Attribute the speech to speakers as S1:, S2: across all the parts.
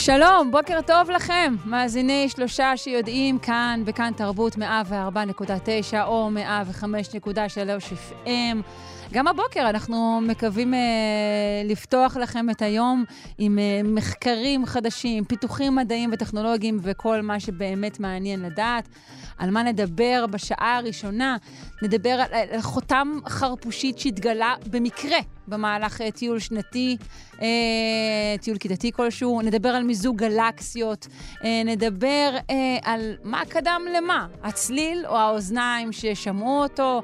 S1: שלום, בוקר טוב לכם, מאזיני שלושה שיודעים כאן, בכאן תרבות 104.9 או 105.3 FM. גם הבוקר אנחנו מקווים uh, לפתוח לכם את היום עם uh, מחקרים חדשים, פיתוחים מדעיים וטכנולוגיים וכל מה שבאמת מעניין לדעת. על מה נדבר בשעה הראשונה? נדבר על, על חותם חרפושית שהתגלה במקרה במהלך uh, טיול שנתי, טיול כיתתי כלשהו. נדבר על מיזוג גלקסיות. נדבר על מה קדם למה, הצליל או האוזניים ששמעו אותו.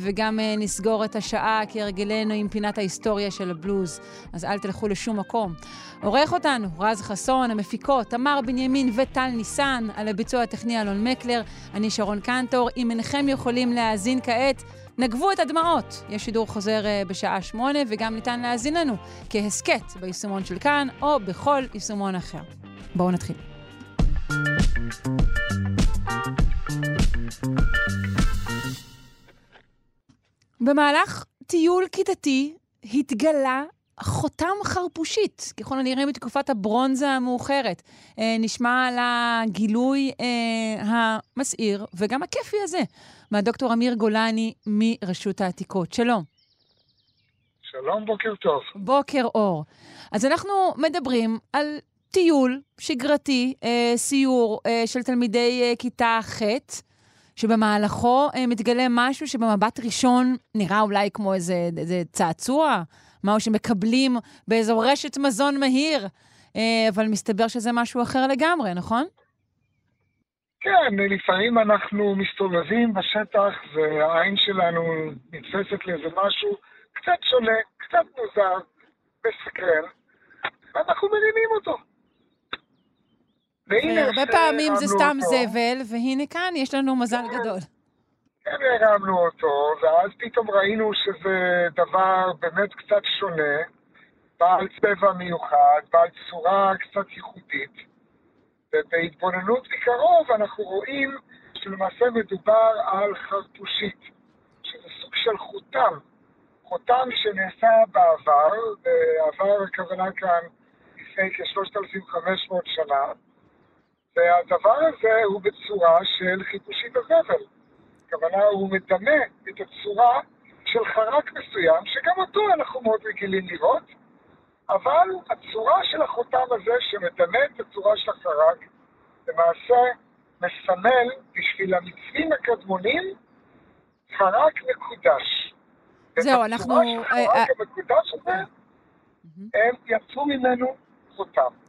S1: וגם נסגור את השעה כהרגלנו עם פינת ההיסטוריה של הבלוז. אז אל תלכו לשום מקום. עורך אותנו רז חסון, המפיקות תמר בנימין וטל ניסן, על הביצוע הטכני אלון מקלר, אני שרון קנטור. אם אינכם יכולים להאזין כעת, נגבו את הדמעות. יש שידור חוזר uh, בשעה שמונה, וגם ניתן להאזין לנו כהסכת ביישומון של כאן, או בכל יישומון אחר. בואו נתחיל. במהלך טיול כיתתי התגלה חותם חרפושית, ככל הנראה מתקופת הברונזה המאוחרת. אה, נשמע על הגילוי אה, המסעיר וגם הכיפי הזה מהדוקטור אמיר גולני מרשות העתיקות. שלום.
S2: שלום, בוקר טוב.
S1: בוקר אור. אז אנחנו מדברים על טיול שגרתי, אה, סיור אה, של תלמידי אה, כיתה ח', שבמהלכו אה, מתגלה משהו שבמבט ראשון נראה אולי כמו איזה, איזה צעצוע, משהו שמקבלים באיזו רשת מזון מהיר, אה, אבל מסתבר שזה משהו אחר לגמרי, נכון?
S2: כן, לפעמים אנחנו מסתובבים בשטח והעין שלנו נתפסת לאיזה משהו קצת שונה, קצת מוזר, מסקרן, ואנחנו מרימים אותו.
S1: והרבה פעמים זה סתם אותו. זבל, והנה כאן יש לנו מזל כן. גדול.
S2: כן, הרמנו אותו, ואז פתאום ראינו שזה דבר באמת קצת שונה, בעל צבע מיוחד, בעל צורה קצת ייחודית, ובהתבוננות מקרוב אנחנו רואים שלמעשה מדובר על חרטושית, שזה סוג של חותם, חותם שנעשה בעבר, בעבר הכוונה כאן לפני כ-3,500 שנה, והדבר הזה הוא בצורה של חיפושית הזבל. הכוונה, הוא מדמה את הצורה של חרק מסוים, שגם אותו אנחנו מאוד רגילים לראות, אבל הצורה של החותם הזה שמדמה את הצורה של החרק, למעשה מסמל בשביל המצרים הקדמונים חרק מקודש.
S1: זהו, אנחנו...
S2: ובצורה של חרק אה, אה, המקודש הזה, הם יצאו ממנו חותם.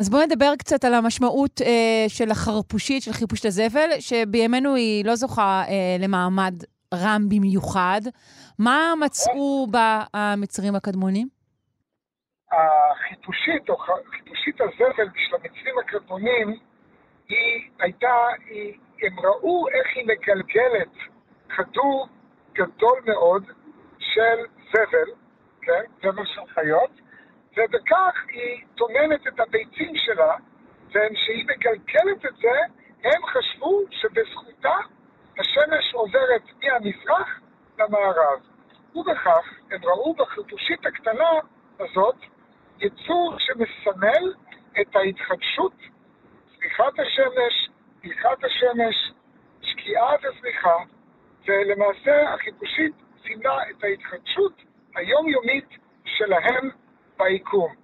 S1: אז בואו נדבר קצת על המשמעות אה, של החרפושית, של חיפוש הזבל, שבימינו היא לא זוכה אה, למעמד רם במיוחד. מה מצאו בה המצרים הקדמונים?
S2: החיפושית, או חיפושית הזבל של המצרים הקדמונים, היא הייתה, היא, הם ראו איך היא מגלגלת כדור גדול מאוד של זבל, כן, זבל של חיות, ובכך היא טומנת את הביצים שלה, וכשהיא מגלגלת את זה, הם חשבו שבזכותה השמש עוברת מהמזרח למערב. ובכך הם ראו בחיפושית הקטנה הזאת יצור שמסמל את ההתחדשות, צמיחת השמש, פריחת השמש, שקיעה וזריחה, ולמעשה החיפושית סימלה את ההתחדשות היומיומית שלהם ביקום.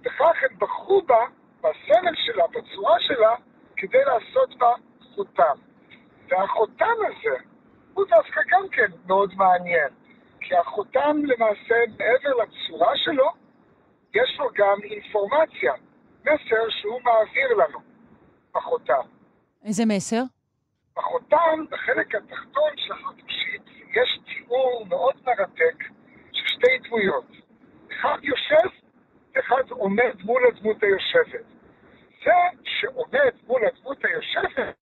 S2: וכך הם בחרו בה, בסמל שלה, בצורה שלה, כדי לעשות בה חותם. והחותם הזה הוא דווקא גם כן מאוד מעניין, כי החותם למעשה, מעבר לצורה שלו, יש לו גם אינפורמציה, מסר שהוא מעביר לנו, החותם.
S1: איזה מסר?
S2: בחותם, בחלק התחתון של החטושית, יש תיאור מאוד מרתק של שתי דמויות. אחד יושב, אחד עומד מול הדמות היושבת. זה שעומד מול הדמות היושבת,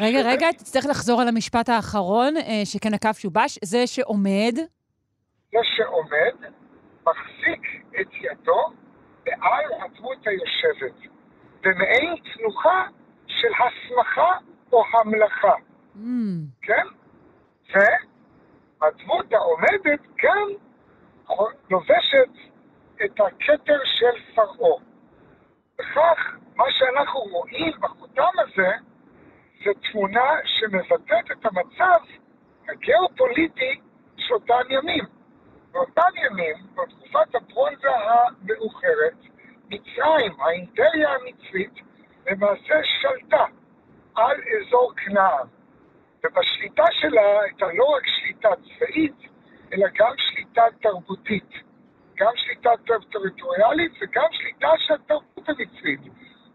S1: רגע, רגע, תצטרך לחזור על המשפט האחרון, אה, שכן הקו שובש. זה שעומד...
S2: זה שעומד, מחזיק את ידו בעל הדמות היושבת, במעין תנוחה של הסמכה או המלאכה.
S1: Mm,
S2: כן? והדמות העומדת גם לובשת את הכתר של פרעה. וכך, מה שאנחנו רואים בחותם הזה, זה תמונה שמבטאת את המצב הגיאופוליטי של אותם ימים. באותם ימים, בתקופת הברונזה המאוחרת, מצרים, האימפריה המצרית, למעשה שלטה על אזור כנען. ובשליטה שלה הייתה לא רק שליטה צבאית, אלא גם שליטה תרבותית. גם שליטה טריטוריאלית וגם שליטה של התרבות המצרית.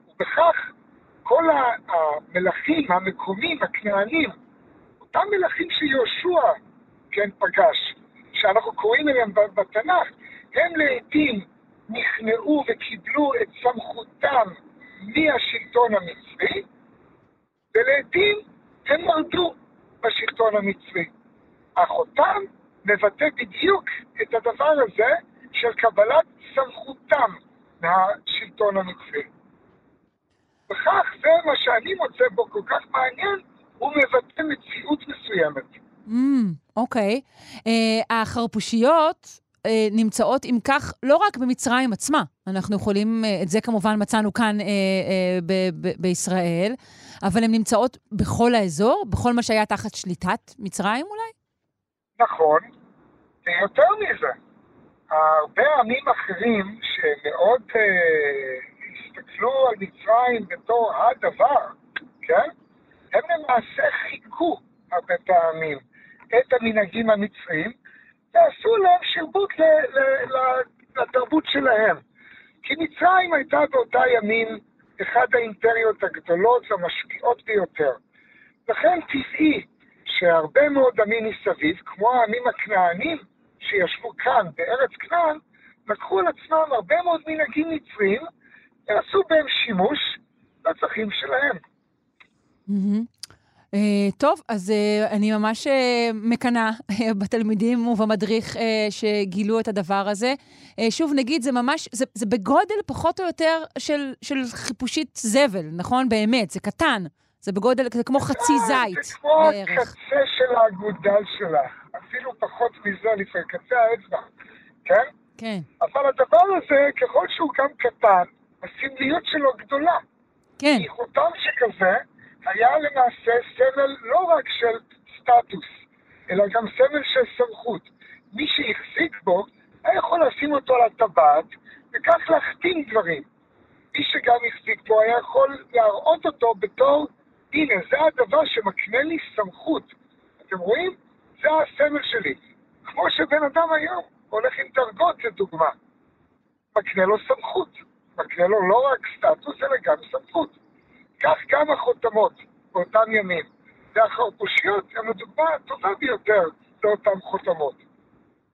S2: ובכך כל המלכים המקומיים, הכנענים, אותם מלכים שיהושע כן פגש, שאנחנו קוראים עליהם בתנ"ך, הם לעיתים נכנעו וקיבלו את סמכותם מהשלטון המצרי, ולעיתים הם מרדו בשלטון המצרי. החותם מבטא בדיוק את הדבר הזה של קבלת סמכותם מהשלטון המצרי. וכך זה מה שאני מוצא בו כל כך מעניין, הוא מבטא מציאות מסוימת.
S1: mm, אוקיי. אה, החרפושיות אה, נמצאות, אם כך, לא רק במצרים עצמה. אנחנו יכולים, אה, את זה כמובן מצאנו כאן אה, אה, ב- ב- בישראל, אבל הן נמצאות בכל האזור, בכל מה שהיה תחת שליטת מצרים אולי?
S2: נכון, ויותר מזה, הרבה עמים אחרים שמאוד אה, הסתכלו על מצרים בתור הדבר, כן? הם למעשה חיכו הרבה פעמים את המנהגים המצריים ועשו להם שירבוט לתרבות שלהם. כי מצרים הייתה באותה ימים אחת האימפריות הגדולות והמשפיעות ביותר. לכן טבעי שהרבה מאוד עמים מסביב, כמו העמים הכנענים שישבו כאן בארץ כנען, לקחו על עצמם הרבה מאוד מנהגים מצריים ועשו בהם שימוש לצרכים שלהם.
S1: אה, טוב, אז אה, אני ממש אה, מקנאה אה, בתלמידים ובמדריך שגילו את הדבר הזה. שוב, נגיד, זה ממש, זה, זה בגודל פחות או יותר של, של חיפושית זבל, נכון? באמת, זה קטן. זה בגודל, זה כמו חצי זית
S2: זה כמו. הקצה של האגודל שלה, אפילו פחות מזה לפעמים, קצה האצבע, כן?
S1: כן,
S2: אבל הדבר הזה, ככל שהוא גם קטן, הסמליות שלו גדולה.
S1: כן.
S2: כי חותם שכזה היה למעשה סמל לא רק של סטטוס, אלא גם סמל של סמכות. מי שהחזיק בו, היה יכול לשים אותו על הטבעת, וכך להחתים דברים. מי שגם החזיק בו היה יכול להראות אותו בתור, הנה, זה הדבר שמקנה לי סמכות. אתם רואים? זה הסמל שלי. כמו שבן אדם היום הולך עם דרגות, לדוגמה. מקנה לו סמכות. מקנה לו לא רק סטטוס, אלא גם סמכות. כך גם החותמות באותם ימים. והחרפושיות הן הדוגמה הטובה ביותר לאותן חותמות.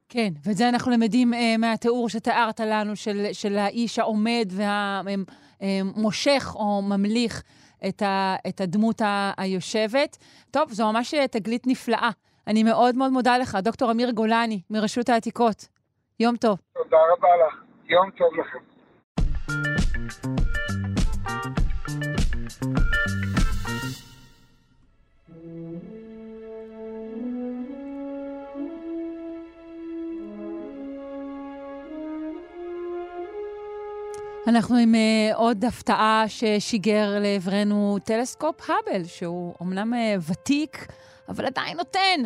S1: כן, ואת זה אנחנו למדים אה, מהתיאור שתיארת לנו של, של האיש העומד והמושך או ממליך את, ה, את הדמות ה, היושבת. טוב, זו ממש אה, תגלית נפלאה. אני מאוד מאוד מודה לך, דוקטור אמיר גולני, מרשות העתיקות. יום טוב.
S2: תודה רבה לך. יום טוב לכם.
S1: אנחנו עם uh, עוד הפתעה ששיגר לעברנו טלסקופ האבל, שהוא אמנם uh, ותיק, אבל עדיין נותן.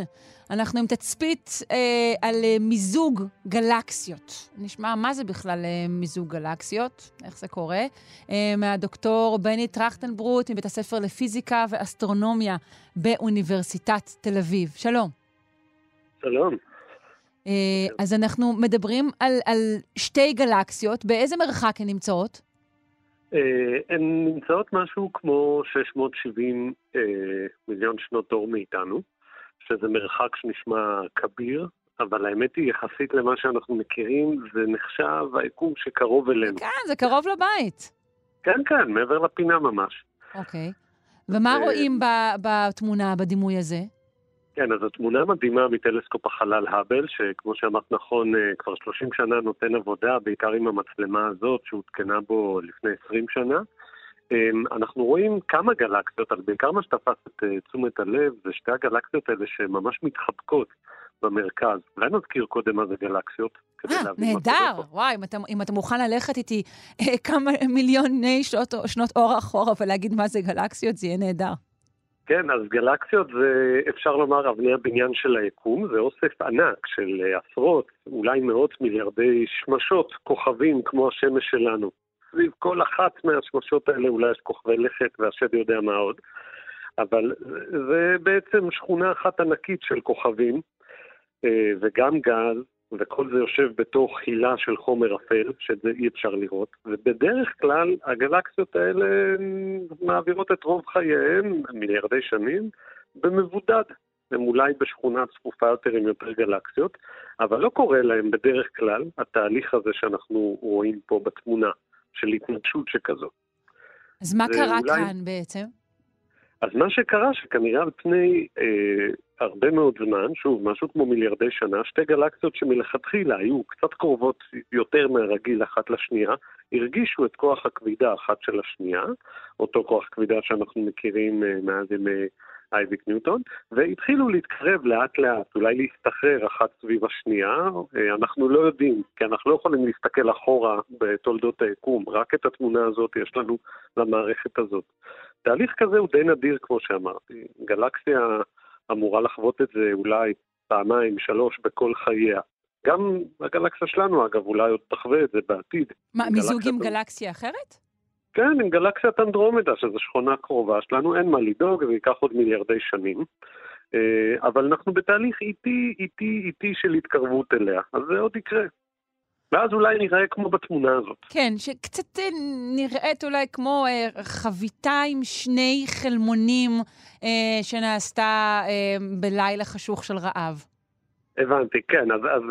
S1: אנחנו עם תצפית uh, על uh, מיזוג גלקסיות. נשמע מה זה בכלל uh, מיזוג גלקסיות, איך זה קורה, uh, מהדוקטור בני טרכטנברוט מבית הספר לפיזיקה ואסטרונומיה באוניברסיטת תל אביב. שלום.
S3: שלום.
S1: Uh, אז אנחנו מדברים על, על שתי גלקסיות, באיזה מרחק הן נמצאות?
S3: אה, הן נמצאות משהו כמו 670 אה, מיליון שנות אור מאיתנו, שזה מרחק שנשמע כביר, אבל האמת היא, יחסית למה שאנחנו מכירים, זה נחשב היקום שקרוב אלינו.
S1: כן, זה קרוב לבית.
S3: כן, כן, מעבר לפינה ממש.
S1: אוקיי. ומה רואים בתמונה, בדימוי הזה?
S3: כן, אז התמונה מדהימה מטלסקופ החלל האבל, שכמו שאמרת נכון, אה, כבר 30 שנה נותן עבודה, בעיקר עם המצלמה הזאת שהותקנה בו לפני 20 שנה. אמ, אנחנו רואים כמה גלקסיות, אבל בעיקר מה שתפס את אה, תשומת הלב זה שתי הגלקסיות האלה שממש מתחבקות במרכז. אולי נזכיר קודם מה זה גלקסיות?
S1: אה, נהדר. וואי, אם אתה, אם אתה מוכן ללכת איתי כמה מיליוני שנות, שנות אור אחורה ולהגיד מה זה גלקסיות, זה יהיה נהדר.
S3: כן, אז גלקסיות זה, אפשר לומר, אבני הבניין של היקום, זה אוסף ענק של אה, עשרות, אולי מאות מיליארדי שמשות, כוכבים כמו השמש שלנו. סביב כל אחת מהשמשות האלה אולי יש כוכבי לכת והשד יודע מה עוד. אבל זה בעצם שכונה אחת ענקית של כוכבים, אה, וגם גז, וכל זה יושב בתוך הילה של חומר אפל, שאת זה אי אפשר לראות. ובדרך כלל הגלקסיות האלה מעבירות את רוב חייהן, מיליארדי שנים, במבודד. הם אולי בשכונה צפופה יותר עם יותר גלקסיות, אבל לא קורה להם בדרך כלל התהליך הזה שאנחנו רואים פה בתמונה, של התנגשות שכזו.
S1: אז מה קרה אולי... כאן בעצם?
S3: אז מה שקרה, שכנראה על פני אה, הרבה מאוד זמן, שוב, משהו כמו מיליארדי שנה, שתי גלקסיות שמלכתחילה היו קצת קרובות יותר מהרגיל אחת לשנייה, הרגישו את כוח הכבידה אחת של השנייה, אותו כוח כבידה שאנחנו מכירים אה, מאז ימי אייזיק ניוטון, והתחילו להתקרב לאט לאט, אולי להסתחרר אחת סביב השנייה. אה, אנחנו לא יודעים, כי אנחנו לא יכולים להסתכל אחורה בתולדות היקום, רק את התמונה הזאת יש לנו למערכת הזאת. תהליך כזה הוא די נדיר, כמו שאמרתי. גלקסיה אמורה לחוות את זה אולי פעמיים, שלוש בכל חייה. גם הגלקסיה שלנו, אגב, אולי עוד תחווה את זה בעתיד.
S1: מה, מיזוג עם גלקסיה אחרת?
S3: כן, עם גלקסיית אנדרומדה, שזו שכונה קרובה שלנו, אין מה לדאוג, זה ייקח עוד מיליארדי שנים. אה, אבל אנחנו בתהליך איטי, איטי, איטי של התקרבות אליה, אז זה עוד יקרה. ואז אולי נראה כמו בתמונה הזאת.
S1: כן, שקצת אה, נראית אולי כמו אה, חביתה עם שני חלמונים שנעשתה בלילה חשוך של רעב.
S3: הבנתי, כן, אז, אז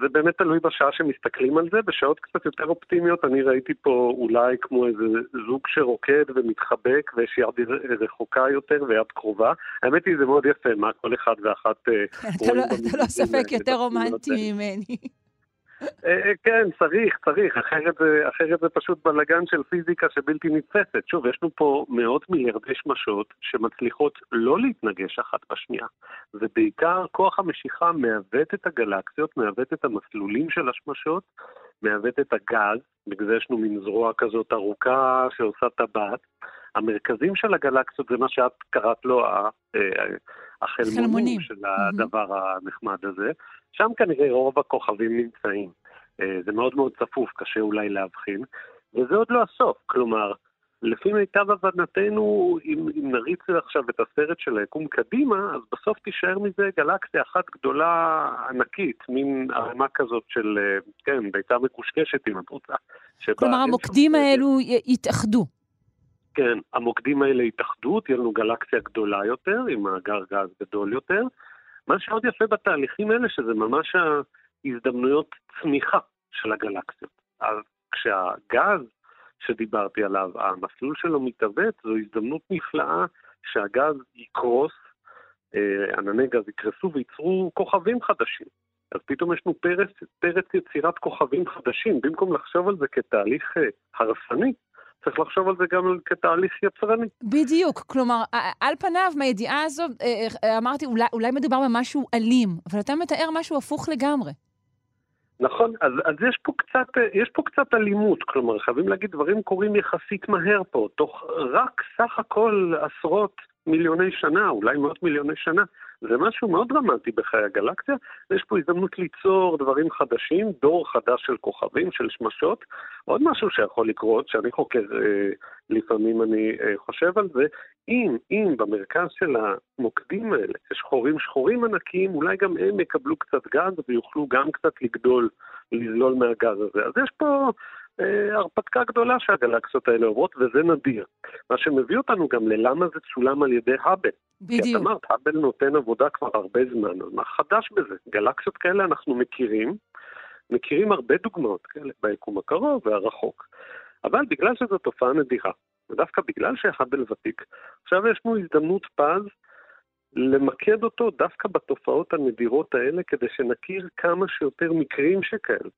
S3: זה באמת תלוי בשעה שמסתכלים על זה. בשעות קצת יותר אופטימיות אני ראיתי פה אולי כמו איזה זוג שרוקד ומתחבק ויש יד רחוקה יותר ויד קרובה. האמת היא, זה מאוד יפה מה כל אחד ואחת
S1: רואים. אתה לא, לא ספק יותר רומנטי ממני.
S3: אה, אה, כן, צריך, צריך, אחרת אחרת זה פשוט בלאגן של פיזיקה שבלתי נתפסת. שוב, יש לנו פה מאות מיליארדי שמשות שמצליחות לא להתנגש אחת בשנייה, ובעיקר כוח המשיכה מעוות את הגלקסיות, מעוות את המסלולים של השמשות, מעוות את הגז, בגלל זה יש לנו מין זרוע כזאת ארוכה שעושה טבעת. המרכזים של הגלקסיות זה מה שאת קראת לו אה, החלמונים של הדבר הנחמד הזה. שם כנראה רוב הכוכבים נמצאים. אה, זה מאוד מאוד צפוף, קשה אולי להבחין, וזה עוד לא הסוף. כלומר, לפי מיטב הבנתנו, אם, אם נריץ עכשיו את הסרט של היקום קדימה, אז בסוף תישאר מזה גלקסיה אחת גדולה ענקית, מין ערמה כזאת של, אה, כן, ביתה מקושקשת אם את רוצה.
S1: כלומר, המוקדים האלו יתאחדו.
S3: כן, המוקדים האלה יתאחדו, תהיה לנו גלקסיה גדולה יותר, עם מאגר גז גדול יותר, מה שעוד יפה בתהליכים האלה, שזה ממש ההזדמנויות צמיחה של הגלקסיות. אז כשהגז שדיברתי עליו, המסלול שלו מתעוות, זו הזדמנות נפלאה שהגז יקרוס, אה, ענני גז יקרסו וייצרו כוכבים חדשים. אז פתאום יש לנו פרץ, פרץ יצירת כוכבים חדשים, במקום לחשוב על זה כתהליך אה, הרסני, צריך לחשוב על זה גם כתהליך יצרני.
S1: בדיוק. כלומר, על פניו, מהידיעה הזו, אה, אה, אמרתי, אולי, אולי מדובר במשהו אלים, אבל אתה מתאר משהו הפוך לגמרי.
S3: נכון, אז, אז יש, פה קצת, יש פה קצת אלימות, כלומר, חייבים להגיד, דברים קורים יחסית מהר פה, תוך רק סך הכל עשרות מיליוני שנה, אולי מאות מיליוני שנה. זה משהו מאוד דרמטי בחיי הגלקסיה, ויש פה הזדמנות ליצור דברים חדשים, דור חדש של כוכבים, של שמשות. עוד משהו שיכול לקרות, שאני חוקר, אה, לפעמים אני אה, חושב על זה, אם, אם במרכז של המוקדים האלה יש חורים שחורים ענקיים, אולי גם הם יקבלו קצת גז ויוכלו גם קצת לגדול, לזלול מהגז הזה. אז יש פה הרפתקה גדולה שהגלקסיות האלה עוברות, וזה נדיר. מה שמביא אותנו גם ללמה זה צולם על ידי האבל.
S1: בדיוק. כי
S3: את אמרת, האבל נותן עבודה כבר הרבה זמן, אז מה חדש בזה? גלקסיות כאלה אנחנו מכירים, מכירים הרבה דוגמאות כאלה ביקום הקרוב והרחוק. אבל בגלל שזו תופעה נדירה, ודווקא בגלל שהאבל ותיק, עכשיו יש לנו הזדמנות פז למקד אותו דווקא בתופעות הנדירות האלה, כדי שנכיר כמה שיותר מקרים שכאלה.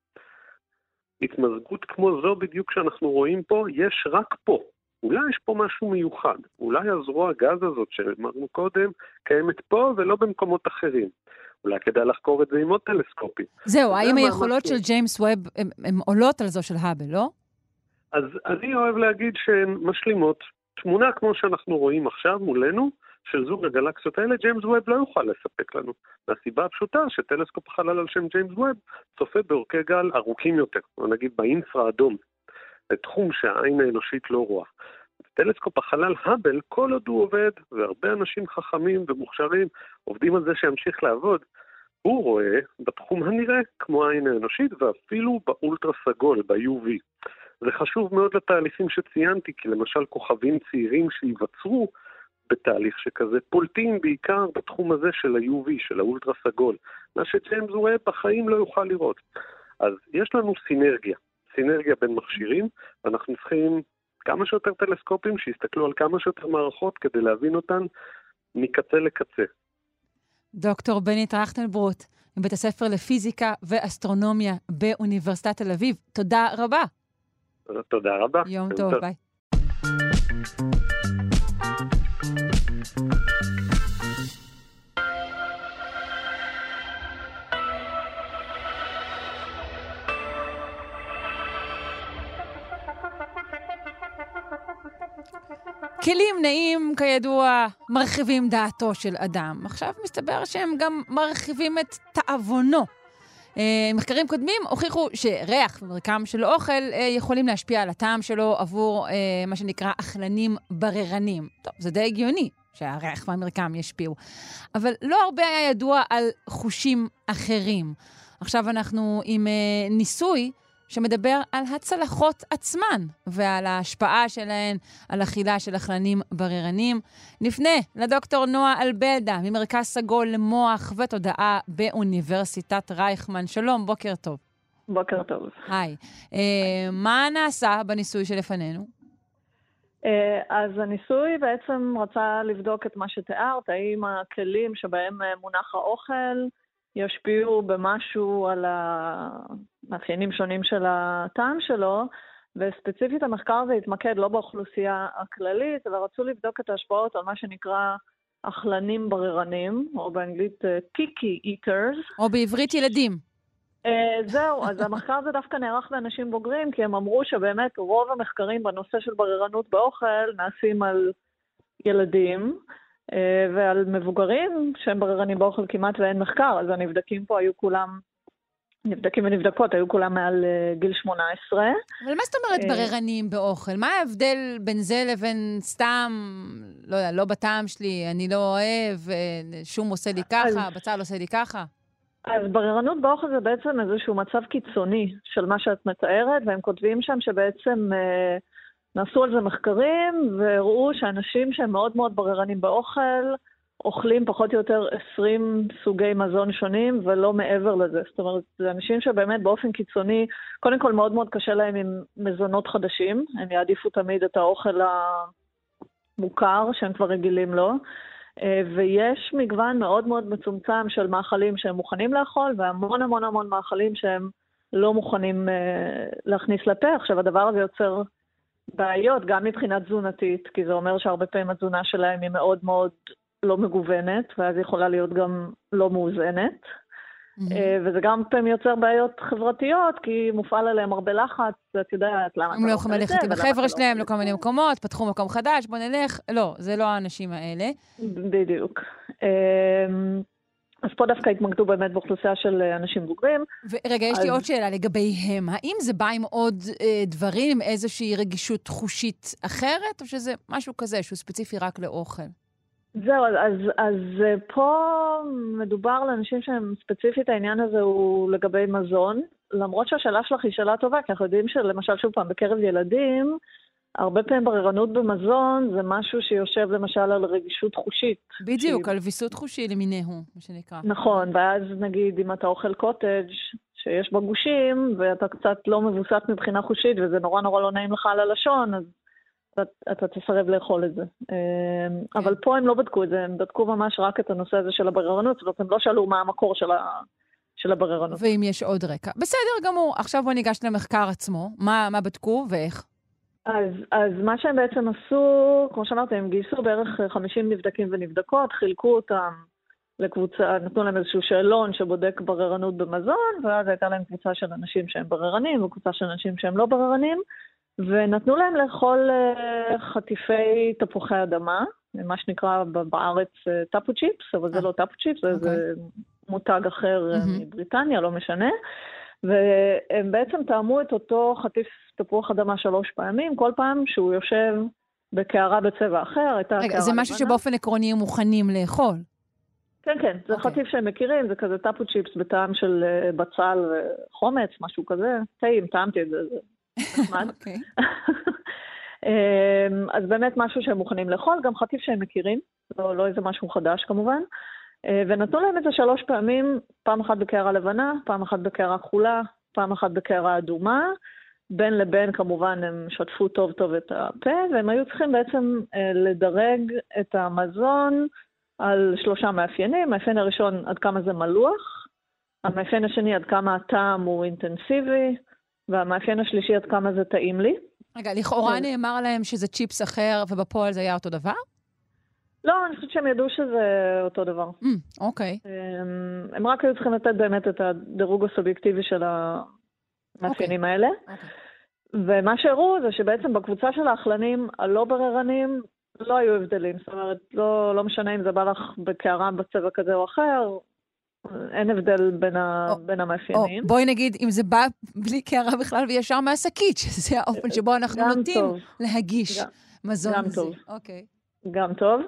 S3: התמזגות כמו זו בדיוק שאנחנו רואים פה, יש רק פה. אולי יש פה משהו מיוחד. אולי הזרוע גז הזאת שאמרנו קודם, קיימת פה ולא במקומות אחרים. אולי כדאי לחקור את זה עם עוד טלסקופים.
S1: זהו, האם היכולות של ג'יימס ווב הן עולות על זו של האבל, לא?
S3: אז אני אוהב להגיד שהן משלימות. תמונה כמו שאנחנו רואים עכשיו מולנו, של זוג הגלקסיות האלה, ג'יימס ווב לא יוכל לספק לנו. מהסיבה הפשוטה שטלסקופ חלל על שם ג'יימס ווב צופה באורכי גל ארוכים יותר, או נגיד באינפרה אדום, בתחום שהעין האנושית לא רואה. טלסקופ החלל האבל, כל עוד הוא עובד, והרבה אנשים חכמים ומוכשרים עובדים על זה שימשיך לעבוד, הוא רואה בתחום הנראה כמו העין האנושית ואפילו באולטרה סגול, ב-UV. זה חשוב מאוד לתהליכים שציינתי, כי למשל כוכבים צעירים שייווצרו בתהליך שכזה פולטים בעיקר בתחום הזה של ה-UV, של האולטרה סגול, מה שג'יימס ווב בחיים לא יוכל לראות. אז יש לנו סינרגיה, סינרגיה בין מכשירים, ואנחנו צריכים כמה שיותר טלסקופים שיסתכלו על כמה שיותר מערכות כדי להבין אותן מקצה לקצה.
S1: דוקטור בני טרכטנברוט, מבית הספר לפיזיקה ואסטרונומיה באוניברסיטת תל אביב, תודה רבה.
S3: תודה רבה.
S1: יום טוב, טוב, ביי. כלים נעים, כידוע, מרחיבים דעתו של אדם. עכשיו מסתבר שהם גם מרחיבים את תאבונו. אה, מחקרים קודמים הוכיחו שריח ומרקם של אוכל אה, יכולים להשפיע על הטעם שלו עבור אה, מה שנקרא אכלנים בררנים. טוב, זה די הגיוני שהריח והמרקם ישפיעו. אבל לא הרבה היה ידוע על חושים אחרים. עכשיו אנחנו עם ניסוי שמדבר על הצלחות עצמן ועל ההשפעה שלהן על אכילה של אכלנים בררנים. נפנה לדוקטור נועה אלבלדה ממרכז סגול למוח ותודעה באוניברסיטת רייכמן. שלום, בוקר טוב.
S4: בוקר טוב.
S1: היי. אה, מה נעשה בניסוי שלפנינו?
S4: אה, אז הניסוי בעצם רצה לבדוק את מה שתיארת, האם הכלים שבהם מונח האוכל ישפיעו במשהו על המאפיינים שונים של הטעם שלו, וספציפית המחקר הזה התמקד לא באוכלוסייה הכללית, אלא רצו לבדוק את ההשפעות על מה שנקרא אכלנים בררנים, או באנגלית קיקי uh, איטרס.
S1: או בעברית ילדים.
S4: Uh, זהו, אז המחקר הזה דווקא נערך באנשים בוגרים, כי הם אמרו שבאמת רוב המחקרים בנושא של בררנות באוכל נעשים על ילדים. אה, ועל מבוגרים שהם בררנים באוכל כמעט ואין מחקר, אז הנבדקים פה היו כולם, נבדקים ונבדקות, היו כולם מעל אה, גיל 18.
S1: אבל מה זאת אומרת אה, בררנים באוכל? מה ההבדל בין זה לבין סתם, לא יודע, לא בטעם שלי, אני לא אוהב, שום עושה לי ככה, בצל עושה לי ככה?
S4: אז בררנות באוכל זה בעצם איזשהו מצב קיצוני של מה שאת מתארת, והם כותבים שם שבעצם... אה, נעשו על זה מחקרים והראו שאנשים שהם מאוד מאוד בררנים באוכל, אוכלים פחות או יותר 20 סוגי מזון שונים ולא מעבר לזה. זאת אומרת, זה אנשים שבאמת באופן קיצוני, קודם כל מאוד מאוד קשה להם עם מזונות חדשים, הם יעדיפו תמיד את האוכל המוכר שהם כבר רגילים לו. אה, ויש מגוון מאוד מאוד מצומצם של מאכלים שהם מוכנים לאכול, והמון המון המון מאכלים שהם לא מוכנים אה, להכניס לפה. עכשיו, הדבר הזה יוצר בעיות, גם מבחינה תזונתית, כי זה אומר שהרבה פעמים התזונה שלהם היא מאוד מאוד לא מגוונת, ואז יכולה להיות גם לא מאוזנת. Mm-hmm. וזה גם פעמים יוצר בעיות חברתיות, כי מופעל עליהם הרבה לחץ, ואת יודעת למה
S1: הם לא יכולים ללכת עם החבר'ה לא שלהם לכל מיני מקומות, פתחו מקום חדש, בוא נלך. לא, זה לא האנשים האלה.
S4: בדיוק. אמ, אז פה דווקא התמקדו באמת באוכלוסייה של אה, אנשים בוגרים.
S1: רגע, יש. לי עוד שאלה לגביהם. האם זה בא עם עוד אה, דברים, עם איזושהי רגישות חושית אחרת, או שזה משהו כזה שהוא ספציפי רק לאוכל?
S4: זהו, אז, אז, אז אה, פה מדובר לאנשים שהם ספציפית, העניין הזה הוא לגבי מזון, למרות שהשאלה שלך היא שאלה טובה, כי אנחנו יודעים שלמשל, שוב פעם, בקרב ילדים, הרבה פעמים בררנות במזון זה משהו שיושב למשל על רגישות חושית.
S1: בדיוק, שהיא... על ויסות חושי למיניהו, מה שנקרא.
S4: נכון, ואז נגיד אם אתה אוכל קוטג' שיש בה גושים, ואתה קצת לא מבוסת מבחינה חושית, וזה נורא נורא לא נעים לך על הלשון, אז אתה, תסרב לאכול את זה. אמ, אבל פה הם לא בדקו את זה, הם בדקו ממש רק את הנושא הזה של הבררנות, זאת אומרת, הם לא שאלו מה המקור של, ה, של הבררנות.
S1: ואם יש עוד רקע. בסדר גמור, עכשיו בוא ניגש למחקר עצמו. מה, מה בדקו ואיך?
S4: אז, אז מה שהם בעצם עשו, כמו שאמרתי, הם גייסו בערך 50 נבדקים ונבדקות, חילקו אותם לקבוצה, נתנו להם איזשהו שאלון שבודק בררנות במזון, ואז הייתה להם קבוצה של אנשים שהם בררנים וקבוצה של אנשים שהם לא בררנים, ונתנו להם לאכול אה, חטיפי תפוחי אדמה, מה שנקרא בארץ אה, טאפו צ'יפס, אבל זה אה. לא טאפו צ'יפס, זה, okay. זה אוקיי. מותג אחר. מבריטניה, לא משנה. והם בעצם טעמו את אותו חטיף תפוח אדמה שלוש פעמים, כל פעם שהוא יושב בקערה בצבע אחר, הייתה
S1: רגע, זה משהו לבנה. שבאופן עקרוני הם מוכנים לאכול.
S4: כן, כן, זה okay. אוקיי. חטיף שהם מכירים, זה כזה טאפו צ'יפס בטעם של בצל וחומץ, משהו כזה. טעים, טעמתי את זה, זה נחמד. אוקיי. אמ, אז באמת משהו שהם מוכנים לאכול, גם חטיף שהם מכירים, לא, לא איזה משהו חדש כמובן. אה, ונתנו להם את זה שלוש פעמים, פעם אחת בקערה לבנה, פעם אחת בקערה כחולה, פעם אחת בקערה אדומה. בין לבין כמובן הם שטפו טוב טוב את הפה, והם היו צריכים בעצם אה, לדרג את המזון על שלושה מאפיינים. המאפיין הראשון, עד כמה זה מלוח, המאפיין השני, עד כמה הטעם הוא אינטנסיבי, והמאפיין השלישי, עד כמה זה טעים לי.
S1: רגע, לכאורה כן. נאמר להם שזה צ'יפס אחר, ובפועל זה היה אותו דבר?
S4: לא, אני חושבת שהם ידעו שזה אותו דבר.
S1: Mm, אוקיי. Mm, okay.
S4: הם, הם רק היו צריכים לתת באמת את הדירוג הסובייקטיבי של המאפיינים okay. אוקיי. האלה. Okay. אוקיי. ומה שהראו זה שבעצם בקבוצה של האכלנים הלא בררנים לא היו הבדלים. זאת אומרת, לא, לא משנה אם זה בא לך בקערה בצבע כזה או אחר, אין הבדל בין, ה... או, בין המאפיינים.
S1: או, בואי נגיד, אם זה בא בלי קערה בכלל וישר מהשקית, שזה האופן שבו אנחנו נוטים להגיש גם, מזון גם
S4: הזה. טוב. אוקיי. גם טוב.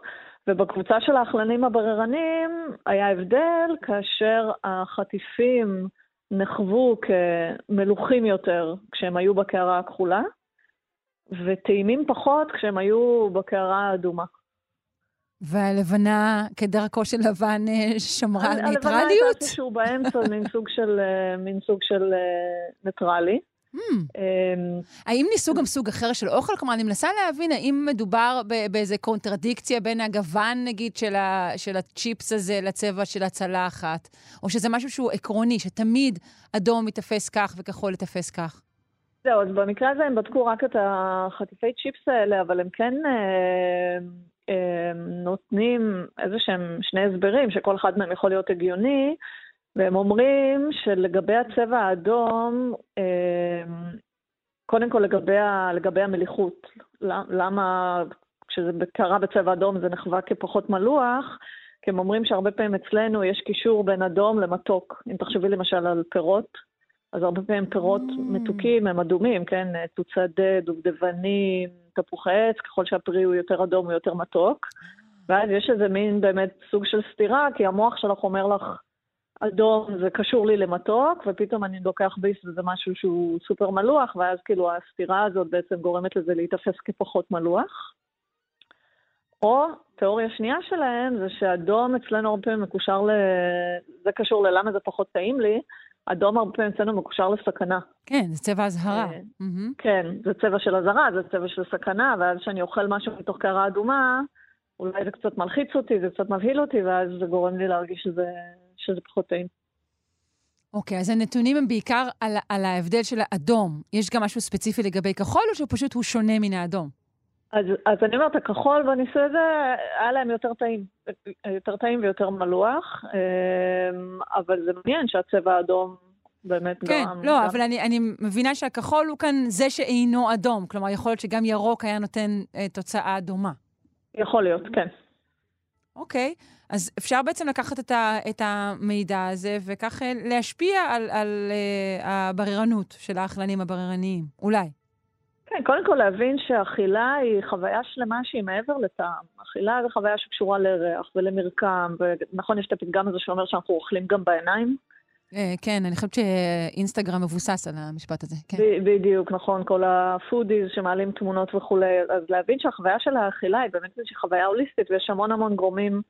S4: ובקבוצה של האכלנים הבררנים היה הבדל כאשר החטיפים נחוו כמלוכים יותר כשהם היו בקערה הכחולה, וטעימים פחות כשהם היו בקערה האדומה.
S1: והלבנה, כדרכו של לבן, אה, שמרה על ניטרליות?
S4: הלבנה הייתה איזשהו באמצע, מין סוג של, אה, מין סוג של אה, ניטרלי. Hmm.
S1: אמ, האם ניסו גם סוג אחר של אוכל? כלומר, אני מנסה להבין האם מדובר באיזה קונטרדיקציה בין הגוון, נגיד, של, ה, של הצ'יפס הזה לצבע של הצלחת, או שזה משהו שהוא עקרוני, שתמיד אדום ייתפס כך וכחול ייתפס כך?
S4: זהו, אז במקרה הזה הם בדקו רק את החטיפי צ'יפס האלה, אבל הם כן נותנים איזה שהם שני הסברים, שכל אחד מהם יכול להיות הגיוני. והם אומרים שלגבי הצבע האדום, קודם כל לגבי, לגבי המליחות, למה כשזה קרה בצבע אדום זה נחווה כפחות מלוח? כי הם אומרים שהרבה פעמים אצלנו יש קישור בין אדום למתוק. אם תחשבי למשל על פירות, אז הרבה פעמים פירות mm. מתוקים הם אדומים, כן? תוצדה, דובדבנים, תפוחי עץ, ככל שהפרי הוא יותר אדום הוא יותר מתוק. ואז יש איזה מין באמת סוג של סתירה, כי המוח שלך אומר לך, אדום זה קשור לי למתוק, ופתאום אני לוקח ביס וזה משהו שהוא סופר מלוח, ואז כאילו הסתירה הזאת בעצם גורמת לזה להיתפס כפחות מלוח. או תיאוריה שנייה שלהם זה שאדום אצלנו הרבה פעמים מקושר ל... זה קשור ללמה זה פחות טעים לי, אדום הרבה פעמים אצלנו מקושר לסכנה.
S1: כן, זה צבע אזהרה.
S4: אה, כן, זה צבע של אזהרה, זה צבע של סכנה, ואז כשאני אוכל משהו מתוך קערה אדומה, אולי זה קצת מלחיץ אותי, זה קצת מבהיל אותי, ואז זה גורם לי להרגיש שזה שזה פחות טעים.
S1: אוקיי, okay, אז הנתונים הם בעיקר על, על ההבדל של האדום. יש גם משהו ספציפי לגבי כחול, או שפשוט הוא שונה מן האדום?
S4: אז, אז אני אומרת, הכחול בניסוי הזה, היה להם יותר טעים. יותר טעים ויותר מלוח, אמ, אבל זה מעניין שהצבע האדום באמת
S1: כן,
S4: גם...
S1: כן, לא,
S4: גם...
S1: אבל אני, אני מבינה שהכחול הוא כאן זה שאינו אדום. כלומר, יכול להיות שגם ירוק היה נותן אה, תוצאה דומה.
S4: יכול להיות, כן.
S1: אוקיי, אז אפשר בעצם לקחת את, ה, את המידע הזה וכך אה, להשפיע על, על uh, הבררנות של האכלנים הבררניים, אולי.
S4: כן, קודם כל להבין שאכילה היא חוויה שלמה שהיא מעבר לטעם. אכילה זה חוויה שקשורה לריח ולמרקם, ונכון, יש את הפתגם הזה שאומר שאנחנו אוכלים גם בעיניים.
S1: אה, כן, אני חושבת שאינסטגרם מבוסס על המשפט הזה, כן.
S4: בדיוק, נכון, כל ה foodies שמעלים תמונות וכולי. אז להבין שהחוויה של האכילה היא באמת איזושהי חוויה הוליסטית, ויש המון המון גורמים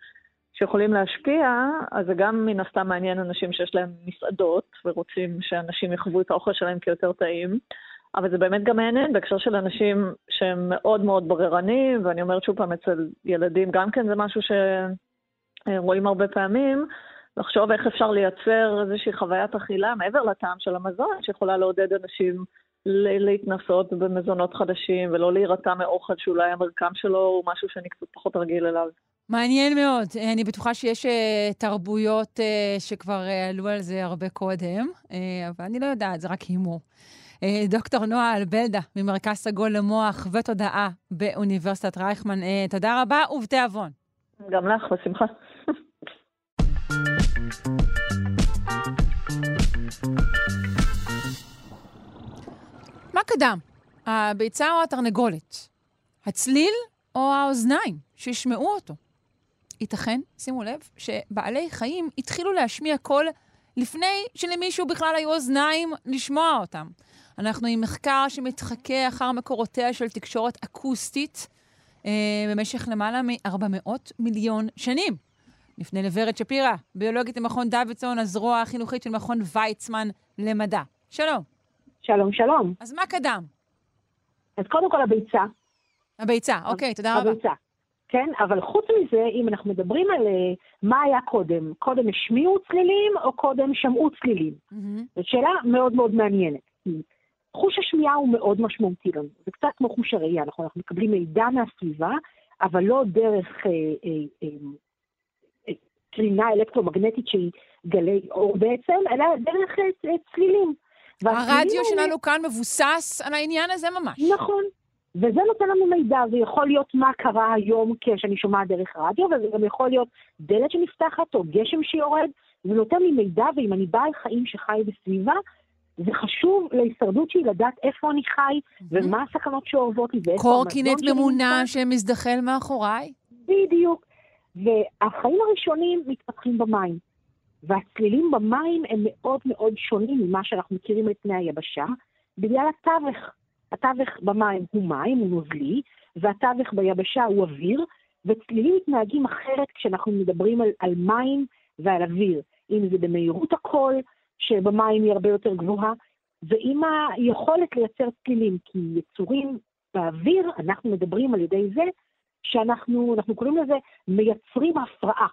S4: שיכולים להשפיע, אז זה גם מן הסתם מעניין אנשים שיש להם מסעדות, ורוצים שאנשים יחוו את האוכל שלהם כיותר טעים.
S5: אבל זה באמת גם מעניין בהקשר של אנשים שהם מאוד מאוד בררנים, ואני אומרת שוב פעם, אצל ילדים גם כן זה משהו שרואים הרבה פעמים, לחשוב איך אפשר לייצר איזושהי חוויית אכילה מעבר לטעם של המזון, שיכולה לעודד אנשים להתנסות במזונות חדשים ולא להירתע מאוכל שאולי המרקם שלו הוא משהו שאני קצת פחות רגיל אליו.
S1: מעניין מאוד. אני בטוחה שיש uh, תרבויות uh, שכבר עלו על זה הרבה קודם, אבל אני לא יודעת, זה רק הימור. Uh, דוקטור נועה אלבלדה, ממרכז סגול למוח ותודעה באוניברסיטת רייכמן, uh, תודה רבה ובתיאבון.
S5: גם לך, בשמחה.
S1: מה קדם? הביצה או התרנגולת? הצליל או האוזניים שישמעו אותו? ייתכן, שימו לב, שבעלי חיים התחילו להשמיע קול לפני שלמישהו בכלל היו אוזניים לשמוע אותם. אנחנו עם מחקר שמתחכה אחר מקורותיה של תקשורת אקוסטית אה, במשך למעלה מ-400 מיליון שנים. נפנה לוורד שפירא, ביולוגית למכון דוידסון, הזרוע החינוכית של מכון ויצמן למדע. שלום.
S6: שלום, שלום.
S1: אז מה קדם?
S6: אז קודם כל הביצה.
S1: הביצה, אוקיי, תודה רבה.
S6: הביצה. כן, אבל חוץ מזה, אם אנחנו מדברים על uh, מה היה קודם, קודם השמיעו צלילים או קודם שמעו צלילים? Mm-hmm. זו שאלה מאוד מאוד מעניינת. חוש השמיעה הוא מאוד משמעותי לנו. זה קצת כמו חוש הראייה, אנחנו, אנחנו מקבלים מידע מהסביבה, אבל לא דרך אה, אה, אה, אה, קרינה אלקטרומגנטית שהיא גלי אור בעצם, אלא דרך אה, צלילים.
S1: הרדיו שלנו כאן מבוסס על העניין הזה ממש.
S6: נכון. וזה נותן לנו מידע, זה יכול להיות מה קרה היום כשאני שומעת דרך רדיו, וזה גם יכול להיות דלת שנפתחת או גשם שיורד, זה נותן לי מידע, ואם אני בעל חיים שחי בסביבה, זה חשוב להישרדות שלי לדעת איפה אני חי, ומה הסכנות שאורבות לי, ואיפה
S1: המזון שלי קורקינט ממונה שמזדחל מאחוריי?
S6: בדיוק. והחיים הראשונים מתפתחים במים. והצלילים במים הם מאוד מאוד שונים ממה שאנחנו מכירים על פני היבשה, בגלל התווך. התווך במים הוא מים, הוא נוזלי, והתווך ביבשה הוא אוויר, וצלילים מתנהגים אחרת כשאנחנו מדברים על, על מים ועל אוויר, אם זה במהירות הקול, שבמים היא הרבה יותר גבוהה, ועם היכולת לייצר צלילים, כי יצורים באוויר, אנחנו מדברים על ידי זה שאנחנו, אנחנו קוראים לזה מייצרים הפרעה.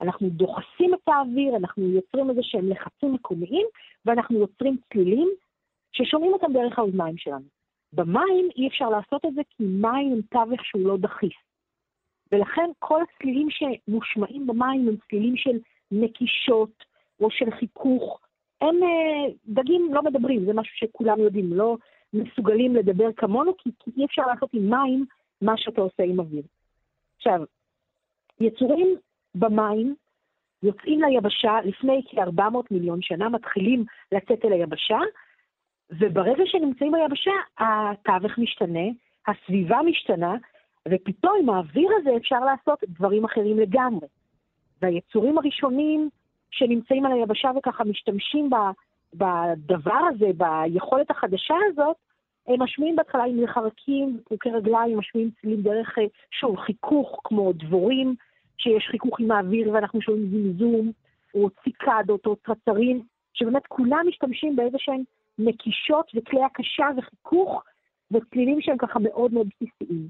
S6: אנחנו דוחסים את האוויר, אנחנו יוצרים איזה שהם לחצים מקומיים, ואנחנו יוצרים צלילים ששומעים אותם דרך האוזניים שלנו. במים אי אפשר לעשות את זה כי מים הם תווך שהוא לא דחיס. ולכן כל הצלילים שמושמעים במים הם צלילים של נקישות או של חיכוך. הם אה, דגים לא מדברים, זה משהו שכולם יודעים, לא מסוגלים לדבר כמונו, כי, כי אי אפשר לעשות עם מים מה שאתה עושה עם אוויר. עכשיו, יצורים במים, יוצאים ליבשה לפני כ-400 מיליון שנה, מתחילים לצאת אל היבשה, וברגע שנמצאים ביבשה, התווך משתנה, הסביבה משתנה, ופתאום עם האוויר הזה אפשר לעשות דברים אחרים לגמרי. והיצורים הראשונים שנמצאים על היבשה וככה משתמשים בדבר הזה, ביכולת החדשה הזאת, הם משמיעים בהתחלה עם חרקים, פרוקי רגליים, משמיעים צלילים דרך, אה, שוב, חיכוך כמו דבורים, שיש חיכוך עם האוויר ואנחנו שומעים זמזום, או ציקדות או צרצרים, שבאמת כולם משתמשים באיזה שהם נקישות וכלי הקשה וחיכוך וצלילים שהם ככה מאוד מאוד בסיסיים.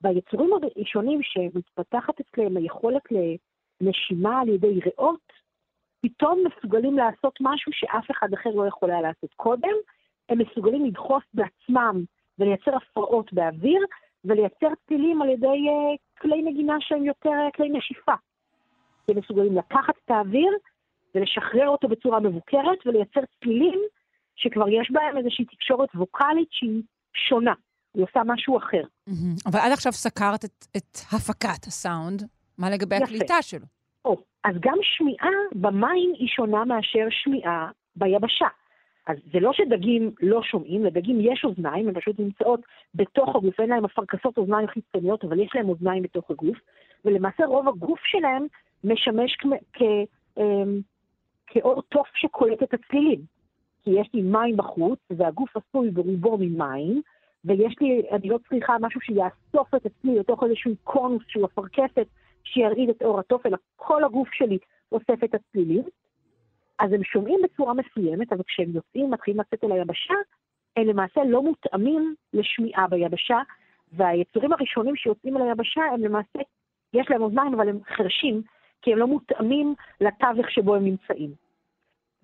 S6: והיצורים הראשונים שמתפתחת אצלם היכולת לנשימה על ידי ריאות, פתאום מסוגלים לעשות משהו שאף אחד אחר לא יכול היה לעשות קודם, הם מסוגלים לדחוס בעצמם ולייצר הפרעות באוויר, ולייצר צלילים על ידי uh, כלי נגינה שהם יותר uh, כלי נשיפה. הם מסוגלים לקחת את האוויר ולשחרר אותו בצורה מבוקרת ולייצר צלילים שכבר יש בהם איזושהי תקשורת ווקאלית שהיא שונה, היא עושה משהו אחר.
S1: Mm-hmm. אבל עד עכשיו סקרת את, את הפקת הסאונד, מה לגבי יפה. הקליטה שלו?
S6: או, אז גם שמיעה במים היא שונה מאשר שמיעה ביבשה. אז זה לא שדגים לא שומעים, לדגים יש אוזניים, הן פשוט נמצאות בתוך הגוף, אין להם אפרכסות אוזניים חיצוניות, אבל יש להם אוזניים בתוך הגוף, ולמעשה רוב הגוף שלהם משמש. אמ, כאור תוף שקולט את הצלילים. כי יש לי מים בחוץ, והגוף עשוי ברובו ממים, ויש לי, אני לא צריכה משהו שיאסוף את עצמי לתוך איזשהו קונוס שהוא אפרכסת, שירעיד את אור התוף, אלא כל הגוף שלי אוסף את הצלילים. אז הם שומעים בצורה מסוימת, אבל כשהם יוצאים, מתחילים לצאת אל היבשה, הם למעשה לא מותאמים לשמיעה ביבשה, והיצורים הראשונים שיוצאים אל היבשה הם למעשה, יש להם אוזניים אבל הם חרשים, כי הם לא מותאמים לתווך שבו הם נמצאים.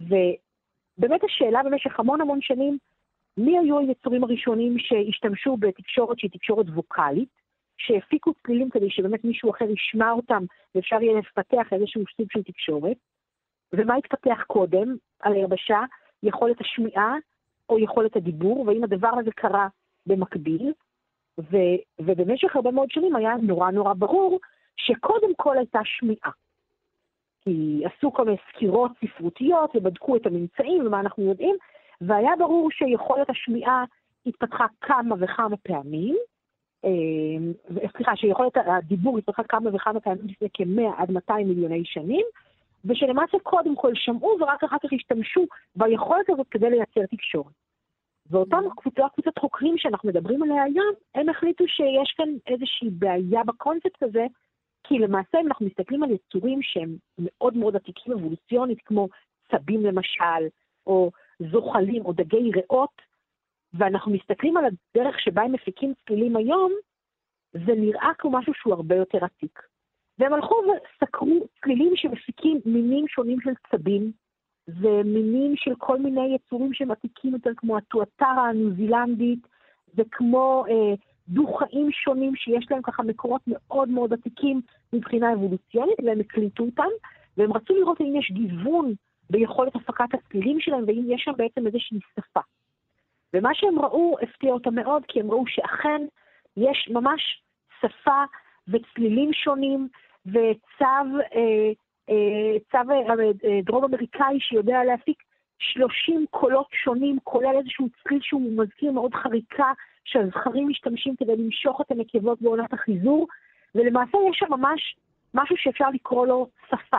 S6: ובאמת השאלה במשך המון המון שנים, מי היו היצורים הראשונים שהשתמשו בתקשורת שהיא תקשורת ווקאלית, שהפיקו צלילים כדי שבאמת מישהו אחר ישמע אותם ואפשר יהיה לפתח איזשהו סוג של תקשורת, ומה התפתח קודם? על היבשה, יכולת השמיעה או יכולת הדיבור, והאם הדבר הזה קרה במקביל, ו, ובמשך הרבה מאוד שנים היה נורא נורא ברור שקודם כל הייתה שמיעה. כי עשו כל מיני סקירות ספרותיות ובדקו את הממצאים ומה אנחנו יודעים, והיה ברור שיכולת השמיעה התפתחה כמה וכמה פעמים, סליחה, שיכולת הדיבור התפתחה כמה וכמה פעמים לפני כ-100 עד 200 מיליוני שנים, ושלמעשה קודם כל שמעו ורק אחר כך השתמשו ביכולת הזאת כדי לייצר תקשורת. ואותם mm-hmm. קבוצות, קבוצות חוקרים שאנחנו מדברים עליה היום, הם החליטו שיש כאן איזושהי בעיה בקונספט הזה, כי למעשה אם אנחנו מסתכלים על יצורים שהם מאוד מאוד עתיקים אבולוציונית, כמו צבים למשל, או זוחלים או דגי ריאות, ואנחנו מסתכלים על הדרך שבה הם מפיקים צלילים היום, זה נראה כמו משהו שהוא הרבה יותר עתיק. והם הלכו וסקרו צלילים שמפיקים מינים שונים של צבים, ומינים של כל מיני יצורים שהם עתיקים יותר, כמו הטואטרה הניו זילנדית, וכמו אה, דו-חיים שונים שיש להם ככה מקורות מאוד מאוד עתיקים מבחינה אבולוציונית, והם הקליטו אותם, והם רצו לראות אם יש גיוון ביכולת הפקת הצלילים שלהם, ואם יש שם בעצם איזושהי שפה. ומה שהם ראו הפתיע אותם מאוד, כי הם ראו שאכן יש ממש שפה וצלילים שונים, וצו אה, אה, צו אה, אה, דרום אמריקאי שיודע להפיק 30 קולות שונים, כולל איזשהו צליל שהוא מזכיר מאוד חריקה, שהזכרים משתמשים כדי למשוך את הנקבות בעונת החיזור, ולמעשה יש שם ממש משהו שאפשר לקרוא לו שפה.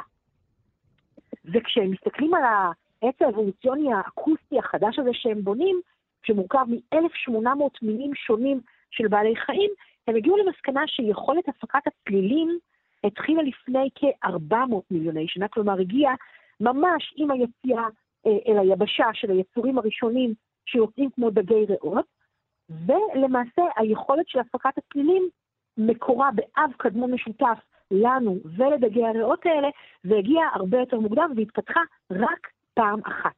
S6: וכשהם מסתכלים על העץ האבולוציוני האקוסטי החדש הזה שהם בונים, שמורכב מ-1,800 מינים שונים של בעלי חיים, הם הגיעו למסקנה שיכולת הפקת הצלילים התחילה לפני כ-400 מיליוני שנה, כלומר הגיעה ממש עם היציאה אה, אל היבשה של היצורים הראשונים שיוצאים כמו דגי ריאות, ולמעשה היכולת של הפקת הצלילים מקורה באב קדמון משותף לנו ולדגי הריאות האלה, והגיעה הרבה יותר מוקדם והתפתחה רק פעם אחת.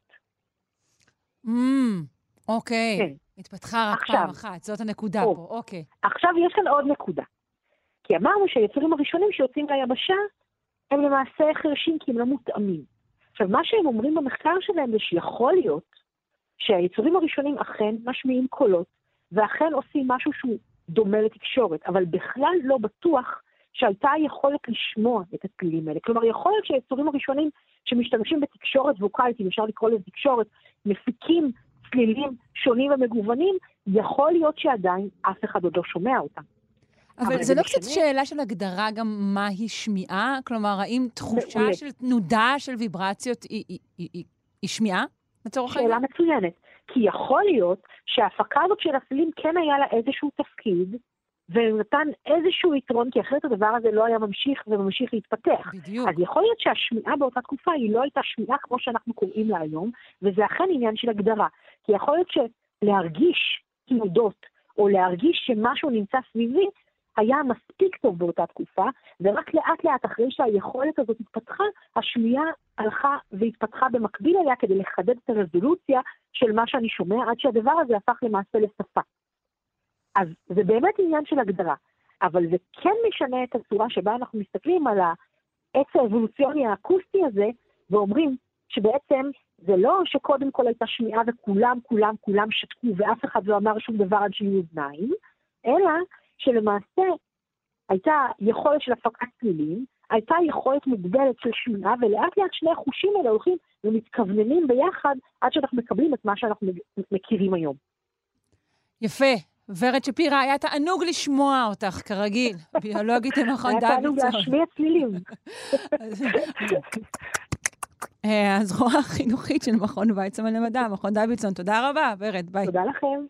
S1: Mm, אוקיי. כן. התפתחה רק עכשיו, פעם אחת, זאת הנקודה או, פה, אוקיי.
S6: עכשיו יש כאן עוד נקודה. כי אמרנו שהיצורים הראשונים שיוצאים ליבשה הם למעשה חרשים כי הם לא מותאמים. עכשיו, מה שהם אומרים במחקר שלהם זה שיכול להיות שהיצורים הראשונים אכן משמיעים קולות, ואכן עושים משהו שהוא דומה לתקשורת, אבל בכלל לא בטוח שהייתה יכולת לשמוע את הצלילים האלה. כלומר, יכול להיות שהיצורים הראשונים שמשתמשים בתקשורת ווקאלית, אם אפשר לקרוא לזה תקשורת, מפיקים צלילים שונים ומגוונים, יכול להיות שעדיין אף אחד עוד לא שומע אותם.
S1: אבל זה לא קצת שאלה של הגדרה גם מהי שמיעה? כלומר, האם תחושה של תנודה של ויברציות היא שמיעה, לצורך
S6: העניין? שאלה מצוינת. כי יכול להיות שההפקה הזאת של הצלילים כן היה לה איזשהו תפקיד, ונתן איזשהו יתרון, כי אחרת הדבר הזה לא היה ממשיך וממשיך להתפתח.
S1: בדיוק.
S6: אז יכול להיות שהשמיעה באותה תקופה היא לא הייתה שמיעה כמו שאנחנו קוראים לה היום, וזה אכן עניין של הגדרה. כי יכול להיות שלהרגיש תנודות, או להרגיש שמשהו נמצא סביבי, היה מספיק טוב באותה תקופה, ורק לאט לאט אחרי שהיכולת הזאת התפתחה, השמיעה הלכה והתפתחה במקביל אליה כדי לחדד את הרזולוציה של מה שאני שומע, עד שהדבר הזה הפך למעשה לשפה. אז זה באמת עניין של הגדרה, אבל זה כן משנה את הצורה שבה אנחנו מסתכלים על העץ האבולוציוני האקוסטי הזה, ואומרים שבעצם זה לא שקודם כל הייתה שמיעה וכולם, כולם, כולם שתקו ואף אחד לא אמר שום דבר עד שיהיו אוזניים, אלא שלמעשה הייתה יכולת של הפקת צלילים, הייתה יכולת מוגבלת של שמיעה, ולאט לאט שני החושים האלה הולכים ומתכווננים ביחד עד שאנחנו מקבלים את מה שאנחנו מכירים היום.
S1: יפה. ורד שפירא, היה תענוג לשמוע אותך, כרגיל, ביולוגית למכון דוידסון. היה
S6: תענוג להשמיע צלילים.
S1: אה, הזרוע החינוכית של מכון ויצמן למדע, מכון דוידסון. תודה רבה, ורד, ביי.
S6: תודה לכם.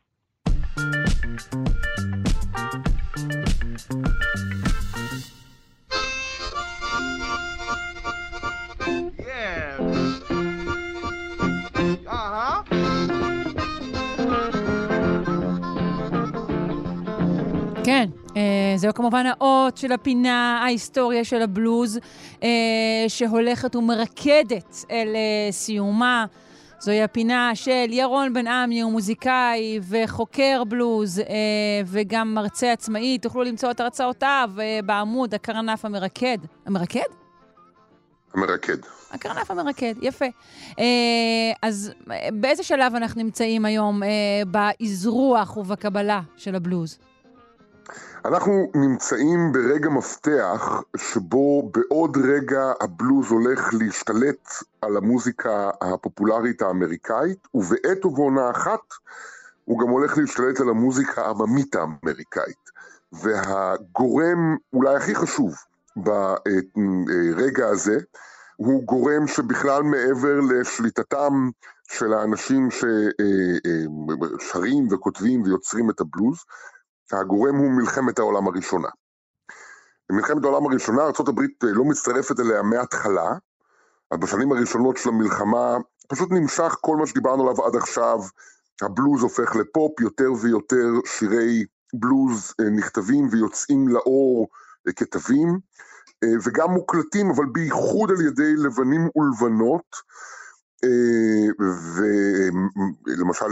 S1: זהו כמובן האות של הפינה, ההיסטוריה של הבלוז, אה, שהולכת ומרקדת אל אה, סיומה. זוהי הפינה של ירון בן עמי, הוא מוזיקאי וחוקר בלוז אה, וגם מרצה עצמאי. תוכלו למצוא את הרצאותיו אה, בעמוד הקרנף המרקד. המרקד?
S7: המרקד.
S1: הקרנף המרקד, יפה. אה, אז באיזה שלב אנחנו נמצאים היום אה, באזרוח ובקבלה של הבלוז?
S7: אנחנו נמצאים ברגע מפתח שבו בעוד רגע הבלוז הולך להשתלט על המוזיקה הפופולרית האמריקאית, ובעת ובעונה אחת הוא גם הולך להשתלט על המוזיקה העממית האמריקאית. והגורם אולי הכי חשוב ברגע הזה, הוא גורם שבכלל מעבר לשליטתם של האנשים ששרים וכותבים ויוצרים את הבלוז, הגורם הוא מלחמת העולם הראשונה. במלחמת העולם הראשונה ארה"ב לא מצטרפת אליה מההתחלה, אז בשנים הראשונות של המלחמה פשוט נמשך כל מה שדיברנו עליו עד עכשיו, הבלוז הופך לפופ, יותר ויותר שירי בלוז אה, נכתבים ויוצאים לאור אה, כתבים, אה, וגם מוקלטים, אבל בייחוד על ידי לבנים ולבנות, ולמשל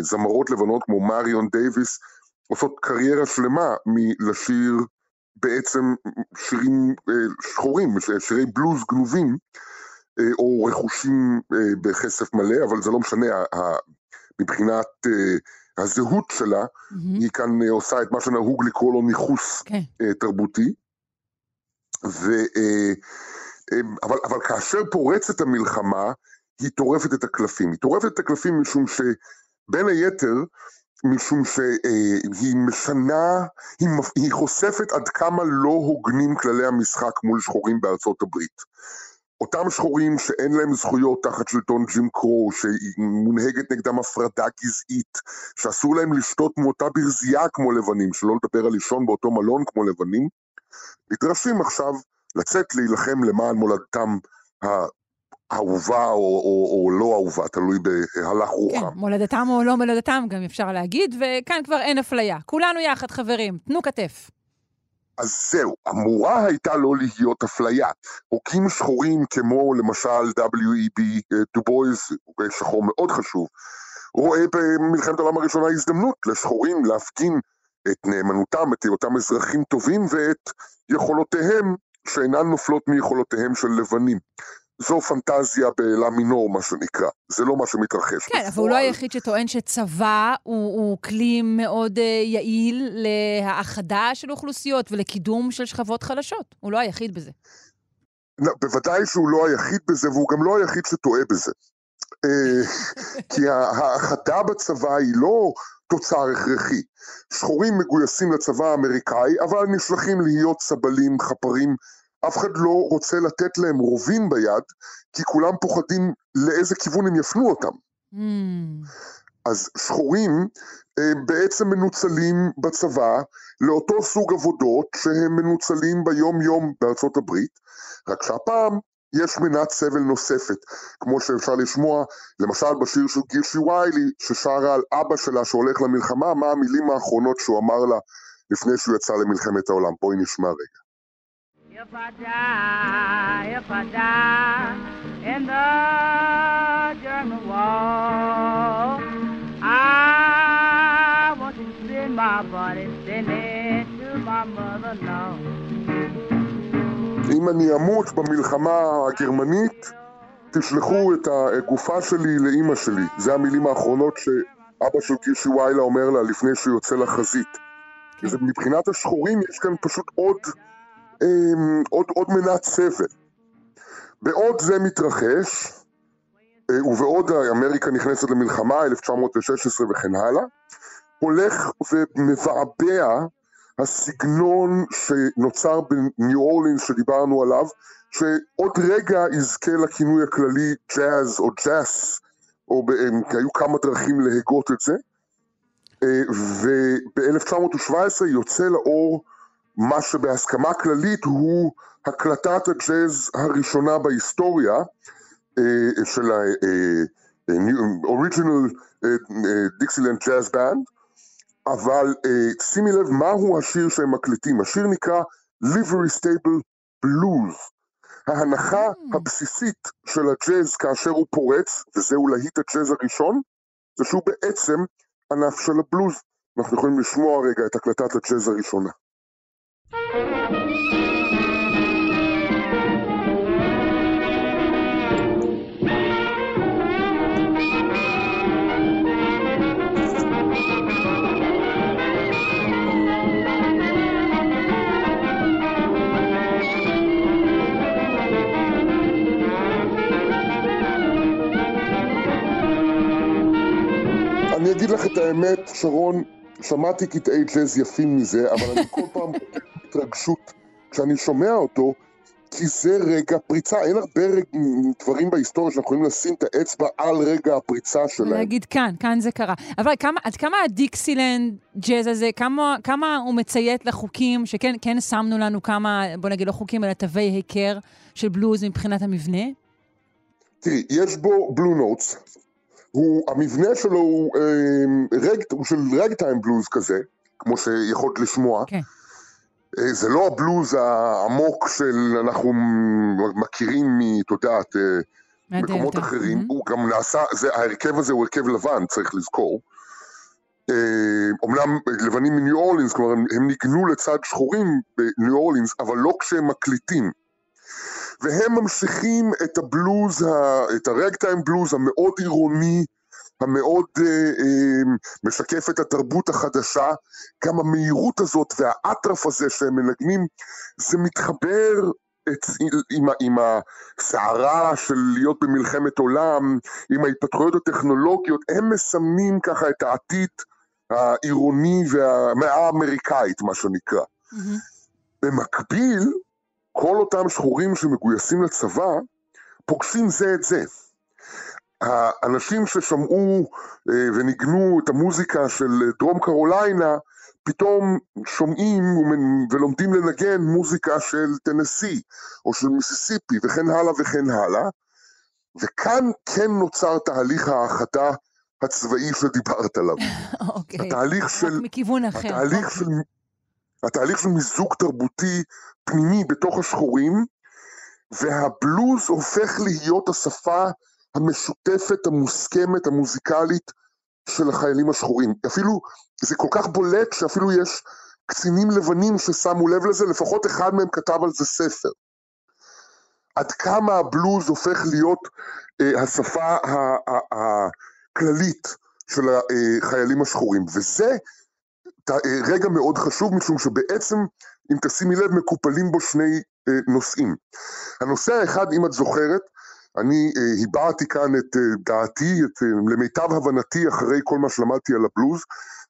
S7: זמרות לבנות כמו מריון דייוויס, עושות קריירה שלמה מלשיר בעצם שירים אה, שחורים, שירי בלוז גנובים, אה, או רכושים אה, בכסף מלא, אבל זה לא משנה, מבחינת הזהות שלה, mm-hmm. היא כאן עושה את מה שנהוג לקרוא לו ניכוס okay. כן. תרבותי. ו, אבל, אבל כאשר פורצת המלחמה, היא טורפת את הקלפים. היא טורפת את הקלפים משום שבין היתר, משום שהיא משנה, היא, היא חושפת עד כמה לא הוגנים כללי המשחק מול שחורים בארצות הברית. אותם שחורים שאין להם זכויות תחת שלטון ג'ים קרו, שמונהגת נגדם הפרדה גזעית, שאסור להם לשתות מאותה ברזייה כמו לבנים, שלא לדבר על לישון באותו מלון כמו לבנים, נדרשים עכשיו לצאת להילחם למען מולדתם אהובה או, או, או לא אהובה, תלוי בהלך רוחם.
S1: כן, מולדתם או לא מולדתם, גם אפשר להגיד, וכאן כבר אין אפליה. כולנו יחד, חברים, תנו כתף.
S7: אז זהו, אמורה הייתה לא להיות אפליה. חוקים שחורים כמו למשל W.E.B. דובויז, שחור מאוד חשוב, רואה במלחמת העולם הראשונה הזדמנות לשחורים להפגין את נאמנותם, את אותם אזרחים טובים ואת יכולותיהם שאינן נופלות מיכולותיהם של לבנים. זו פנטזיה באלה מינור, מה שנקרא. זה לא מה שמתרחש.
S1: כן, אבל הוא לא היחיד שטוען שצבא הוא, הוא כלי מאוד uh, יעיל להאחדה של אוכלוסיות ולקידום של שכבות חלשות. הוא לא היחיד בזה.
S7: בוודאי שהוא לא היחיד בזה, והוא גם לא היחיד שטועה בזה. אה, כי האחדה בצבא היא לא תוצר הכרחי. שחורים מגויסים לצבא האמריקאי, אבל נשלחים להיות סבלים, חפרים אף אחד לא רוצה לתת להם רובים ביד, כי כולם פוחדים לאיזה כיוון הם יפנו אותם. Mm. אז שחורים אה, בעצם מנוצלים בצבא לאותו סוג עבודות שהם מנוצלים ביום-יום בארצות הברית, רק שהפעם יש מנת סבל נוספת, כמו שאפשר לשמוע, למשל בשיר של גירשי ויילי, ששרה על אבא שלה שהולך למלחמה, מה המילים האחרונות שהוא אמר לה לפני שהוא יצא למלחמת העולם. בואי נשמע רגע. If I die, if I die in the German wall, I want to send my body, send it to my mother-in-law. אם אני אמות במלחמה הגרמנית, תשלחו את הגופה שלי לאימא שלי. זה המילים האחרונות שאבא של קישי ויילה אומר לה לפני שהוא יוצא לחזית. כן. מבחינת השחורים יש כאן פשוט עוד אמ, עוד, עוד מנת סבל. בעוד זה מתרחש, אה, ובעוד אמריקה נכנסת למלחמה, 1916 וכן הלאה, הולך ומבעבע הסגנון שנוצר בניו אורלינס שדיברנו עליו, שעוד רגע יזכה לכינוי הכללי ג'אז או ג'אס, או כי היו כמה דרכים להגות את זה, אה, וב-1917 יוצא לאור מה שבהסכמה כללית הוא הקלטת הג'אז הראשונה בהיסטוריה אה, של ה-Original אה, אה, Dixieland Jazz Band, אבל שימי לב מהו השיר שהם מקליטים. השיר נקרא Livery Stable Blues. ההנחה mm. הבסיסית של הג'אז כאשר הוא פורץ, וזהו להיט הג'אז הראשון, זה שהוא בעצם ענף של הבלוז. אנחנו יכולים לשמוע רגע את הקלטת הג'אז הראשונה. אגיד לך את האמת, שרון, שמעתי קטעי ג'אז יפים מזה, אבל אני כל פעם התרגשות כשאני שומע אותו, כי זה רגע פריצה, אין הרבה רג... דברים בהיסטוריה שאנחנו יכולים לשים את האצבע על רגע הפריצה שלהם.
S1: להגיד כאן, כאן זה קרה. אבל כמה, עד כמה הדיקסילנד ג'אז הזה, כמה, כמה הוא מציית לחוקים, שכן כן שמנו לנו כמה, בוא נגיד לא חוקים, אלא תווי היכר של בלוז מבחינת המבנה?
S7: תראי, יש בו בלו נוטס, הוא, המבנה שלו הוא, אה, רג, הוא של רגטיים בלוז כזה, כמו שיכולת לשמוע. כן. אה, זה לא הבלוז העמוק של אנחנו מכירים מ... את יודעת, אה, מקומות אחרים. Mm-hmm. הוא גם נעשה, זה, ההרכב הזה הוא הרכב לבן, צריך לזכור. אומנם לבנים מניו אורלינס, כלומר הם, הם ניגנו לצד שחורים בניו אורלינס, אבל לא כשהם מקליטים. והם ממשיכים את הבלוז, את הרגטיים בלוז המאוד עירוני, המאוד אה, אה, משקף את התרבות החדשה, גם המהירות הזאת והאטרף הזה שהם מנגנים, זה מתחבר את, עם, עם הסערה של להיות במלחמת עולם, עם ההתפתחויות הטכנולוגיות, הם מסמנים ככה את העתיד העירוני והמאה האמריקאית, מה שנקרא. Mm-hmm. במקביל, כל אותם שחורים שמגויסים לצבא, פוגשים זה את זה. האנשים ששמעו אה, וניגנו את המוזיקה של דרום קרוליינה, פתאום שומעים ולומדים לנגן מוזיקה של טנסי, או של מיסיסיפי, וכן הלאה וכן הלאה. וכאן כן נוצר תהליך ההאחדה הצבאי שדיברת עליו.
S1: אוקיי.
S7: התהליך של...
S1: מכיוון אחר.
S7: התהליך של... התהליך של מיזוג תרבותי פנימי בתוך השחורים, והבלוז הופך להיות השפה המשותפת, המוסכמת, המוזיקלית של החיילים השחורים. אפילו, זה כל כך בולט שאפילו יש קצינים לבנים ששמו לב לזה, לפחות אחד מהם כתב על זה ספר. עד כמה הבלוז הופך להיות אה, השפה הכללית של החיילים השחורים. וזה אה, רגע מאוד חשוב, משום שבעצם, אם תשימי לב, מקופלים בו שני אה, נושאים. הנושא האחד, אם את זוכרת, אני אה, הבעתי כאן את אה, דעתי, את, אה, למיטב הבנתי, אחרי כל מה שלמדתי על הבלוז,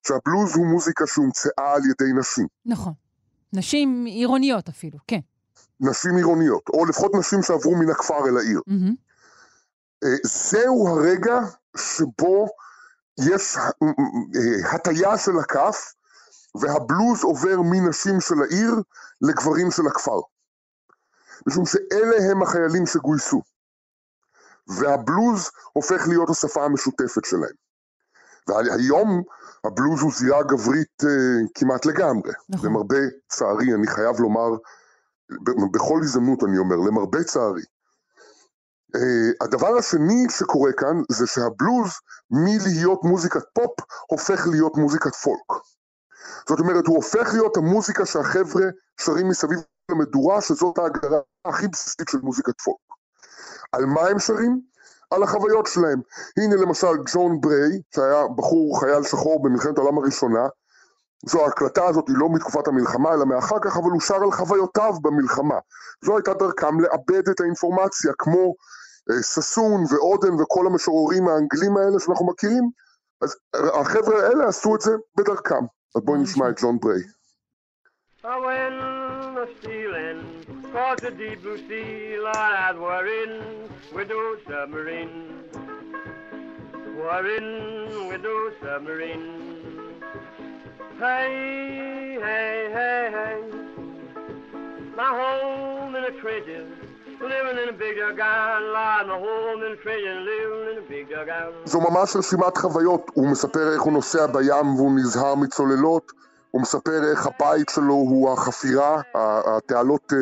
S7: שהבלוז הוא מוזיקה שהומצאה על ידי נשים.
S1: נכון. נשים עירוניות אפילו, כן.
S7: נשים עירוניות, או לפחות נשים שעברו מן הכפר אל העיר. Mm-hmm. זהו הרגע שבו יש הטיה של הכף, והבלוז עובר מנשים של העיר לגברים של הכפר. משום שאלה הם החיילים שגויסו. והבלוז הופך להיות השפה המשותפת שלהם. והיום הבלוז הוא זירה גברית uh, כמעט לגמרי. נכון. למרבה צערי, אני חייב לומר, בכל הזדמנות אני אומר, למרבה צערי. Uh, הדבר השני שקורה כאן זה שהבלוז מלהיות מוזיקת פופ הופך להיות מוזיקת פולק. זאת אומרת, הוא הופך להיות המוזיקה שהחבר'ה שרים מסביב למדורה, שזאת ההגדרה הכי בסיסית של מוזיקת פולק. על מה הם שרים? על החוויות שלהם. הנה למשל ג'ון בריי, שהיה בחור חייל שחור במלחמת העולם הראשונה, זו ההקלטה הזאת היא לא מתקופת המלחמה אלא מאחר כך, אבל הוא שר על חוויותיו במלחמה. זו הייתה דרכם לאבד את האינפורמציה, כמו אה, ששון ועודן וכל המשוררים האנגלים האלה שאנחנו מכירים, אז החבר'ה האלה עשו את זה בדרכם. אז בואי נשמע את ג'ון בריי. Across the deep blue sea, lads, we're in with those submarines. We're in with those submarines. Hey, hey, hey, hey. My home in the trenches זו ממש רשימת חוויות, הוא מספר איך הוא נוסע בים והוא נזהר מצוללות, הוא מספר איך הבית שלו הוא החפירה, התעלות,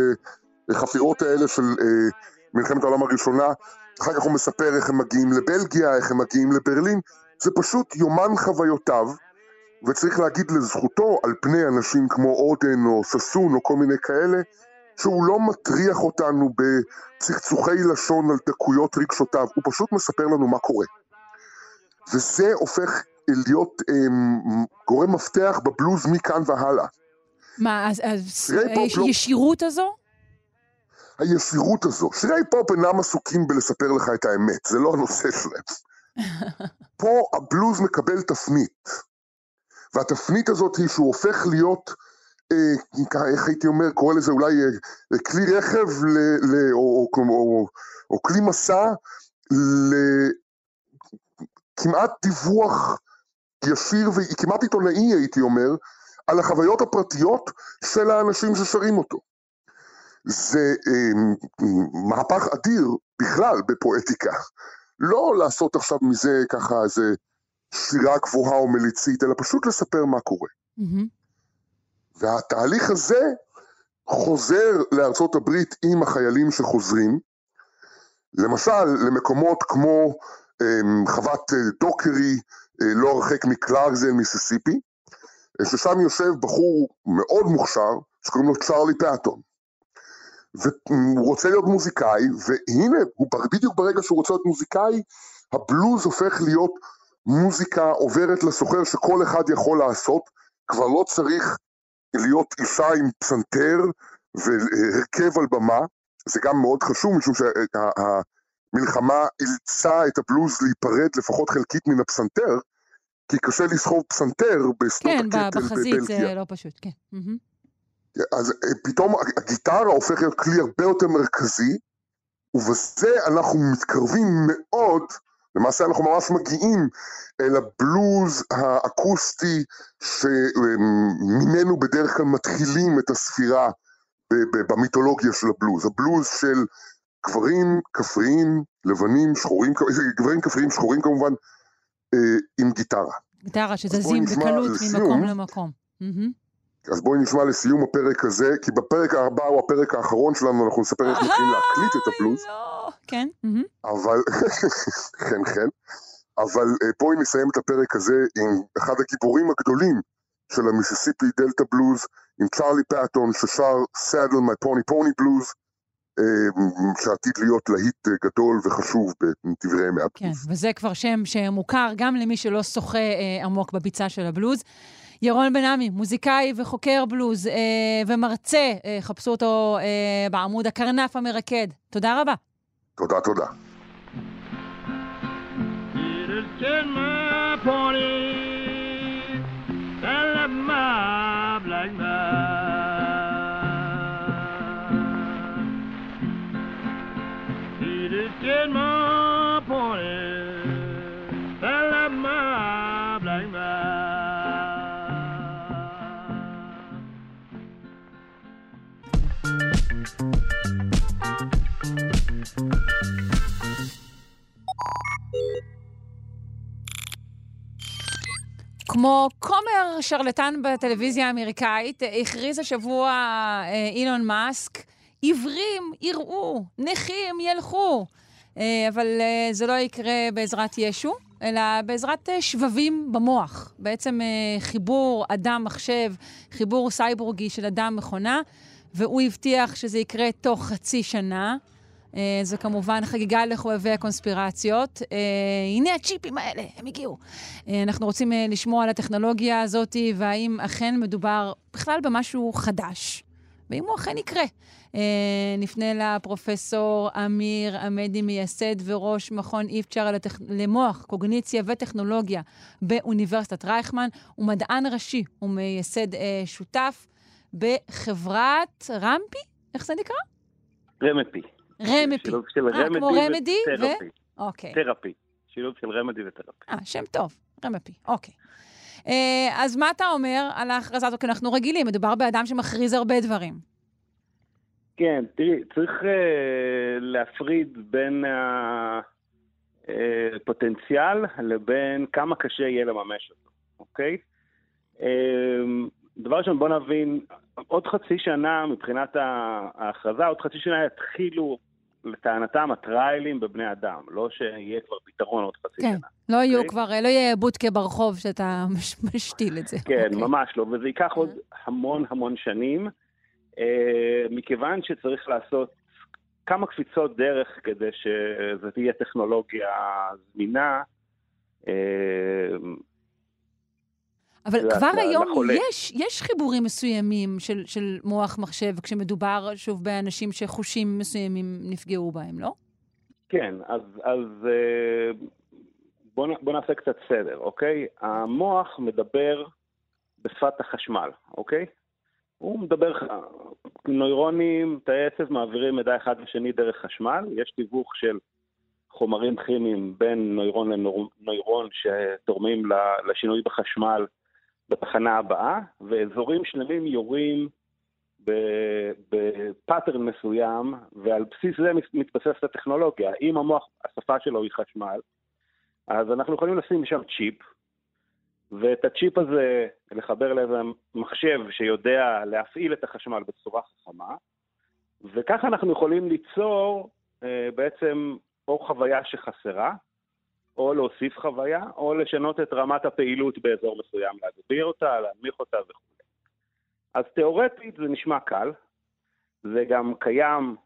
S7: החפירות האלה של מלחמת העולם הראשונה, אחר כך הוא מספר איך הם מגיעים לבלגיה, איך הם מגיעים לברלין, זה פשוט יומן חוויותיו, וצריך להגיד לזכותו, על פני אנשים כמו אודן או ששון או כל מיני כאלה, שהוא לא מטריח אותנו בצחצוחי לשון על דקויות רגשותיו, הוא פשוט מספר לנו מה קורה. וזה הופך להיות אה, גורם מפתח בבלוז מכאן והלאה.
S1: מה, אז, אז הישירות לא... הזו?
S7: הישירות הזו. שירי פופ אינם עסוקים בלספר לך את האמת, זה לא הנושא שלהם. פה הבלוז מקבל תפנית, והתפנית הזאת היא שהוא הופך להיות, איך הייתי אומר, קורא לזה אולי אה, כלי רכב ל, ל, או, או, או, או כלי מסע לכמעט דיווח ישיר וכמעט עיתונאי הייתי אומר, על החוויות הפרטיות של האנשים ששרים אותו. זה אה, מהפך אדיר בכלל בפואטיקה. לא לעשות עכשיו מזה ככה איזה שירה גבוהה או מליצית, אלא פשוט לספר מה קורה. Mm-hmm. והתהליך הזה חוזר לארצות הברית עם החיילים שחוזרים, למשל למקומות כמו אה, חוות אה, דוקרי, אה, לא הרחק מקלארקזל, מיסיסיפי, אה, ששם יושב בחור מאוד מוכשר, שקוראים לו צ'ארלי פאטון. והוא רוצה להיות מוזיקאי, והנה, הוא בדיוק ברגע שהוא רוצה להיות מוזיקאי, הבלוז הופך להיות מוזיקה עוברת לסוחר שכל אחד יכול לעשות, כבר לא צריך להיות אישה עם פסנתר והרכב על במה, זה גם מאוד חשוב, משום שהמלחמה אילצה את הבלוז להיפרד לפחות חלקית מן הפסנתר, כי קשה לסחוב פסנתר בשנות
S1: כן, הקטל בבלגיה. כן, בחזית זה לא פשוט, כן.
S7: אז אה, פתאום הגיטרה הופך להיות כלי הרבה יותר מרכזי, ובזה אנחנו מתקרבים מאוד, למעשה אנחנו ממש מגיעים אל הבלוז האקוסטי שממנו בדרך כלל מתחילים את הספירה במיתולוגיה של הבלוז. הבלוז של גברים כפריים, לבנים, שחורים, גברים כפריים, שחורים כמובן, אה, עם גיטרה.
S1: גיטרה שזזים בקלות ממקום למקום.
S7: אז בואי נשמע לסיום הפרק הזה, כי בפרק הבא הוא הפרק האחרון שלנו, אנחנו נספר איך מתחילים להקליט את הפלוס.
S1: לא, כן.
S7: אבל, כן, כן. אבל אה, בואי נסיים את הפרק הזה עם אחד הגיבורים הגדולים של המיסיסיפי דלטה בלוז, עם צ'ארלי פאטון ששר סאדל מי פוני פוני בלוז, שעתיד להיות להיט אה, גדול וחשוב בדברי ימי הבלוז.
S1: כן, וזה כבר שם שמוכר גם למי שלא שוחה אה, עמוק בביצה של הבלוז. ירון בן עמי, מוזיקאי וחוקר בלוז אה, ומרצה, אה, חפשו אותו אה, בעמוד הקרנף המרקד. תודה רבה.
S7: תודה, תודה. Get
S1: כמו כומר שרלטן בטלוויזיה האמריקאית, הכריז השבוע אה, אילון מאסק, עיוורים יראו, נכים ילכו. אה, אבל אה, זה לא יקרה בעזרת ישו, אלא בעזרת שבבים במוח. בעצם חיבור אדם-מחשב, חיבור סייבורגי של אדם-מכונה, והוא הבטיח שזה יקרה תוך חצי שנה. אה, זו כמובן חגיגה לחובבי הקונספירציות. אה, הנה הצ'יפים האלה, הם הגיעו. אה, אנחנו רוצים לשמוע על הטכנולוגיה הזאת, והאם אכן מדובר בכלל במשהו חדש, ואם הוא אכן יקרה. נפנה לפרופסור אמיר עמדי, מייסד וראש מכון איפצ'ר לטכ... למוח, קוגניציה וטכנולוגיה באוניברסיטת רייכמן. הוא מדען ראשי ומייסד שותף בחברת רמפי? איך זה נקרא?
S8: רמפי.
S1: רמפי.
S8: שילוב של
S1: כמו רמדי
S8: ו...
S1: אוקיי.
S8: תרפי. שילוב של רמדי ותרפי.
S1: אה, שם טוב, רמפי, אוקיי. אה, אז מה אתה אומר על ההכרזה הזאת? כי אנחנו רגילים, מדובר באדם שמכריז הרבה דברים.
S8: כן, תראי, צריך uh, להפריד בין הפוטנציאל לבין כמה קשה יהיה לממש אותו, אוקיי? Uh, דבר ראשון, בוא נבין, עוד חצי שנה מבחינת ההכרזה, עוד חצי שנה יתחילו לטענתם הטריילים בבני אדם, לא שיהיה כבר פתרון עוד חצי
S1: כן,
S8: שנה.
S1: לא יהיו
S8: אוקיי?
S1: כבר, לא יהיה בודקה ברחוב שאתה מש- משתיל את זה.
S8: כן,
S1: אוקיי.
S8: ממש לא, וזה ייקח עוד המון המון שנים, אה, מכיוון שצריך לעשות כמה קפיצות דרך כדי שזו תהיה טכנולוגיה זמינה. אה,
S1: אבל כבר היום
S8: לחולה.
S1: יש, יש חיבורים מסוימים של, של מוח מחשב, כשמדובר, שוב, באנשים שחושים מסוימים נפגעו בהם, לא?
S8: כן, אז, אז אה, בוא, בוא נעשה קצת סדר, אוקיי? המוח מדבר בשפת החשמל, אוקיי? הוא מדבר, נוירונים, תאי עצב מעבירים מידע אחד לשני דרך חשמל, יש תיווך של חומרים כימיים בין נוירון לנוירון שתורמים לשינוי בחשמל בתחנה הבאה, ואזורים שלמים יורים ב pattern מסוים, ועל בסיס זה מת- מתבססת הטכנולוגיה. אם המוח, השפה שלו היא חשמל, אז אנחנו יכולים לשים שם צ'יפ, ואת הצ'יפ הזה לחבר לאיזה מחשב שיודע להפעיל את החשמל בצורה חכמה, וככה אנחנו יכולים ליצור אה, בעצם או חוויה שחסרה, או להוסיף חוויה, או לשנות את רמת הפעילות באזור מסוים, להגביר אותה, להנמיך אותה וכו'. אז תיאורטית זה נשמע קל, זה גם קיים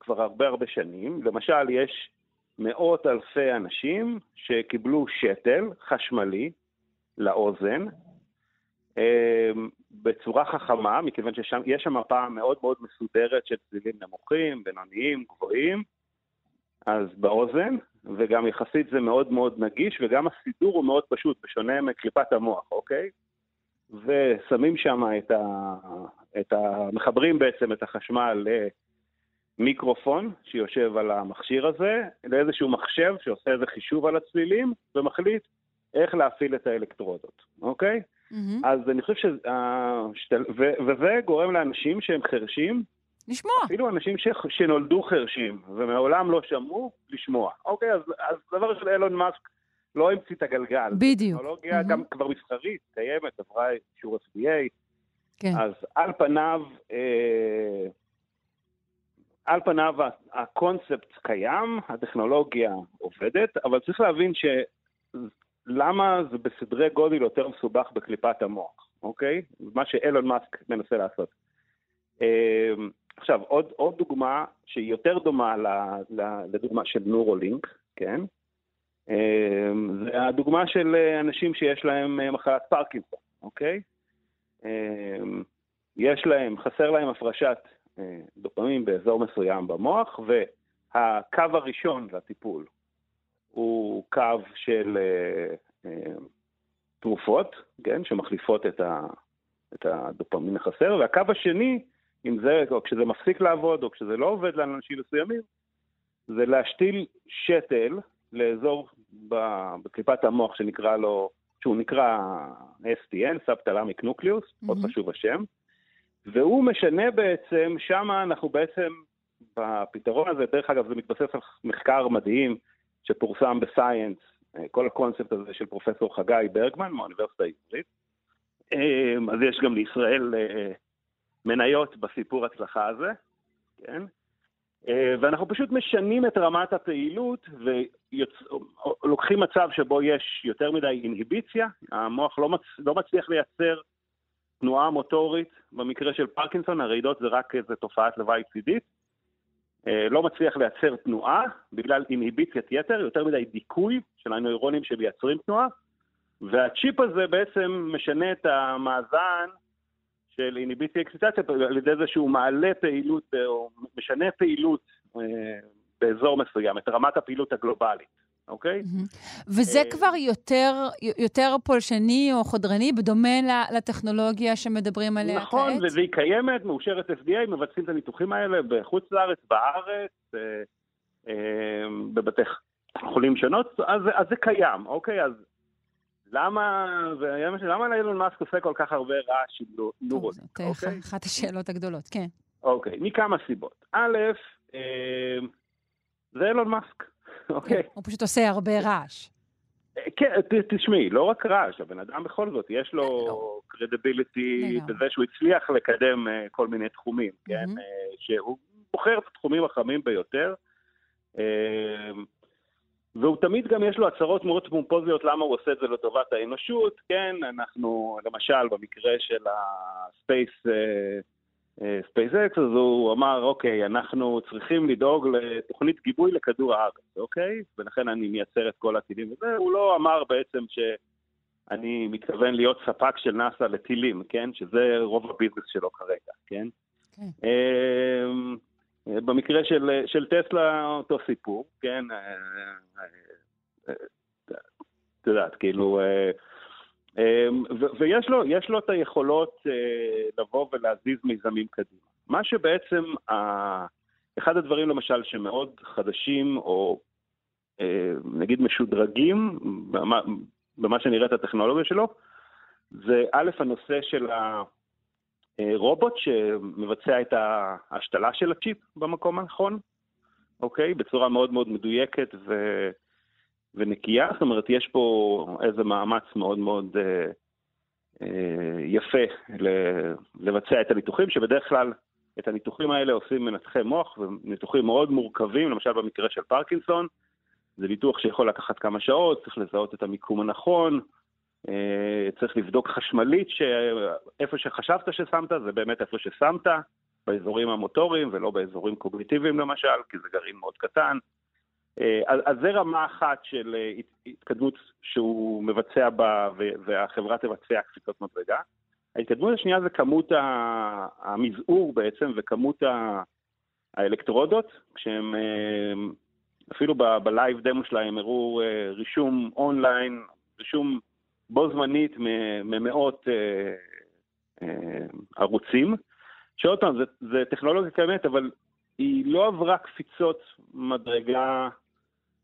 S8: כבר הרבה הרבה שנים. למשל, יש מאות אלפי אנשים שקיבלו שתל חשמלי לאוזן אה, בצורה חכמה, מכיוון שיש שם מפה מאוד מאוד מסודרת של צלילים נמוכים, בינוניים, גבוהים, אז באוזן, וגם יחסית זה מאוד מאוד נגיש, וגם הסידור הוא מאוד פשוט, בשונה מקליפת המוח, אוקיי? ושמים שם את ה... את ה... מחברים בעצם את החשמל למיקרופון שיושב על המכשיר הזה, לאיזשהו מחשב שעושה איזה חישוב על הצלילים, ומחליט איך להפעיל את האלקטרודות, אוקיי?
S1: מהמם.
S8: אז אני חושב ש... השתל- ו... וזה גורם לאנשים שהם חרשים,
S1: לשמוע.
S8: אפילו אנשים ש... שנולדו חרשים ומעולם לא שמעו, לשמוע. אוקיי, אז, אז דבר ראשון, אילון מאסק לא המציא את הגלגל.
S1: בדיוק.
S8: טכנולוגיה
S1: מהמם.
S8: גם כבר מסחרית, קיימת, עברה אישור FDA,
S1: כן.
S8: אז על פניו, אה, על פניו הקונספט קיים, הטכנולוגיה עובדת, אבל צריך להבין ש... למה זה בסדרי גודל יותר מסובך בקליפת המוח, אוקיי? מה שאילון מאסק מנסה לעשות. עכשיו, עוד, עוד דוגמה שהיא יותר דומה לדוגמה של נורולינק, כן? אה, זה הדוגמה של אנשים שיש להם אה, מחלת פרקינסון, אוקיי? אה, יש להם, חסר להם הפרשת אה, דופמין באזור מסוים במוח, והקו הראשון לטיפול הוא קו של אה, תרופות, כן, שמחליפות את, ה, את הדופמין החסר, והקו השני, אם זה, או כשזה מפסיק לעבוד, או כשזה לא עובד לאנשים מסוימים, זה להשתיל שתל לאזור בקליפת המוח שנקרא לו, שהוא נקרא STN, subthalamic nucleus, מאוד
S1: מהמם.
S8: חשוב השם, והוא משנה בעצם, שמה אנחנו בעצם, בפתרון הזה, דרך אגב, זה מתבסס על מחקר מדהים שפורסם בסייאנס, אה, כל הקונספט הזה של פרופסור חגי ברגמן מהאוניברסיטה העברית. אה, אז יש גם לישראל אה, מניות בסיפור הצלחה הזה, כן? אה, ואנחנו פשוט משנים את רמת הפעילות ולוקחים מצב שבו יש יותר מדי אינהיביציה, המוח לא, מצ... לא מצליח לייצר תנועה מוטורית, במקרה של פרקינסון הרעידות זה רק איזו תופעת לוואי צידית, אה, לא מצליח לייצר תנועה בגלל אינהיביציית יתר, יותר מדי דיכוי של הנוירונים שמייצרים תנועה, והצ'יפ הזה בעצם משנה את המאזן של אינהיביציה אקסיטציה על ידי זה שהוא מעלה פעילות, או משנה פעילות אה, באזור מסוים, את רמת הפעילות הגלובלית, אוקיי?
S1: וזה
S8: אה,
S1: כבר יותר, יותר פולשני או חודרני, בדומה לטכנולוגיה שמדברים עליה
S8: נכון,
S1: כעת?
S8: והיא קיימת, מאושרת FDA, מבצעים את הניתוחים האלה בחוץ לארץ, בארץ, אה, אה, בבתי חולים שונות, אז, אז זה קיים, אוקיי? אז למה, למה אילון מאסק עושה כל כך הרבה רעש עם נו-
S1: טוב,
S8: נורולינק,
S1: זאת אה,
S8: אוקיי?
S1: אחת השאלות הגדולות, כן.
S8: אוקיי, מכמה סיבות. א', אה, זה אילון מאסק, אוקיי?
S1: הוא פשוט עושה הרבה רעש.
S8: כן, ת- תשמעי, לא רק רעש, הבן אדם בכל זאת, יש לו קרדיביליטי
S1: לגמרי.
S8: בזה שהוא הצליח לקדם אה, כל מיני תחומים, כן? אה, שהוא בוחר את התחומים החמים ביותר. אה, והוא תמיד גם יש לו הצהרות מאוד פומפוזיות למה הוא עושה את זה לטובת האנושות, כן? אנחנו, למשל, במקרה של הספייס, SpaceX, אז הוא אמר, אוקיי, אנחנו צריכים לדאוג לתוכנית גיבוי לכדור הארץ, אוקיי? ולכן אני מייצר את כל הטילים וזה. הוא לא אמר בעצם שאני מתכוון להיות ספק של נאס"א לטילים, כן? שזה רוב ה business שלו כרגע, כן?
S1: כן.
S8: במקרה של, של טסלה, אותו סיפור, כן? אה, אה, את יודעת, כאילו... אה, ויש לו, לו את היכולות לבוא ולהזיז מיזמים קדימה. מה שבעצם, ה- אחד הדברים למשל שמאוד חדשים, או נגיד משודרגים, במה, את הטכנולוגיה שלו, זה א', הנושא של הרובוט שמבצע את ההשתלה של הצ'יפ במקום הנכון, אוקיי? בצורה מאוד מאוד מדויקת ו... ונקייה, זאת אומרת, יש פה איזה מאמץ מאוד מאוד אה, אה, יפה ל- לבצע את הניתוחים, שבדרך כלל את הניתוחים האלה עושים מנתחי מוח, וניתוחים מאוד מורכבים, למשל במקרה של פרקינסון, זה ניתוח שיכול לקחת כמה שעות, צריך לזהות את המיקום הנכון, אה, צריך לבדוק חשמלית שאיפה שחשבת ששמת, זה באמת איפה ששמת, באזורים המוטוריים ולא באזורים קוגניטיביים למשל, כי זה גרעין מאוד קטן. אה, אז, אז זה רמה אחת של אה, הת- התקדמות שהוא מבצע בה והחברה תבצע קפיצות מדרגה. ההתקדמות השנייה זה כמות המזעור בעצם וכמות האלקטרודות, כשהם אה, אפילו ב live demo שלהם הראו אה, רישום אונליין, רישום בו זמנית ממאות אה, אה, ערוצים, שעוד פעם, זה, טכנולוגיה קיימת, אבל היא לא עברה קפיצות מדרגה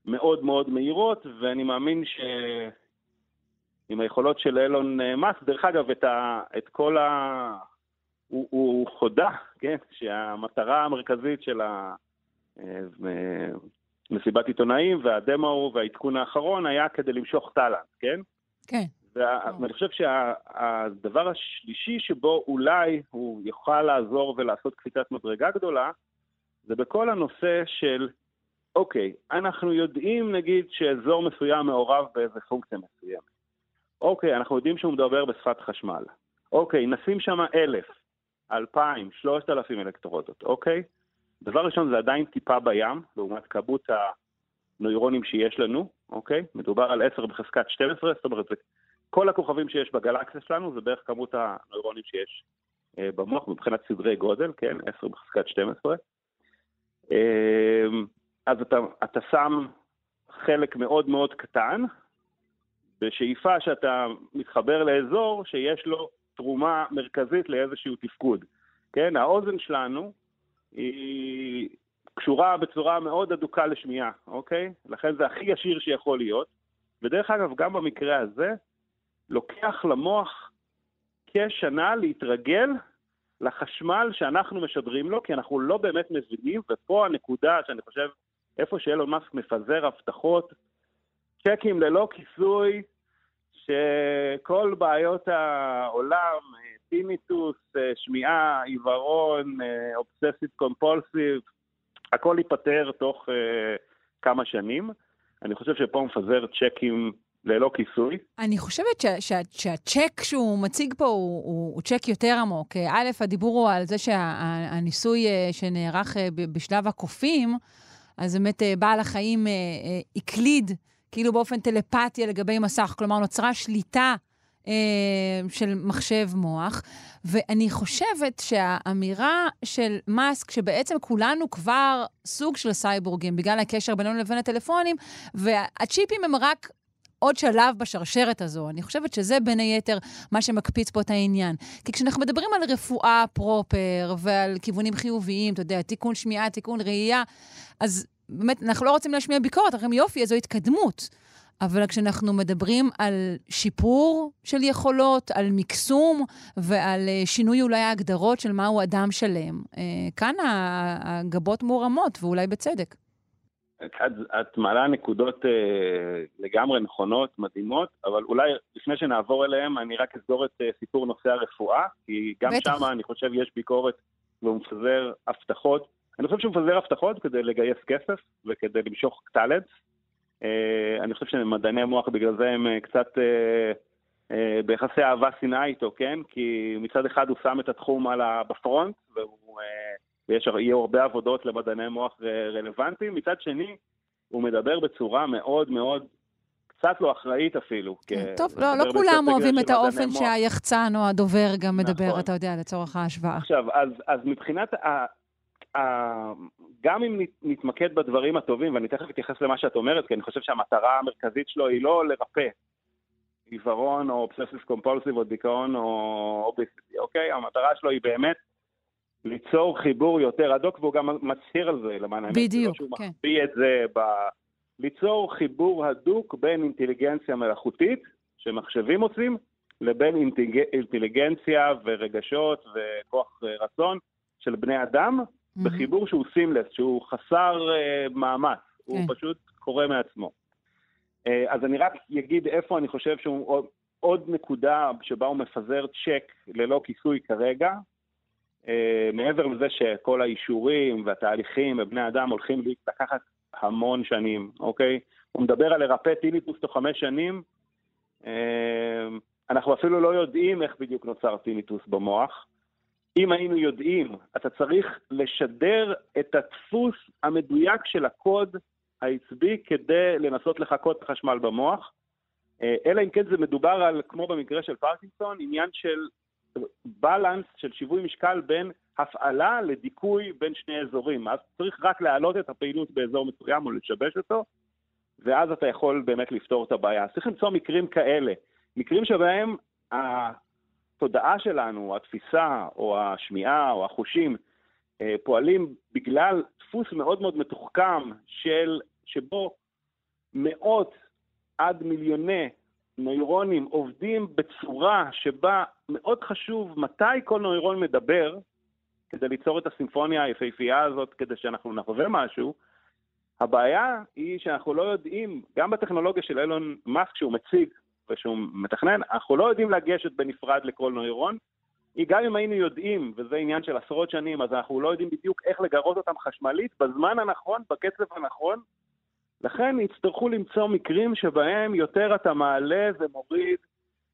S8: מאוד מאוד מהירות, ואני מאמין שעם היכולות של אילון אה, מאסק, דרך אגב, את, ה, את כל ה... הוא, הוא חודה, כן, שהמטרה המרכזית של המסיבת עיתונאים והדמו והעדכון האחרון היה כדי למשוך טאלנט, כן?
S1: כן.
S8: ואני חושב שהדבר השלישי שבו אולי הוא יוכל לעזור ולעשות קפיצת מדרגה גדולה, זה בכל הנושא של, אוקיי, אנחנו יודעים נגיד שאזור מסוים מעורב באיזה פונקציה מסוימת. אוקיי, אנחנו יודעים שהוא מדבר בשפת חשמל. אוקיי, נשים שם אלף, אלפיים, שלושת אלפים אלקטרודות, אוקיי? דבר ראשון, זה עדיין טיפה בים, לעומת כמות הנוירונים שיש לנו, אוקיי? מדובר על 10 בחזקת 12, זאת אומרת, כל הכוכבים שיש בגלקסיה שלנו זה בערך כמות הנוירונים שיש אה, במוח מבחינת סדרי גודל, כן? 10 בחזקת 12. אה, אז אתה, אתה שם חלק מאוד מאוד קטן, בשאיפה שאתה מתחבר לאזור שיש לו תרומה מרכזית לאיזשהו תפקוד. כן, האוזן שלנו היא קשורה בצורה מאוד הדוקה לשמיעה, אוקיי? לכן זה הכי ישיר שיכול להיות. ודרך אגב, גם במקרה הזה, לוקח למוח כשנה להתרגל לחשמל שאנחנו משדרים לו, כי אנחנו לא באמת מבינים, ופה הנקודה שאני חושב, איפה שאילון מאסק מפזר הבטחות, צ'קים ללא כיסוי, שכל בעיות העולם, טיניטוס, שמיעה, עיוורון, אובססיב קומפולסיב, הכל ייפתר תוך uh, כמה שנים. אני חושב שפה הוא מפזר צ'קים ללא כיסוי.
S1: אני חושבת שה, שה, שהצ'ק שהוא מציג פה הוא, הוא, הוא צ'ק יותר עמוק. א', הדיבור הוא על זה שהניסוי שה, שנערך אה, בשלב הקופים, אז באמת אה, בעל החיים הקליד כאילו באופן טלפתי לגבי מסך, כלומר נוצרה שליטה אה, של מחשב מוח. ואני חושבת שהאמירה של מאסק, שבעצם כולנו כבר סוג של סייבורגים, בגלל הקשר בינינו לבין הטלפונים, והצ'יפים הם רק עוד שלב בשרשרת הזו. אני חושבת שזה בין היתר מה שמקפיץ פה את העניין. כי כשאנחנו מדברים על רפואה פרופר ועל כיוונים חיוביים, אתה יודע, תיקון שמיעה, תיקון ראייה, אז באמת, אנחנו לא רוצים להשמיע ביקורת, אנחנו אומרים, יופי, איזו התקדמות. אבל כשאנחנו מדברים על שיפור של יכולות, על מקסום ועל uh, שינוי אולי ההגדרות של מהו אדם שלם, uh, כאן הגבות מורמות, ואולי בצדק.
S8: את, את מעלה נקודות אה, לגמרי נכונות, מדהימות, אבל אולי לפני שנעבור אליהם, אני רק אסגור את אה, סיפור נושא הרפואה, כי גם שם אני חושב יש ביקורת והוא מפזר הבטחות. אני חושב שהוא מפזר הבטחות כדי לגייס כסף וכדי למשוך טאלנט. אה, אני חושב שמדעני מוח בגלל זה הם אה, קצת אה, ביחסי אהבה שנאה איתו, כן? כי מצד אחד הוא שם את התחום על ה... בפרונט, והוא... ויהיו הרבה עבודות למדעני מוח רלוונטיים. מצד שני, הוא מדבר בצורה מאוד מאוד, קצת לא אחראית אפילו.
S1: כן, טוב, לא, לא כולם אוהבים את האופן. שהיחצן או הדובר גם מדבר, נכון. אתה יודע, לצורך ההשוואה.
S8: עכשיו, אז, אז מבחינת. גם אם נתמקד בדברים הטובים, ואני תכף אתייחס למה שאת אומרת, כי אני חושב שהמטרה המרכזית שלו היא לא לרפא עיוורון או אובססיב קומפולסיב או דיכאון או אוביסיטי, אוקיי? המטרה שלו היא באמת ליצור חיבור יותר הדוק, והוא גם מצהיר על זה, למען האמת.
S1: בדיוק,
S8: לא שהוא כן. מחביא את זה ב... ליצור חיבור הדוק בין אינטליגנציה מלאכותית, שמחשבים עושים, לבין אינטליג... אינטליגנציה ורגשות וכוח רצון של בני אדם. בחיבור שהוא סימלס, שהוא חסר uh, מאמץ, כן. הוא פשוט קורה מעצמו. Uh, אז אני רק אגיד איפה אני חושב שהוא עוד, עוד נקודה שבה הוא מפזר צ'ק ללא כיסוי כרגע, אה, מעבר לזה שכל האישורים והתהליכים בבני אדם הולכים לקחת המון שנים, אוקיי? הוא מדבר על לרפא טיניטוס תוך חמש שנים, אה, אנחנו אפילו לא יודעים איך בדיוק נוצר טיניטוס במוח. אם היינו יודעים, אתה צריך לשדר את הדפוס המדויק של הקוד העצבי כדי לנסות לחקות את החשמל במוח. אה, אלא אם כן זה מדובר על, כמו במקרה של פרקינסון, עניין של בלנס של שיווי משקל בין הפעלה לדיכוי בין שני אזורים. אז צריך רק להעלות את הפעילות באזור מסוים או לשבש אותו, ואז אתה יכול באמת לפתור את הבעיה. צריך למצוא מקרים כאלה, מקרים שבהם התודעה שלנו, התפיסה או השמיעה או החושים אה, פועלים בגלל דפוס מאוד מאוד מתוחכם של, שבו מאות עד מיליוני נוירונים עובדים בצורה שבה מאוד חשוב מתי כל נוירון מדבר, כדי ליצור את הסימפוניה היפהפייה הזאת, כדי שאנחנו נחווה משהו, הבעיה היא שאנחנו לא יודעים, גם בטכנולוגיה של אילון מאסק שהוא מציג ושהוא מתכנן, אנחנו לא יודעים לגשת בנפרד לכל נוירון. גם אם היינו יודעים, וזה עניין של עשרות שנים, אז אנחנו לא יודעים בדיוק איך לגרות אותם חשמלית בזמן הנכון, בקצב הנכון, לכן יצטרכו למצוא מקרים שבהם יותר אתה מעלה ומוריד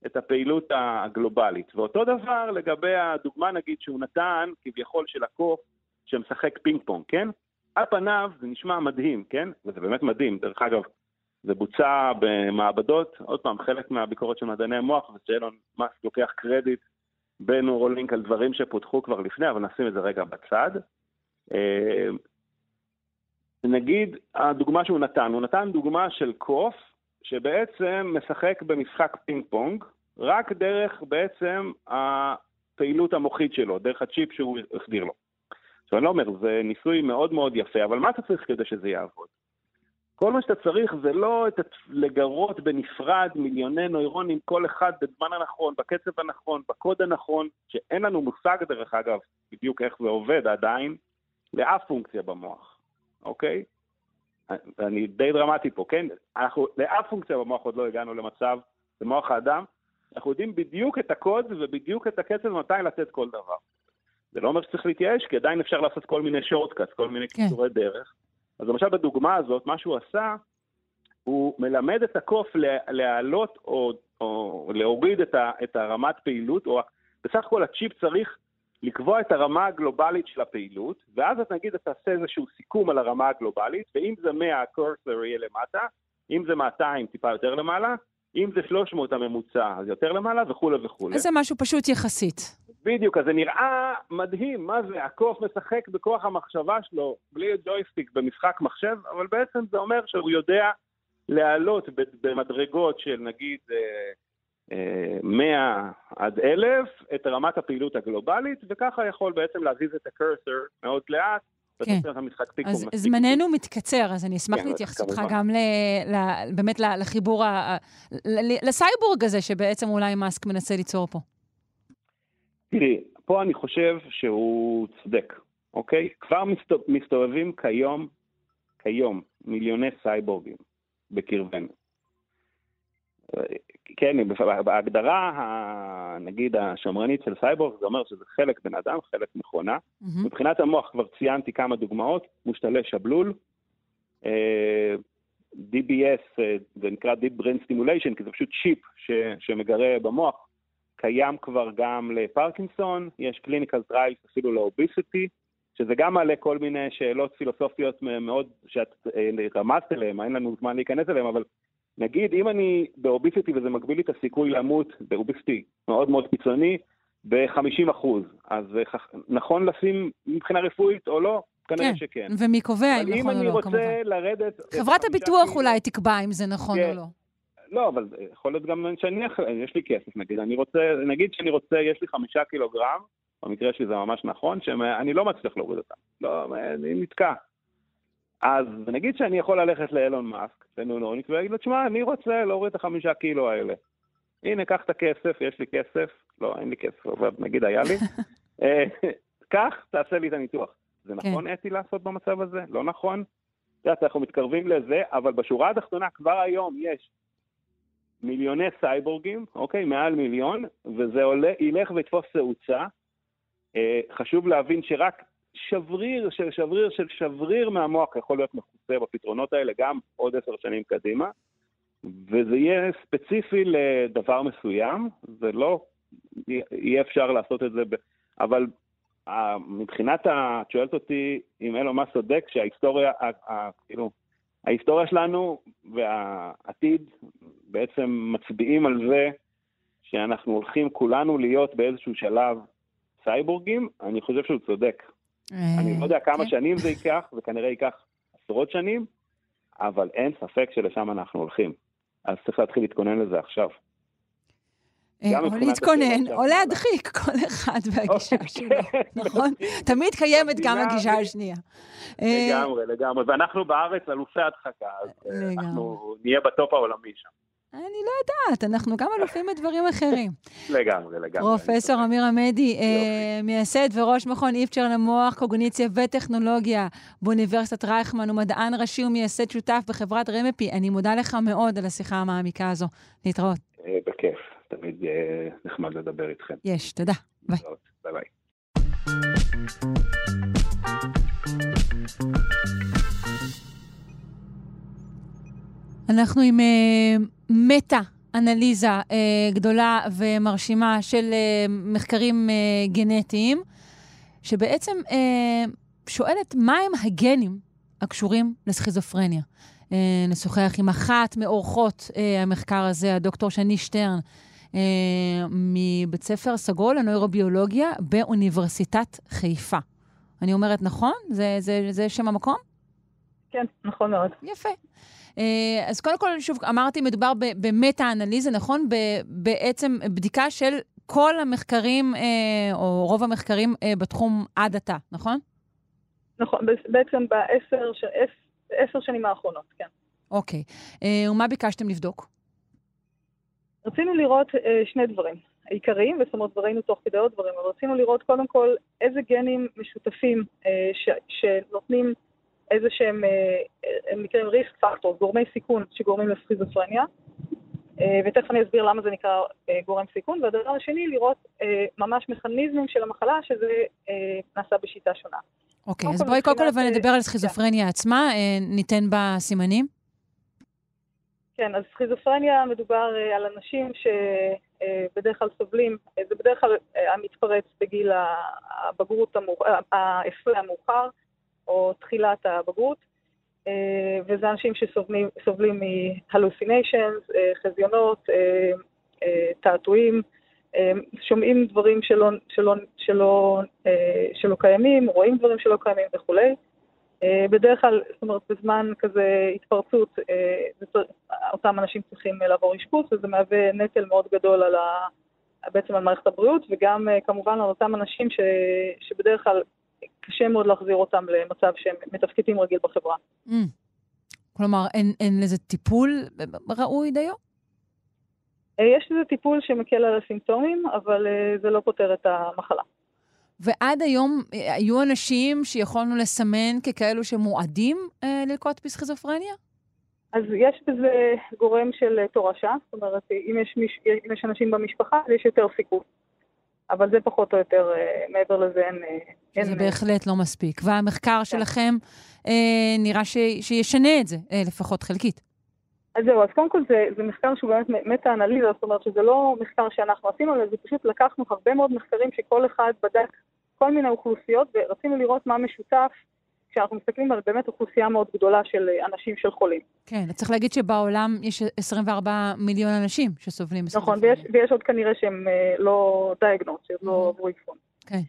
S8: את הפעילות הגלובלית. ואותו דבר לגבי הדוגמה נגיד שהוא נתן כביכול של הקוף שמשחק פינג פונג, כן? על פניו זה נשמע מדהים, כן? וזה באמת מדהים. דרך אגב, זה בוצע במעבדות, עוד פעם, חלק מהביקורת של מדעני המוח, זה שאלון מאסק לוקח קרדיט ב Neuralink על דברים שפותחו כבר לפני, אבל נשים את זה רגע בצד. אה, נגיד הדוגמה שהוא נתן, הוא נתן דוגמה של קוף שבעצם משחק במשחק פינג פונג, רק דרך בעצם הפעילות המוחית שלו, דרך הצ'יפ שהוא החדיר לו. עכשיו אני לא אומר, זה ניסוי מאוד מאוד יפה, אבל מה אתה צריך כדי שזה יעבוד? כל מה שאתה צריך זה לא את לגרות בנפרד מיליוני נוירונים, כל אחד בזמן הנכון, בקצב הנכון, בקוד הנכון, שאין לנו מושג דרך אגב בדיוק איך זה עובד עדיין, לאף פונקציה במוח. אוקיי? אני די דרמטי פה, כן? אנחנו לאף פונקציה במוח עוד לא הגענו למצב, במוח האדם, אנחנו יודעים בדיוק את הקוד ובדיוק את הקצב מתי לתת כל דבר. זה לא אומר שצריך להתייאש, כי עדיין אפשר לעשות כל מיני שורטקאץ, כל מיני כן. קיצורי דרך. אז למשל בדוגמה הזאת, מה שהוא עשה, הוא מלמד את הקוף להעלות או, או להוריד את, ה, את הרמת פעילות, או בסך הכל הצ'יפ צריך לקבוע את הרמה הגלובלית של הפעילות, ואז את נגיד אתה תעשה איזשהו סיכום על הרמה הגלובלית, ואם זה 100 הקורסר יהיה למטה, אם זה 200 טיפה יותר למעלה, אם זה 300 הממוצע אז יותר למעלה וכולי וכולי.
S1: אז זה משהו פשוט יחסית.
S8: בדיוק, אז זה נראה מדהים, מה זה, הקוף משחק בכוח המחשבה שלו בלי ג'ויסטיק במשחק מחשב, אבל בעצם זה אומר שהוא יודע להעלות במדרגות של נגיד אה, 100 עד 1,000 את רמת הפעילות הגלובלית, וככה יכול בעצם להזיז את הקרסר מאוד לאט
S1: כן. אז זמננו מתקצר, אז אני אשמח כן, להתייחסותך גם ל, ל, באמת לחיבור, ה, ל, לסייבורג הזה שבעצם אולי מאסק מנסה ליצור פה.
S8: תראי, פה אני חושב שהוא צודק, אוקיי? כבר מסתובבים כיום, כיום, מיליוני סייבורגים בקרבנו. כן, בהגדרה, נגיד, השמרנית של סייבורג, זה אומר שזה חלק בן אדם, חלק מכונה. Mm-hmm. מבחינת המוח כבר ציינתי כמה דוגמאות, מושתלי שבלול, אה, DBS, אה, זה נקרא Deep Brain Stimulation, כי זה פשוט צ'יפ ש, שמגרה במוח, קיים כבר גם לפרקינסון, יש clinical trials אפילו ל obesity, שזה גם מעלה כל מיני שאלות פילוסופיות מאוד, שאת אה, רמזת אליהן, אין לנו זמן להיכנס אליהן, אבל נגיד, אם אני באוביסיטי וזה מגביל לי את הסיכוי למות באוביסיטי מאוד מאוד קיצוני, ב-50 אחוז, אז נכון לשים מבחינה רפואית או לא? כנראה כן. שכן.
S1: ומי קובע אם נכון או לא, כמובן.
S8: אם אני רוצה לרדת...
S1: חברת הביטוח. אולי תקבע אם זה נכון כן. או לא.
S8: לא, אבל יכול להיות גם שאני, יש לי כסף נגיד, אני רוצה, נגיד שאני רוצה, יש לי חמישה קילוגרם, במקרה שלי זה ממש נכון, שאני לא מצליח להוריד אותם. לא, אני נתקע. אז נגיד שאני יכול ללכת לאלון מאסק, לנונוניק, ולהגיד לו, תשמע, אני רוצה להוריד את החמישה קילו האלה. הנה, קח את הכסף, יש לי כסף. לא, אין לי כסף, אבל נגיד היה לי. אה, קח, תעשה לי את הניתוח. זה כן. נכון אתי לעשות במצב הזה? לא נכון? את יודעת, אנחנו מתקרבים לזה, אבל בשורה התחתונה כבר היום יש מיליוני סייבורגים, אוקיי? מעל מיליון, וזה עולה, ילך ויתפוס תאוצה. אה, חשוב להבין שרק שבריר של שבריר של שבריר מהמוח יכול להיות מכוסה בפתרונות האלה גם עוד עשר שנים קדימה, וזה יהיה ספציפי לדבר מסוים, זה לא, יהיה אפשר לעשות את זה, ב, אבל מבחינת, את שואלת אותי אם אין לו מה צודק, שההיסטוריה, כאילו, ההיסטוריה שלנו והעתיד בעצם מצביעים על זה שאנחנו הולכים כולנו להיות באיזשהו שלב סייבורגים, אני חושב שהוא צודק. אני לא יודע כמה כן. שנים זה ייקח, זה כנראה ייקח עשרות שנים, אבל אין ספק שלשם אנחנו הולכים. אז צריך להתחיל להתכונן לזה עכשיו.
S1: אה, או להתכונן, או להדחיק, כל אחד והגישה אוקיי, שלו, נכון? תמיד קיימת גם הגישה השנייה.
S8: אה, לגמרי, לגמרי. ואנחנו בארץ אלופי הדחקה, אז אה, אנחנו נהיה בטופ העולמי שם.
S1: אני לא יודעת, אנחנו גם אלופים בדברים אחרים.
S8: לגמרי, לגמרי.
S1: פרופסור אמיר עמדי, אה, מייסד וראש מכון איפצ'ר למוח, קוגניציה וטכנולוגיה באוניברסיטת רייכמן, ומדען ראשי ומייסד שותף בחברת רמפי. אני מודה לך מאוד על השיחה המעמיקה הזו. להתראות.
S8: אה, בכיף, תמיד אה, נחמד לדבר איתכם.
S1: יש, תודה. ביי.
S8: ביי ביי.
S1: אנחנו עם uh, מטה-אנליזה uh, גדולה ומרשימה של uh, מחקרים uh, גנטיים, שבעצם uh, שואלת מהם הגנים הקשורים לסכיזופרניה. Uh, נשוחח עם אחת מאורחות uh, המחקר הזה, הדוקטור שני שטרן, uh, מבית ספר סגול לנוירוביולוגיה באוניברסיטת חיפה. אני אומרת נכון? זה, זה, זה שם המקום?
S5: כן, נכון מאוד.
S1: יפה. אה, אז קודם כל, שוב, אמרתי, מדובר במטה-אנליזה, נכון? בעצם בדיקה של כל המחקרים, אה, או רוב המחקרים אה, בתחום עד עתה, נכון?
S5: נכון, בעצם בעשר שנים האחרונות, כן.
S1: אוקיי. ומה ביקשתם לבדוק?
S5: רצינו לראות שני דברים עיקריים, זאת אומרת, וראינו תוך כדי עוד דברים, אבל רצינו לראות קודם כל איזה גנים משותפים שנותנים איזה שהם, אה, הם נקראים ריסק פקטור, גורמי סיכון שגורמים לסכיזופרניה, אה, ותכף אני אסביר למה זה נקרא אה, גורם סיכון, והדבר השני, לראות ממש מכניזמים של המחלה, שזה נעשה בשיטה שונה.
S1: אוקיי, אז בואי קודם כל אבל נדבר על סכיזופרניה עצמה, ניתן בה סימנים.
S5: כן, אז סכיזופרניה מדובר על אנשים שבדרך כלל סובלים, זה בדרך כלל המתפרץ בגיל הבגרות, ההפרע המאוחר, או תחילת הבגרות, אה, וזה אנשים שסובלים מהלוסיניישנס, אה, חזיונות, אה, תעתועים, שומעים דברים שלא, שלא, שלא, שלא קיימים, רואים דברים שלא קיימים וכולי. בדרך כלל, זאת אומרת, בזמן כזה התפרצות, אותם אנשים צריכים לעבור אשפוז, וזה מהווה נטל מאוד גדול על ה, בעצם על מערכת הבריאות, וגם כמובן על אותם אנשים ש, שבדרך כלל קשה מאוד להחזיר אותם למצב שהם מתפקדים רגיל בחברה.
S1: Mm. כלומר, אין, אין לזה טיפול ראוי דיו?
S5: אה, יש לזה טיפול שמקל על הסימפטומים, אבל אה, זה לא פותר את המחלה.
S1: ועד היום אה, היו אנשים שיכולנו לסמן ככאלו שמועדים אה, ללקות בסכיזופרניה?
S5: אז יש בזה גורם של תורשה, זאת אומרת, אם יש, מיש, אם יש אנשים במשפחה, יש יותר סיכוי. אבל זה פחות או יותר, אה, מעבר לזה אין...
S1: אין זה בהחלט לא מספיק. והמחקר כן. שלכם אה, נראה ש, שישנה את זה, אה, לפחות חלקית.
S5: אז זהו, אז קודם כל זה, זה מחקר שהוא באמת מטה-אנליזה, זאת אומרת שזה לא מחקר שאנחנו עשינו, אלא זה פשוט לקחנו הרבה מאוד מחקרים שכל אחד בדק כל מיני אוכלוסיות, ורצינו לראות מה משותף כשאנחנו מסתכלים על באמת אוכלוסייה מאוד גדולה של אנשים של חולים.
S1: כן, צריך להגיד שבעולם יש 24 מיליון אנשים שסובלים
S5: נכון, ויש, ויש עוד כנראה שהם אה, לא דיאגנות, שהם לא עברו אבחון.
S1: כן.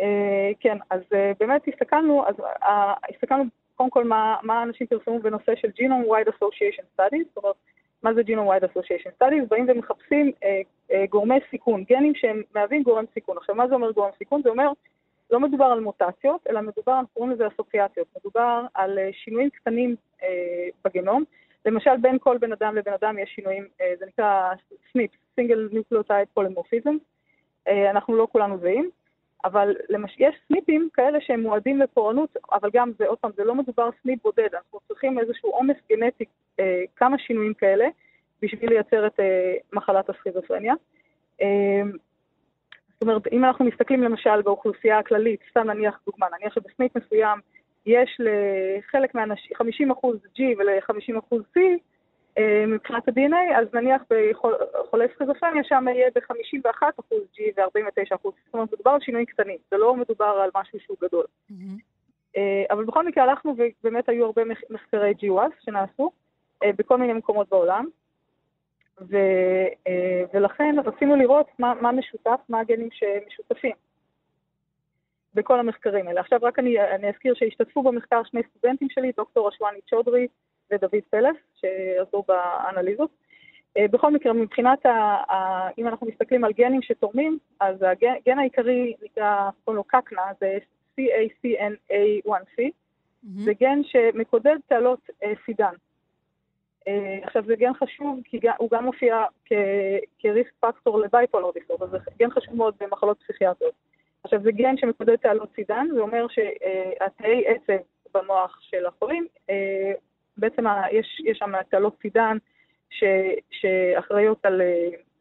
S5: אה, כן, אז אה, באמת הסתכלנו, אז הסתכלנו קודם כל מה, מה אנשים פרסמו בנושא של Genome Wide Association Studies, זאת אומרת, מה זה Genome Wide Association Studies? באים ומחפשים אה, אה, גורמי סיכון, גנים שהם מהווים גורם סיכון. עכשיו, מה זה אומר גורם סיכון? זה אומר, לא מדובר על מוטציות, אלא מדובר, אנחנו קוראים לזה אסוציאציות. מדובר על אה, שינויים קטנים אה, בגנום. למשל, בין כל בן אדם לבן אדם יש שינויים, אה, זה נקרא Single Nucleotide Polymorphism. אה, אנחנו לא כולנו זהים. אבל למש... יש סניפים כאלה שהם מועדים לפורענות, אבל גם זה, עוד פעם, זה לא מדובר סניפ בודד, אנחנו צריכים איזשהו עומס גנטי, אה, כמה שינויים כאלה, בשביל לייצר את אה, מחלת הסכיזופרניה. אה, זאת אומרת, אם אנחנו מסתכלים למשל באוכלוסייה הכללית, סתם נניח דוגמה, נניח שבסניף מסוים יש לחלק מהאנשים, 50% G ול-50% C, אה, מבחינת ה-DNA, אז נניח בחולי סכיזופרניה שם יהיה ב-51% G ו-49%. זאת אומרת, מדובר על שינויים קטנים, זה לא מדובר על משהו שהוא גדול. Mm-hmm. אבל בכל מקרה הלכנו ובאמת היו הרבה מחקרי GWAS שנעשו אה, בכל מיני מקומות בעולם, ו, ולכן רצינו לראות מה, מה משותף, מה הגנים שמשותפים בכל המחקרים האלה. עכשיו רק אני, אני אזכיר שהשתתפו במחקר שני סטודנטים שלי, דוקטור אשוואני צ'ודרי, ודוד פלס, שעזרו באנליזות. אה, בכל מקרה, מבחינת, ה, ה, אם אנחנו מסתכלים על גנים שתורמים, אז הגן העיקרי נקרא, קוראים לו קקנה, זה CACNA1C, mm-hmm. זה גן שמקודד תעלות אה, סידן. אה, עכשיו, זה גן חשוב כי הוא גם מופיע כריסק פקטור לבייפולר דיסורדר, זה גן חשוב מאוד במחלות פסיכיאטריות. עכשיו, זה גן שמקודד תעלות סידן, זה אומר שהתאי עצב במוח של החולים בעצם יש, יש שם תעלות סידן ש, שאחראיות על,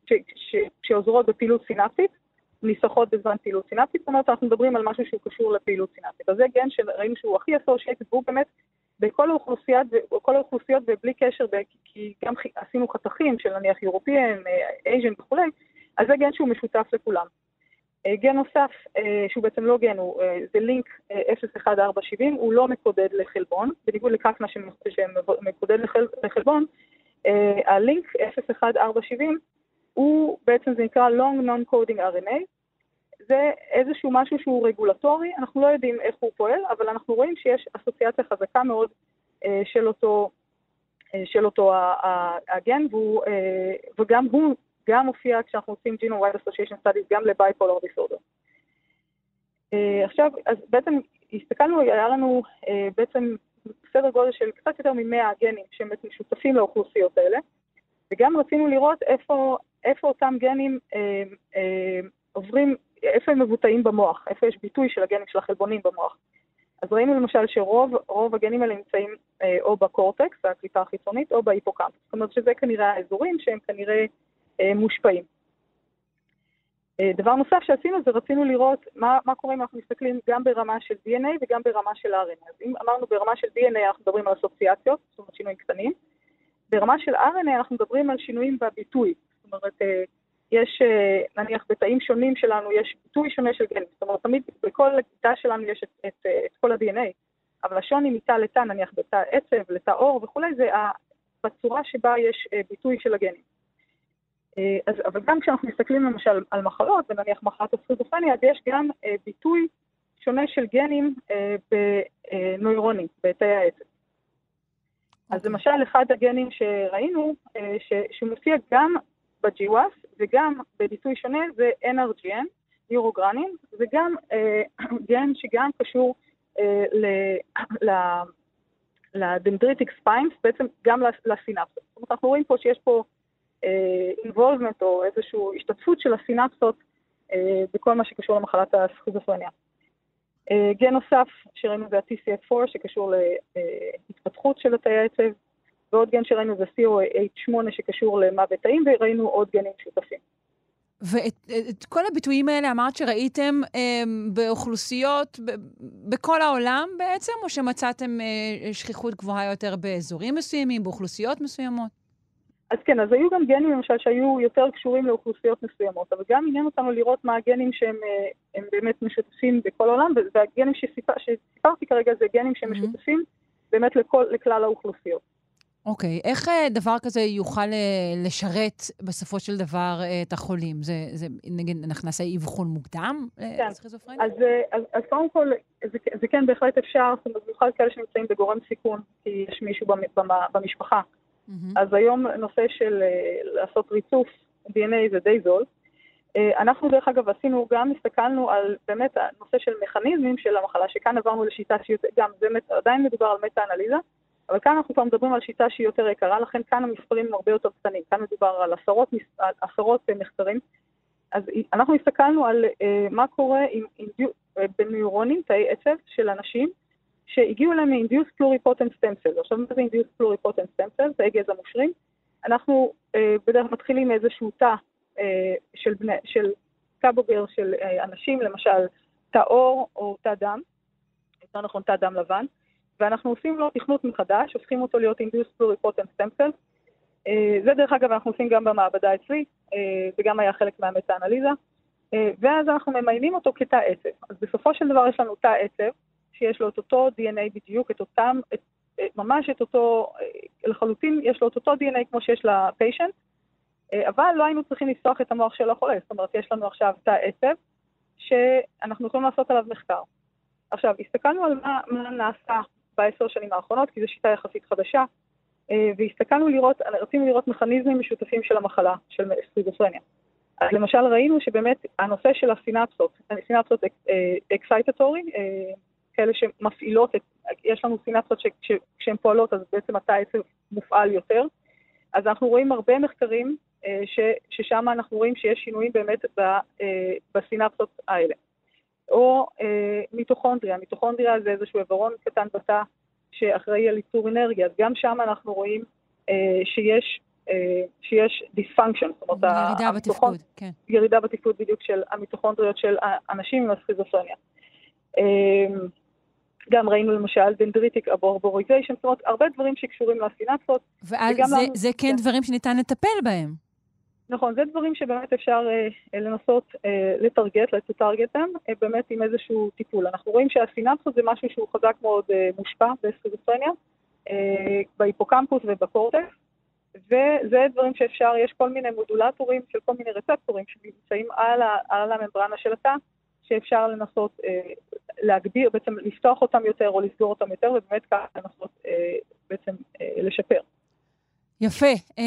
S5: ש, ש, שעוזרות בפעילות סינפטית, ניסחות בזמן פעילות סינפטית, זאת אומרת אנחנו מדברים על משהו שהוא קשור לפעילות סינפטית. אז זה גן שראינו שהוא הכי אסושייטד, והוא באמת בכל האוכלוסיות, בכל האוכלוסיות ובלי קשר, כי גם עשינו חתכים של נניח יורופיאן, אייז'ן וכולי, אז זה גן שהוא משותף לכולם. אה, גן נוסף, אה, שהוא בעצם לא גן, הוא, אה, זה לינק 01470, הוא לא מקודד לחלבון, בניגוד לקפנה שמקודד לחלבון, הלינק 01470 הוא בעצם, זה נקרא Long Non-Coding RNA, זה איזשהו משהו שהוא רגולטורי, אנחנו לא יודעים איך הוא פועל, אבל אנחנו רואים שיש אסוציאציה חזקה מאוד של אותו, של אותו הגן, והוא, וגם הוא גם מופיע כשאנחנו עושים Genome Wide Association Studies גם ל-Bipolar Disorder. Uh, עכשיו, אז בעצם הסתכלנו, היה לנו בעצם סדר גודל של קצת יותר מ-100 גנים שמשותפים לאוכלוסיות האלה, וגם רצינו לראות איפה, איפה אותם גנים uh, uh, עוברים, איפה הם מבוטאים במוח, איפה יש ביטוי של הגנים של החלבונים במוח. אז ראינו למשל שרוב הגנים האלה נמצאים אה, או בקורטקס, הקליפה החיצונית, או בהיפוקאמפ. זאת אומרת שזה כנראה האזורים שהם כנראה אה, מושפעים. אה, דבר נוסף שעשינו זה רצינו לראות מה, מה קורה אם אנחנו מסתכלים גם ברמה של DNA וגם ברמה של RNA. אז אם אמרנו ברמה של DNA אנחנו מדברים על אסוציאציות, זאת אומרת שינויים קטנים, ברמה של RNA אנחנו מדברים על שינויים בביטוי. זאת אומרת, אה, יש נניח בתאים שונים שלנו יש ביטוי שונה של גנים. זאת אומרת, תמיד בכל תא שלנו יש את, את, את כל ה-DNA, אבל השוני מתא לתא, נניח בתא עצב, לתא עור וכולי, זה בצורה שבה יש ביטוי של הגנים. אה, אז, אבל גם כשאנחנו מסתכלים למשל על מחלות, ונניח מחלת הסכיזופרניה, אז יש גם אה, ביטוי שונה של גנים אה, בנוירונים, בתאי העצב. אז אוקיי. למשל, אחד הגנים שראינו, ש, שמופיע גם ב-GWAS וגם בביטוי שונה, זה NRGN, neurogranin, זה גם אה, גן שגם קשור אה, ל dendritic spines, בעצם גם לסינפסות. זאת אומרת, אנחנו רואים פה שיש פה אינבולבמנט או איזושהי השתתפות של הסינפסות בכל מה שקשור למחלת הסכיזופרניה. גן נוסף שראינו זה ה-TCF4 שקשור להתפתחות של התאי העצב, ועוד גן שראינו זה COH8 שקשור למוות תאים, וראינו עוד גנים שותפים.
S1: ואת כל הביטויים האלה אמרת שראיתם אה, באוכלוסיות ב, בכל העולם בעצם, או שמצאתם אה, שכיחות גבוהה יותר באזורים מסוימים, באוכלוסיות מסוימות?
S5: אז כן, אז היו גם גנים למשל שהיו יותר קשורים לאוכלוסיות מסוימות, אבל גם עניין אותנו לראות מה הגנים שהם אה, באמת משותפים בכל העולם, והגנים שסיפר, שסיפרתי כרגע זה גנים שמשותפים mm-hmm. באמת לכל, לכלל האוכלוסיות.
S1: אוקיי, okay. איך אה, דבר כזה יוכל אה, לשרת בסופו של דבר אה, את החולים? זה, זה נגיד, אנחנו נעשה אבחון מוקדם
S5: כן. לסכיזופרניה? אז, אז, אז קודם כל, זה, זה כן בהחלט אפשר, זאת אומרת, במיוחד כאלה שנמצאים בגורם סיכון, כי יש מישהו במשפחה. Mm-hmm. אז היום נושא של לעשות ריצוף DNA זה די זול. אנחנו דרך אגב עשינו, גם הסתכלנו על באמת הנושא של מכניזמים של המחלה, שכאן עברנו לשיטה שהיא גם, זה עדיין מדובר על מטה-אנליזה. אבל כאן אנחנו כבר מדברים על שיטה שהיא יותר יקרה, לכן כאן המספרים הם הרבה יותר קטנים. כאן מדובר על עשרות, על עשרות מחקרים. אז אנחנו הסתכלנו על uh, מה קורה עם, עם, uh, בניורונים, תאי עצב של אנשים שהגיעו אליהם מ-induced pluripotent stem cells. עכשיו, מה זה induced pluripotent stem cells? תאי גזע מושרים. אנחנו uh, בדרך כלל מתחילים מאיזשהו תא uh, של, בני, של תא בוגר של uh, אנשים, למשל תא עור או תא דם, יותר נכון תא דם לבן. ואנחנו עושים לו תכנות מחדש, הופכים אותו להיות Pluripotent Stem Cells. אה, זה דרך אגב אנחנו עושים גם במעבדה אצלי, אה, זה גם היה חלק מהמטה-אנליזה, אה, ואז אנחנו ממיינים אותו כתא עצב. אז בסופו של דבר יש לנו תא עצב, שיש לו את אותו DNA בדיוק, את אותם, את, ממש את אותו, לחלוטין יש לו את אותו DNA כמו שיש לפיישנט, אבל לא היינו צריכים לפתוח את המוח של החולה, זאת אומרת, יש לנו עכשיו תא עצב, שאנחנו יכולים לעשות עליו מחקר. עכשיו, הסתכלנו על מה, מה נעשה בעשר שנים האחרונות, כי זו שיטה יחסית חדשה, אה, והסתכלנו לראות, רצינו לראות מכניזמים משותפים של המחלה, של סכיזופרניה. אז למשל ראינו שבאמת הנושא של הסינפסות, סינפסות excitatory, אה, כאלה שמפעילות, את, יש לנו סינפסות שכשהן פועלות אז בעצם התא עצם מופעל יותר, אז אנחנו רואים הרבה מחקרים אה, ש, ששם אנחנו רואים שיש שינויים באמת בסינפסות האלה. או אה, מיטוכונדריה. מיטוכונדריה זה איזשהו איברון קטן בתא שאחראי על ייצור אנרגיה, אז גם שם אנחנו רואים אה, שיש, אה, שיש dysfunction, זאת אומרת,
S1: ירידה בתפקוד, כן.
S5: ירידה בתפקוד בדיוק של המיטוכונדריות של אנשים עם הסכיזופרניה. אה, גם ראינו למשל dendritic arborization, זאת אומרת, הרבה דברים שקשורים לסינפסות.
S1: ואז זה, לנו... זה כן, כן דברים שניתן לטפל בהם.
S5: נכון, זה דברים שבאמת אפשר אה, לנסות אה, לטרגט, לטרגט אותם, אה, באמת עם איזשהו טיפול. אנחנו רואים שהסינפסות זה משהו שהוא חזק מאוד אה, מושפע בסכיזופרניה, אה, בהיפוקמפוס ובקורטקס, וזה דברים שאפשר, יש כל מיני מודולטורים של כל מיני רצפטורים שנמצאים על, ה, על הממברנה של התא, שאפשר לנסות אה, להגביר, בעצם לפתוח אותם יותר או לסגור אותם יותר, ובאמת ככה לנסות אה, בעצם אה, לשפר.
S1: יפה. Uh,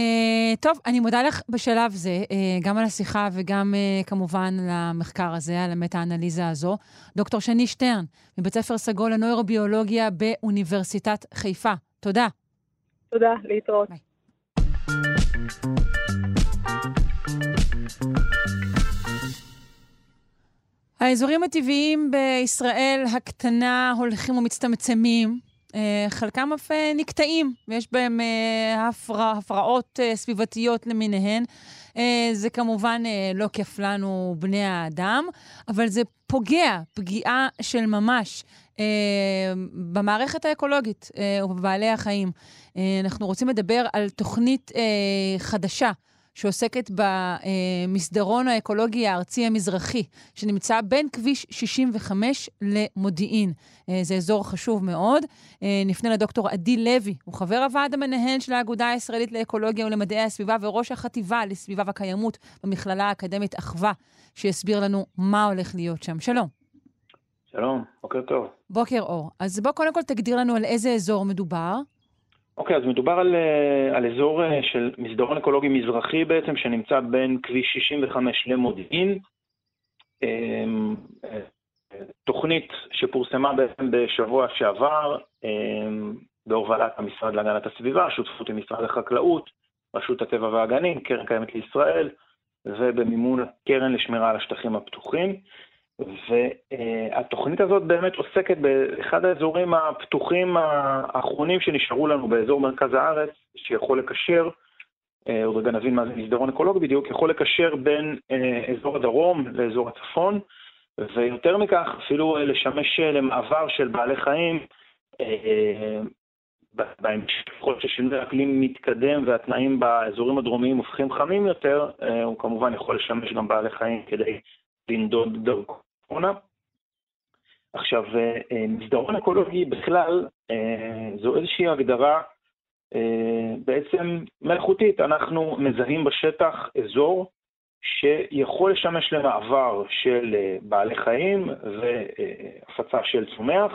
S1: טוב, אני מודה לך בשלב זה, uh, גם על השיחה וגם uh, כמובן למחקר הזה, על המטה-אנליזה הזו. דוקטור שני שטרן, מבית ספר סגול לנוירוביולוגיה באוניברסיטת חיפה. תודה.
S5: תודה, להתראות. ביי.
S1: האזורים הטבעיים בישראל הקטנה הולכים ומצטמצמים. אה, חלקם אף אה, נקטעים, ויש בהם אה, הפרע, הפרעות סביבתיות למיניהן. זה כמובן לא כיף לנו, בני האדם, אבל זה פוגע פגיעה של ממש במערכת האקולוגית ובבעלי החיים. אנחנו רוצים לדבר על תוכנית חדשה. שעוסקת במסדרון האקולוגי הארצי המזרחי, שנמצא בין כביש 65 למודיעין. אה, זה אזור חשוב מאוד. אה, נפנה לדוקטור עדי לוי, הוא חבר הוועד המנהל של האגודה הישראלית לאקולוגיה ולמדעי הסביבה וראש החטיבה לסביבה וקיימות במכללה האקדמית אחווה, שיסביר לנו מה הולך להיות שם. שלום.
S9: שלום, בוקר טוב.
S1: בוקר אור. אז בוא קודם כל תגדיר לנו על איזה אזור מדובר.
S9: אוקיי, okay, אז מדובר על, אה, על אזור של מסדרון אקולוגי מזרחי בעצם, שנמצא בין כביש 65 למודיעין. תוכנית שפורסמה בעצם בשבוע שעבר בהובלת המשרד להגנת הסביבה, שותפות עם משרד החקלאות, רשות הטבע והגנים, קרן קיימת לישראל, ובמימון קרן לשמירה על השטחים הפתוחים. והתוכנית הזאת באמת עוסקת באחד האזורים הפתוחים האחרונים שנשארו לנו באזור מרכז הארץ, שיכול לקשר, אה, עוד רגע נבין מה זה מסדרון אקולוגי בדיוק, יכול לקשר בין אה, אזור הדרום לאזור הצפון, ויותר מכך, אפילו לשמש למעבר של בעלי חיים אה, בהמשך, ככל ששינוי האקלים מתקדם והתנאים באזורים הדרומיים הופכים חמים יותר, הוא כמובן יכול לשמש גם בעלי חיים כדי לנדוד דרכו. קורונה. עכשיו, אה, מסדרון אקולוגי בכלל אה, זו איזושהי הגדרה אה, בעצם מלאכותית. אנחנו מזהים בשטח אזור שיכול לשמש למעבר של בעלי חיים והפצה של צומח,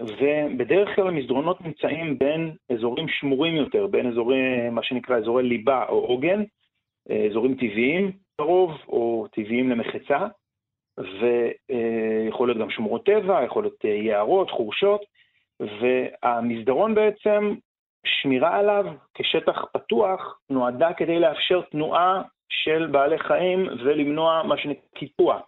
S9: ובדרך כלל המסדרונות נמצאים בין אזורים שמורים יותר, בין אזורי, מה שנקרא אזורי ליבה או עוגן, אזורים טבעיים לרוב, או טבעיים למחצה. ויכול להיות גם שמורות טבע, יכול להיות אה, יערות, חורשות, והמסדרון בעצם, שמירה עליו כשטח פתוח, נועדה כדי לאפשר תנועה של בעלי חיים ולמנוע מה שנקרא קיטוע.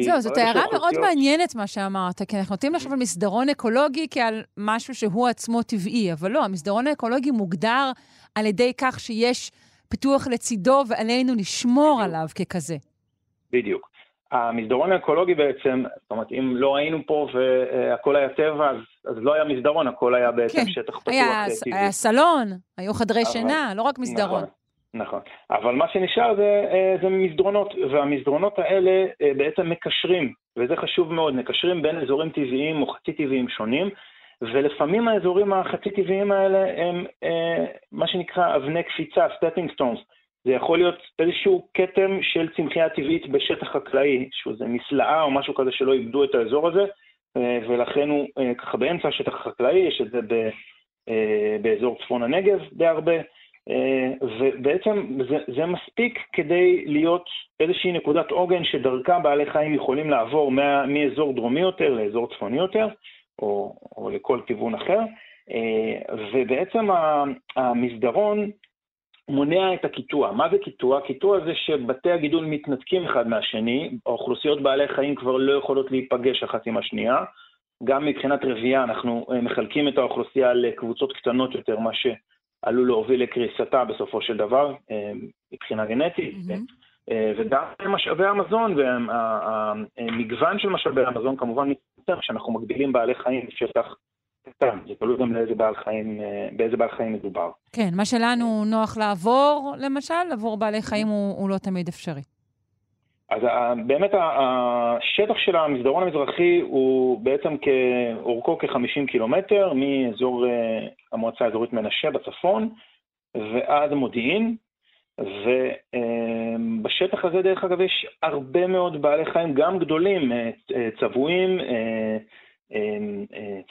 S1: זהו, זאת הערה מאוד מעניינת מה שאמרת, כי אנחנו נוטים לחשוב על מסדרון אקולוגי כעל משהו שהוא עצמו טבעי, אבל לא, המסדרון האקולוגי מוגדר על ידי כך שיש פיתוח לצידו ועלינו לשמור עליו ככזה.
S9: בדיוק. המסדרון האקולוגי בעצם, זאת אומרת, אם לא היינו פה והכל היה טבע, אז, אז לא היה מסדרון, הכל היה בעצם כן. שטח פתוח
S1: היה, טבעי. היה סלון, היו חדרי אבל, שינה, לא רק מסדרון.
S9: נכון, נכון. אבל מה שנשאר זה, אה, זה מסדרונות, והמסדרונות האלה אה, בעצם מקשרים, וזה חשוב מאוד, מקשרים בין אזורים טבעיים או חצי טבעיים שונים, ולפעמים האזורים החצי טבעיים האלה הם אה, מה שנקרא אבני קפיצה, stepping stones. זה יכול להיות איזשהו כתם של צמחייה טבעית בשטח חקלאי, שזה מסלעה או משהו כזה שלא איבדו את האזור הזה, אה, ולכן הוא אה, ככה באמצע השטח החקלאי, יש את זה ב, אה, באזור צפון הנגב די הרבה, ובעצם זה, זה מספיק כדי להיות איזושהי נקודת עוגן שדרכה בעלי חיים יכולים לעבור מה, מאזור דרומי יותר לאזור צפוני יותר, או, או לכל כיוון אחר, ובעצם המסדרון מונע את הקיטוע. מה זה קיטוע? קיטוע זה שבתי הגידול מתנתקים אחד מהשני, האוכלוסיות בעלי חיים כבר לא יכולות להיפגש אחת עם השנייה. גם מבחינת רבייה אנחנו אה, מחלקים את האוכלוסייה לקבוצות קטנות יותר, מה שעלול להוביל לקריסתה בסופו של דבר, אה, מבחינה גנטית. Mm-hmm. וגם משאבי המזון והמגוון של משאבי המזון כמובן מתנתק כשאנחנו מגבילים בעלי חיים בשטח קטן, זה תלוי גם לאיזה בעל חיים, אה, באיזה בעל חיים מדובר.
S1: כן, מה שלנו נוח לעבור, למשל, עבור בעלי חיים הוא, הוא לא תמיד אפשרי.
S9: אז באמת השטח של המסדרון המזרחי הוא בעצם כאורכו כ-50 קילומטר מאזור אה, המועצה האזורית מנשה בצפון ועד מודיעין, ובשטח הזה דרך אגב יש הרבה מאוד בעלי חיים, גם גדולים, אה, צבועים,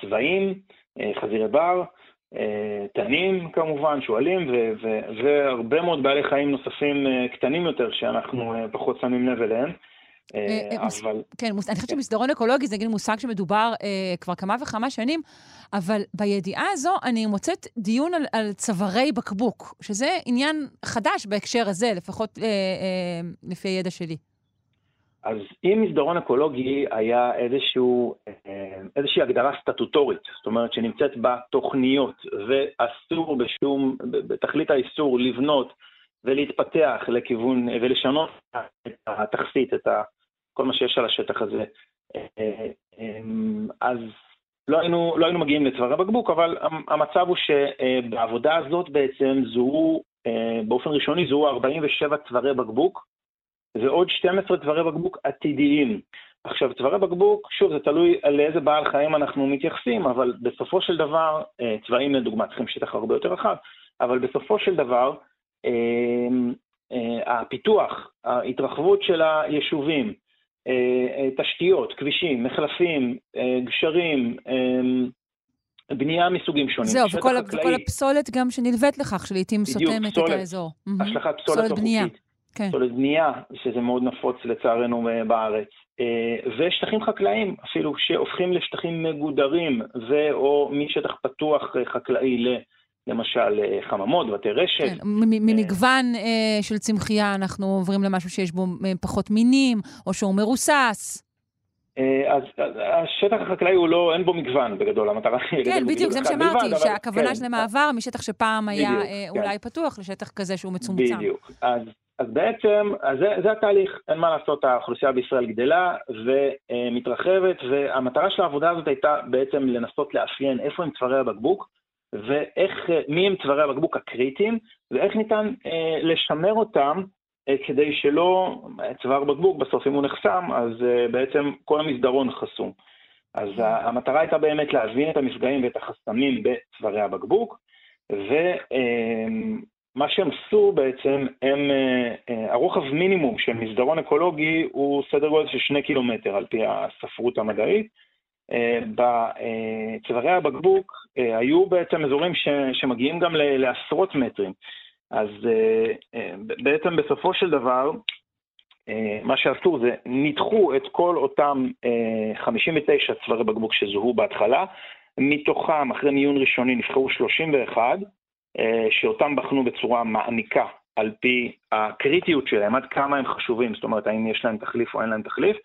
S9: צבעים, אה, חזירי בר, אה, תנים כמובן, שועלים, והרבה מאוד בעלי חיים נוספים אה, קטנים יותר שאנחנו פחות שמים לב אליהם.
S1: אבל... כן, אני חושבת. שמסדרון אקולוגי זה נגיד מושג שמדובר אה, כבר כמה וכמה שנים, אבל בידיעה הזו אני מוצאת דיון על, על צווארי בקבוק, שזה עניין חדש בהקשר הזה, לפחות אה, אה, לפי הידע שלי.
S9: אז אם מסדרון אקולוגי היה איזשהו, אה, איזושהי הגדרה סטטוטורית, זאת אומרת שנמצאת בתוכניות ואסור בשום, בתכלית האיסור לבנות ולהתפתח לכיוון ולשנות את התכסית, את כל מה שיש על השטח הזה, אה, אה, אז לא היינו, לא היינו מגיעים לצווארי בקבוק, אבל המצב הוא שבעבודה הזאת בעצם זוהו, באופן ראשוני זוהו 47 צווארי בקבוק, ועוד 12 צווארי בקבוק עתידיים. עכשיו, צווארי בקבוק, שוב, זה תלוי על איזה בעל חיים אנחנו מתייחסים, אבל בסופו של דבר, אה, צבעים לדוגמה צריכים שטח הרבה יותר רחב, אבל בסופו של דבר, אה, אה, הפיתוח, ההתרחבות של היישובים, תשתיות, כבישים, מחלפים, גשרים, בנייה מסוגים שונים.
S1: זהו, וכל, וכל הפסולת גם שנלווית לכך, שלעיתים סותמת
S9: פסולת,
S1: את האזור.
S9: השלכת פסולת, פסולת בנייה. כן. פסולת בנייה, שזה מאוד נפוץ לצערנו בארץ, ושטחים חקלאיים, אפילו שהופכים לשטחים מגודרים, ו/או משטח פתוח חקלאי ל... למשל חממות, בתי רשת. כן,
S1: ממגוון של צמחייה אנחנו עוברים למשהו שיש בו פחות מינים, או שהוא מרוסס.
S9: אז השטח החקלאי הוא לא, אין בו מגוון בגדול, המטרה
S1: היא... כן, בדיוק, זה מה שאמרתי, שהכוונה כן. של המעבר משטח שפעם היה כן. אולי פתוח לשטח כזה שהוא מצומצם.
S9: בדיוק. אז בעצם, אז זה, זה התהליך, אין מה לעשות, האוכלוסייה בישראל גדלה ומתרחבת, והמטרה של העבודה הזאת הייתה בעצם לנסות לאפיין איפה הם צווארי הבקבוק, ואיך, מי הם צווארי הבקבוק הקריטיים, ואיך ניתן אה, לשמר אותם אה, כדי שלא, צוואר בקבוק בסוף אם הוא נחסם, אז אה, בעצם כל המסדרון חסום. אז המטרה הייתה באמת להבין את המפגעים ואת החסמים בצווארי הבקבוק, ומה שהם עשו בעצם, הם, הרוחב מינימום של מסדרון אקולוגי הוא סדר גודל של שני קילומטר על פי הספרות המדעית. בצווארי הבקבוק היו בעצם אזורים שמגיעים גם לעשרות מטרים. אז אה, אה, בעצם בסופו של דבר, אה, מה שעשו זה ניתחו את כל אותם 59 צווארי בקבוק שזוהו בהתחלה, מתוכם, אחרי מיון ראשוני, נבחרו 31, שאותם בחנו בצורה מעמיקה על פי הקריטיות שלהם, עד כמה הם חשובים, זאת אומרת, האם יש להם תחליף או אין להם תחליף,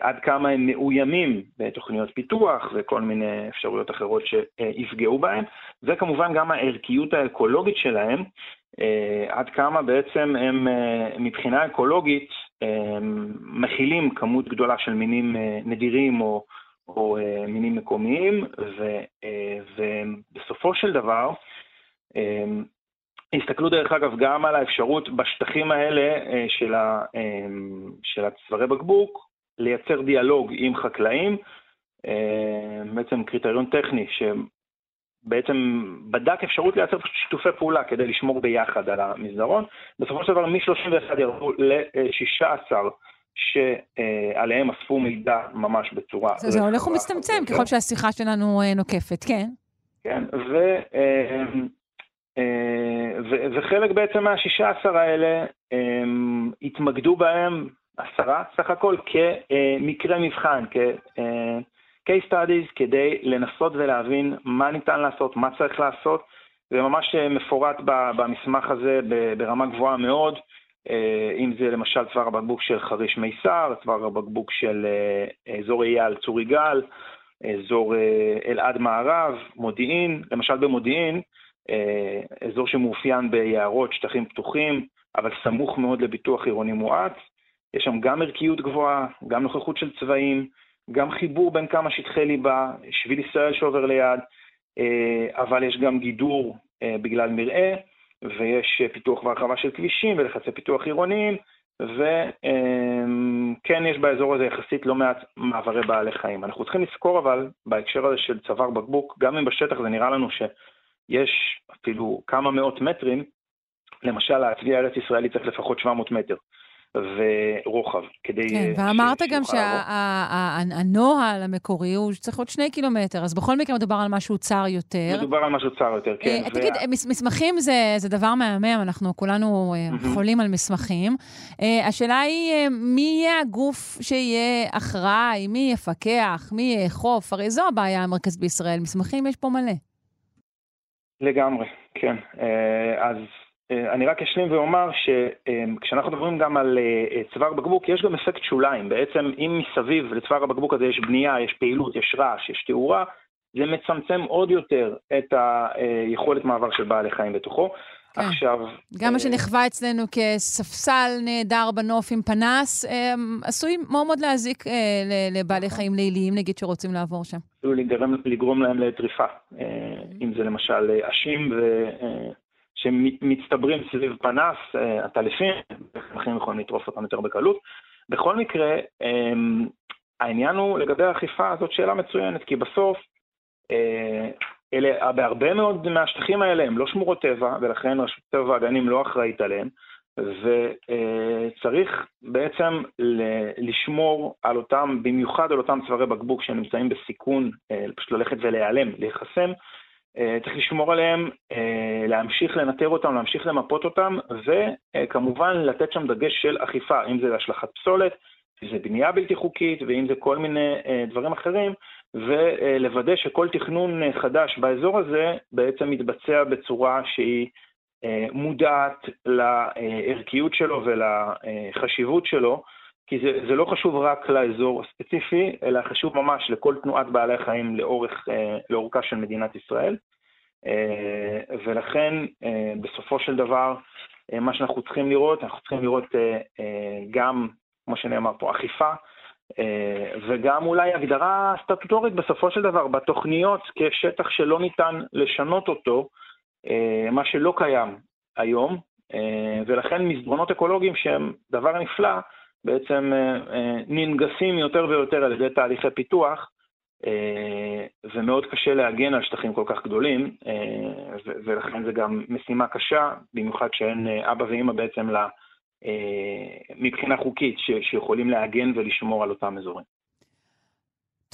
S9: עד כמה הם מאוימים בתוכניות פיתוח וכל מיני אפשרויות אחרות שיפגעו בהם, וכמובן גם הערכיות האקולוגית שלהם, עד כמה בעצם הם מבחינה אקולוגית מכילים כמות גדולה של מינים נדירים או, או מינים מקומיים, ו, ובסופו של דבר, הסתכלו דרך אגב גם על האפשרות בשטחים האלה של, ה, של הצווארי בקבוק, לייצר דיאלוג עם חקלאים, אה, בעצם קריטריון טכני שבעצם בדק אפשרות לייצר שיתופי פעולה כדי לשמור ביחד על המסדרון. בסופו של דבר מ-31 ירדו ל-16 שעליהם אספו מידע ממש בצורה...
S1: זה, זה הולך ומצטמצם ככל שהשיחה שלנו אה, נוקפת, כן.
S9: כן, ו... אה, וחלק בעצם מה-16 האלה התמקדו בהם עשרה סך הכל, כמקרה מבחן, כ-case studies, כדי לנסות ולהבין מה ניתן לעשות, מה צריך לעשות, זה ממש מפורט במסמך הזה ברמה גבוהה מאוד, אם זה למשל צוואר הבקבוק של חריש מיסר, צוואר הבקבוק של אזור אייל צור יגאל, אזור אלעד מערב, מודיעין, למשל במודיעין, אזור שמאופיין ביערות, שטחים פתוחים, אבל סמוך מאוד לביטוח עירוני מואץ, יש שם גם ערכיות גבוהה, גם נוכחות של צבעים, גם חיבור בין כמה שטחי ליבה, שביל ישראל שעובר ליד, אה, אבל יש גם גידור אה, בגלל מרעה, ויש פיתוח והרחבה של כבישים ולחצי פיתוח עירוניים, וכן יש באזור הזה יחסית לא מעט מעברי בעלי חיים. אנחנו צריכים לזכור אבל, בהקשר הזה של צוואר בקבוק, גם אם בשטח זה נראה לנו שיש אפילו כמה מאות מטרים, למשל הצבי הארץ-ישראלי צריך לפחות 700 מטר. ורוחב, כדי...
S1: כן, ואמרת גם שהנוהל המקורי הוא שצריך עוד שני קילומטר, אז בכל מקרה מדובר על משהו צר יותר.
S9: מדובר על משהו צר יותר, כן.
S1: אה, תגיד, מסמכים זה דבר מהמם, אנחנו כולנו אה, חולים על מסמכים. אה, השאלה היא, מי יהיה הגוף שיהיה אחראי, מי יפקח, מי יאכוף? הרי זו הבעיה המרכזית בישראל, מסמכים יש פה מלא.
S9: לגמרי, כן. אז אה, אני רק אשלים ואומר שכשאנחנו מדברים גם על אה, צוואר בקבוק, יש גם אפקט שוליים. בעצם אם מסביב לצוואר הבקבוק הזה יש בנייה, יש פעילות, יש רעש, יש תאורה, זה מצמצם עוד יותר את היכולת מעבר של בעלי חיים בתוכו.
S1: כן. עכשיו... גם מה שנחווה אצלנו כספסל נהדר בנוף עם פנס, עשוי מאוד מאוד להזיק לבעלי חיים ליליים, נגיד, שרוצים לעבור שם.
S9: לגרום, לגרום להם לטריפה. אם זה למשל עשים שמצטברים סביב פנס, עטלפים, אה, צמחים יכולים לטרוף אותם יותר בקלות. בכל מקרה, אמ, העניין הוא לגבי האכיפה, זאת שאלה מצוינת, כי בסוף, אה, אלה, בהרבה מאוד מהשטחים האלה הם לא שמורות טבע, ולכן רשות טבע והגנים לא אחראית עליהם, וצריך בעצם לשמור על אותם, במיוחד על אותם צווארי בקבוק שנמצאים בסיכון, אה, פשוט ללכת ולהיעלם, להיחסם, צריך לשמור עליהם, להמשיך לנטר אותם, להמשיך למפות אותם, וכמובן לתת שם דגש של אכיפה, אם זה להשלכת פסולת, אם זה בנייה בלתי חוקית, ואם זה כל מיני דברים אחרים, ולוודא שכל תכנון חדש באזור הזה בעצם מתבצע בצורה שהיא מודעת לערכיות שלו ולחשיבות שלו, כי זה, זה לא חשוב רק לאזור הספציפי, אלא חשוב ממש לכל תנועת בעלי החיים לאורך, לאורכה של מדינת ישראל. ולכן, בסופו של דבר, מה שאנחנו צריכים לראות, אנחנו צריכים לראות גם, כמו שנאמר פה, אכיפה, וגם אולי הגדרה סטטוטורית בסופו של דבר בתוכניות כשטח שלא ניתן לשנות אותו, מה שלא קיים היום, ולכן מסדרונות אקולוגיים שהם דבר נפלא, בעצם ננגסים יותר ויותר על ידי תהליכי פיתוח, ומאוד קשה להגן על שטחים כל כך גדולים, ולכן זה גם משימה קשה, במיוחד שאין אבא ואמא בעצם מבחינה חוקית, שיכולים להגן ולשמור על אותם אזורים.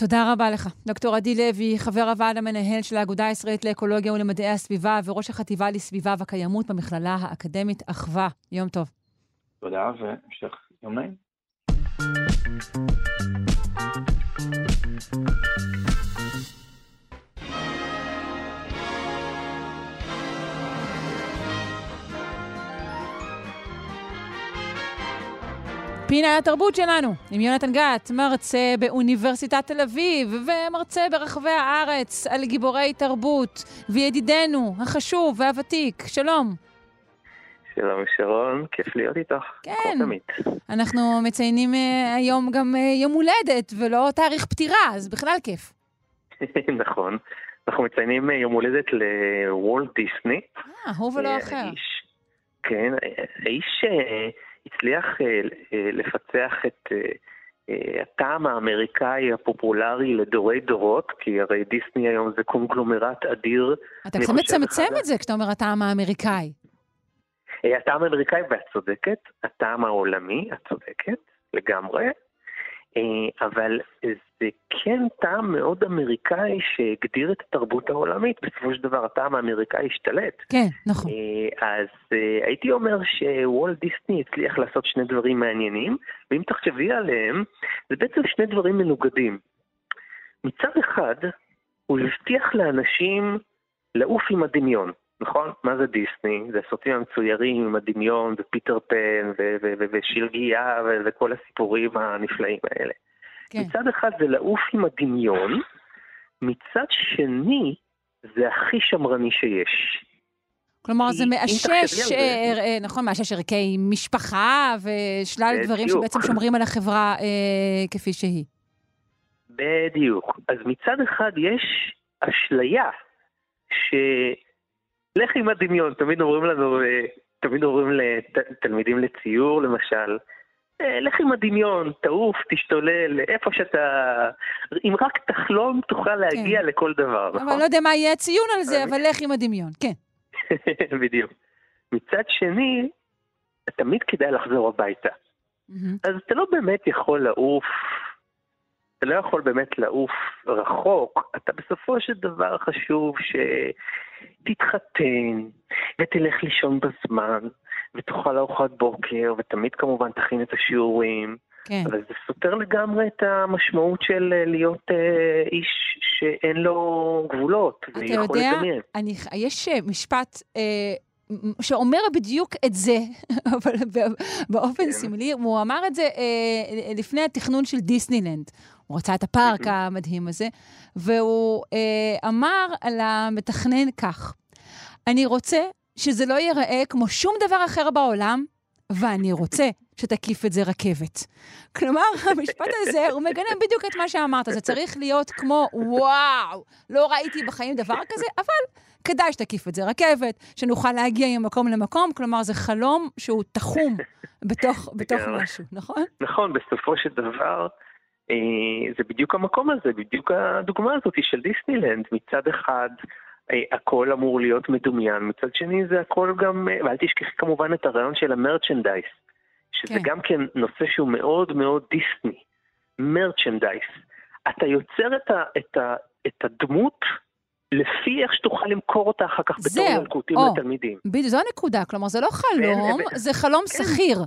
S1: תודה רבה לך. דוקטור עדי לוי, חבר הוועד המנהל של האגודה הישראלית לאקולוגיה ולמדעי הסביבה וראש החטיבה לסביבה וקיימות במכללה האקדמית אחווה. יום טוב.
S9: תודה, והמשך יום נעים.
S1: פינה התרבות שלנו, עם יונתן גת, מרצה באוניברסיטת תל אביב, ומרצה ברחבי הארץ על גיבורי תרבות, וידידנו החשוב והוותיק, שלום.
S10: שלום שרון, כיף להיות איתך.
S1: כן. אנחנו מציינים uh, היום גם uh, יום הולדת, ולא תאריך פטירה, אז בכלל כיף.
S10: נכון. אנחנו מציינים uh, יום הולדת לוולט דיסני.
S1: אה, הוא ולא אחר.
S10: כן, האיש... הצליח לפצח את הטעם האמריקאי הפופולרי לדורי דורות, כי הרי דיסני היום זה קונגלומרט אדיר.
S1: אתה קצת מצמצם את זה כשאתה אומר הטעם האמריקאי.
S10: הטעם האמריקאי, ואת צודקת, הטעם העולמי, את צודקת, לגמרי. אבל זה כן טעם מאוד אמריקאי שהגדיר את התרבות העולמית. בסופו של דבר הטעם האמריקאי השתלט.
S1: כן, נכון.
S10: אז הייתי אומר שוולט דיסני הצליח לעשות שני דברים מעניינים, ואם תחשבי עליהם, זה בעצם שני דברים מנוגדים. מצד אחד, הוא הבטיח לאנשים לעוף עם הדמיון. נכון? מה זה דיסני? זה הסרטים המצוירים עם הדמיון ופיטר פן ושלגיה וכל הסיפורים הנפלאים האלה. כן. מצד אחד זה לעוף עם הדמיון, מצד שני זה הכי שמרני שיש.
S1: כלומר, זה מאשש, אה, אה, נכון, מאשש ערכי משפחה ושלל דברים שבעצם שומרים על החברה אה, כפי שהיא.
S10: בדיוק. אז מצד אחד יש אשליה ש... לך עם הדמיון, תמיד אומרים לנו, אה, תמיד אומרים לתלמידים לציור למשל, אה, לך עם הדמיון, תעוף, תשתולל, איפה שאתה... אם רק תחלום, תוכל להגיע כן. לכל דבר, נכון?
S1: אבל לא יודע מה יהיה הציון על זה, אבל לך עם הדמיון, כן.
S10: בדיוק. מצד שני, תמיד כדאי לחזור הביתה. אז אתה לא באמת יכול לעוף אתה לא יכול באמת לעוף רחוק, אתה בסופו של דבר חשוב שתתחתן, ותלך לישון בזמן, ותאכל ארוחת בוקר, ותמיד כמובן תכין את השיעורים. כן. אבל זה סותר לגמרי את המשמעות של אה, להיות אה, איש שאין לו גבולות,
S1: לדמיין. אתה יודע, אני, יש אה, משפט... אה... שאומר בדיוק את זה, אבל באופן כן. סמלי, הוא אמר את זה אה, לפני התכנון של דיסנילנד. הוא רצה את הפארק המדהים הזה, והוא אה, אמר על המתכנן כך: אני רוצה שזה לא ייראה כמו שום דבר אחר בעולם, ואני רוצה שתקיף את זה רכבת. כלומר, המשפט הזה, הוא מגנה בדיוק את מה שאמרת. זה צריך להיות כמו, וואו, לא ראיתי בחיים דבר כזה, אבל כדאי שתקיף את זה רכבת, שנוכל להגיע ממקום למקום. כלומר, זה חלום שהוא תחום בתוך, בתוך משהו, נכון?
S10: נכון, בסופו של דבר, זה בדיוק המקום הזה, בדיוק הדוגמה הזאת של דיסנילנד. מצד אחד, אה, הכל אמור להיות מדומיין, מצד שני זה הכל גם, אה, ואל תשכחי כמובן את הרעיון של המרצ'נדייס, שזה כן. גם כן נושא שהוא מאוד מאוד דיסני, מרצ'נדייס. אתה יוצר את, ה, את, ה, את הדמות לפי איך שתוכל למכור אותה אחר כך בתור
S1: או.
S10: לתלמידים.
S1: בדיוק, זו הנקודה. כלומר, זה לא חלום,
S10: ואין-
S1: זה חלום שכיר.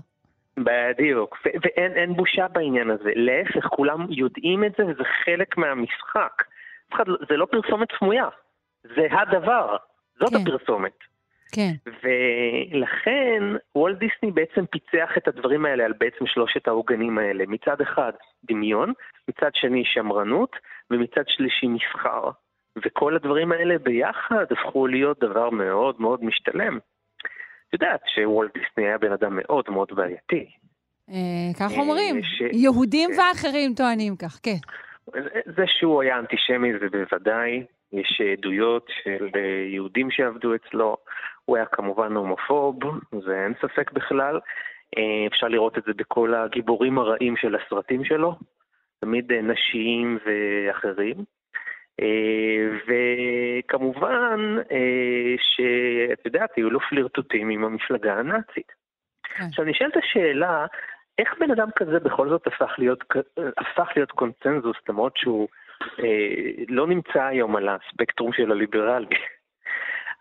S10: בדיוק, ו- ואין אין בושה בעניין הזה. להפך, כולם יודעים את זה וזה חלק מהמשחק. לא- זה לא פרסומת סמויה, זה הדבר, זאת
S1: כן.
S10: הפרסומת.
S1: כן.
S10: ולכן וולט דיסני בעצם פיצח את הדברים האלה על בעצם שלושת העוגנים האלה. מצד אחד דמיון, מצד שני שמרנות, ומצד שלישי מסחר. וכל הדברים האלה ביחד הפכו להיות דבר מאוד מאוד משתלם. את יודעת שוולט דיסני היה בן אדם מאוד מאוד בעייתי.
S1: אה, כך
S10: אה,
S1: אומרים. יהודים
S10: כן.
S1: ואחרים טוענים כך, כן.
S10: זה שהוא היה אנטישמי זה בוודאי, יש עדויות של אה, יהודים שעבדו אצלו, הוא היה כמובן הומופוב, זה אין ספק בכלל. אפשר לראות את זה בכל הגיבורים הרעים של הסרטים שלו, תמיד נשיים ואחרים. אה, וכמובן אה, שאת יודעת, היו לו פלירטוטים עם המפלגה הנאצית.
S1: כן.
S10: עכשיו נשאלת השאלה, איך בן אדם כזה בכל זאת הפך להיות, הפך להיות קונצנזוס, למרות שהוא אה, לא נמצא היום על הספקטרום של הליברלי.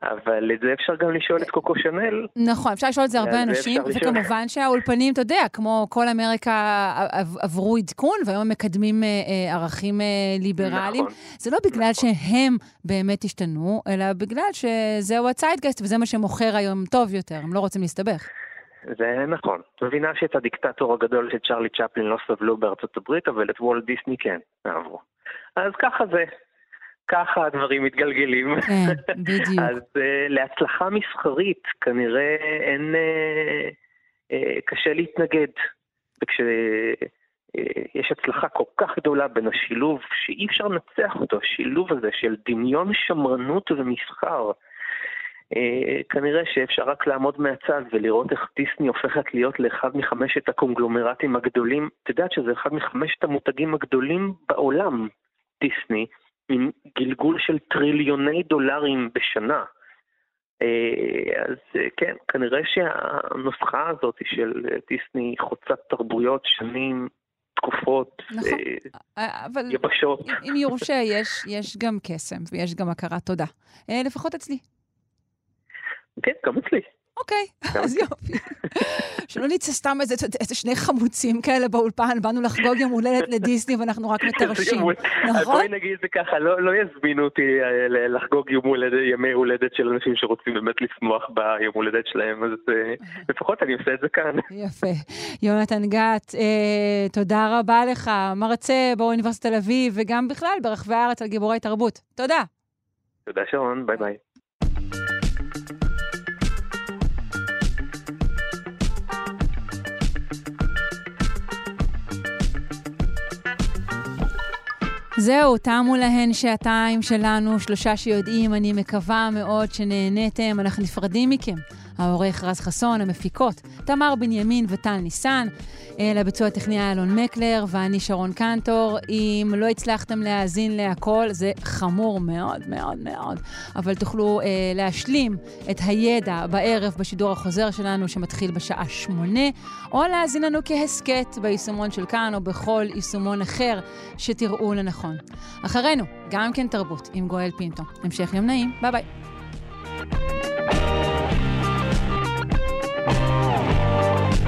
S10: אבל את זה אפשר גם לשאול את קוקו שנל.
S1: נכון, אפשר לשאול את זה הרבה אנשים. וכמובן שהאולפנים, אתה יודע, כמו כל אמריקה עב- עברו עדכון, והיום הם מקדמים אה, אה, ערכים אה, ליברליים.
S10: נכון.
S1: זה לא בגלל
S10: נכון.
S1: שהם באמת השתנו, אלא בגלל שזהו הציידגייסט וזה מה שמוכר היום טוב יותר, הם לא רוצים להסתבך.
S10: זה נכון. את מבינה שאת הדיקטטור הגדול של צ'רלי צ'פלין לא סבלו בארצות הברית, אבל את וולט דיסני כן, אהבו. אז ככה זה. ככה הדברים מתגלגלים.
S1: כן, בדיוק.
S10: אז uh, להצלחה מסחרית כנראה אין... Uh, uh, קשה להתנגד. וכשיש הצלחה כל כך גדולה בין השילוב, שאי אפשר לנצח אותו, השילוב הזה של דמיון, שמרנות ומסחר, uh, כנראה שאפשר רק לעמוד מהצד ולראות איך דיסני הופכת להיות לאחד מחמשת הקונגלומרטים הגדולים. את יודעת שזה אחד מחמשת המותגים הגדולים בעולם, דיסני. עם גלגול של טריליוני דולרים בשנה. אה, אז אה, כן, כנראה שהנוסחה הזאת של אה, דיסני חוצת תרבויות, שנים, תקופות,
S1: נכון. אבל
S10: יבשות.
S1: אם- יורשה, יש, יש גם קסם ויש גם הכרת תודה. לפחות אצלי.
S10: כן, גם אצלי.
S1: אוקיי, אז יופי. שלא נצא סתם איזה, איזה שני חמוצים כאלה באולפן, באנו לחגוג יום הולדת לדיסני ואנחנו רק מתרשים.
S10: אז
S1: נכון?
S10: בואי נגיד את זה ככה, לא, לא יזמינו אותי אה, לחגוג יום הולדת, ימי הולדת של אנשים שרוצים באמת לשמוח ביום הולדת שלהם, אז אה, לפחות אני עושה את זה כאן.
S1: יפה. יונתן גת, אה, תודה רבה לך, מרצה באוניברסיטת תל אביב, וגם בכלל ברחבי הארץ על גיבורי תרבות. תודה.
S10: תודה שרון, ביי ביי.
S1: זהו, תמו להן שעתיים שלנו, שלושה שיודעים, אני מקווה מאוד שנהניתם. אנחנו נפרדים מכם. העורך רז חסון, המפיקות, תמר בנימין וטל ניסן, אה, לביצוע הטכני אלון מקלר ואני שרון קנטור. אם לא הצלחתם להאזין להכל, זה חמור מאוד מאוד מאוד, אבל תוכלו אה, להשלים את הידע בערב בשידור החוזר שלנו שמתחיל בשעה שמונה, או להאזין לנו כהסכת ביישומון של כאן או בכל יישומון אחר שתראו לנכון. אחרינו, גם כן תרבות עם גואל פינטו. המשך יום נעים, ביי ביי. Bye.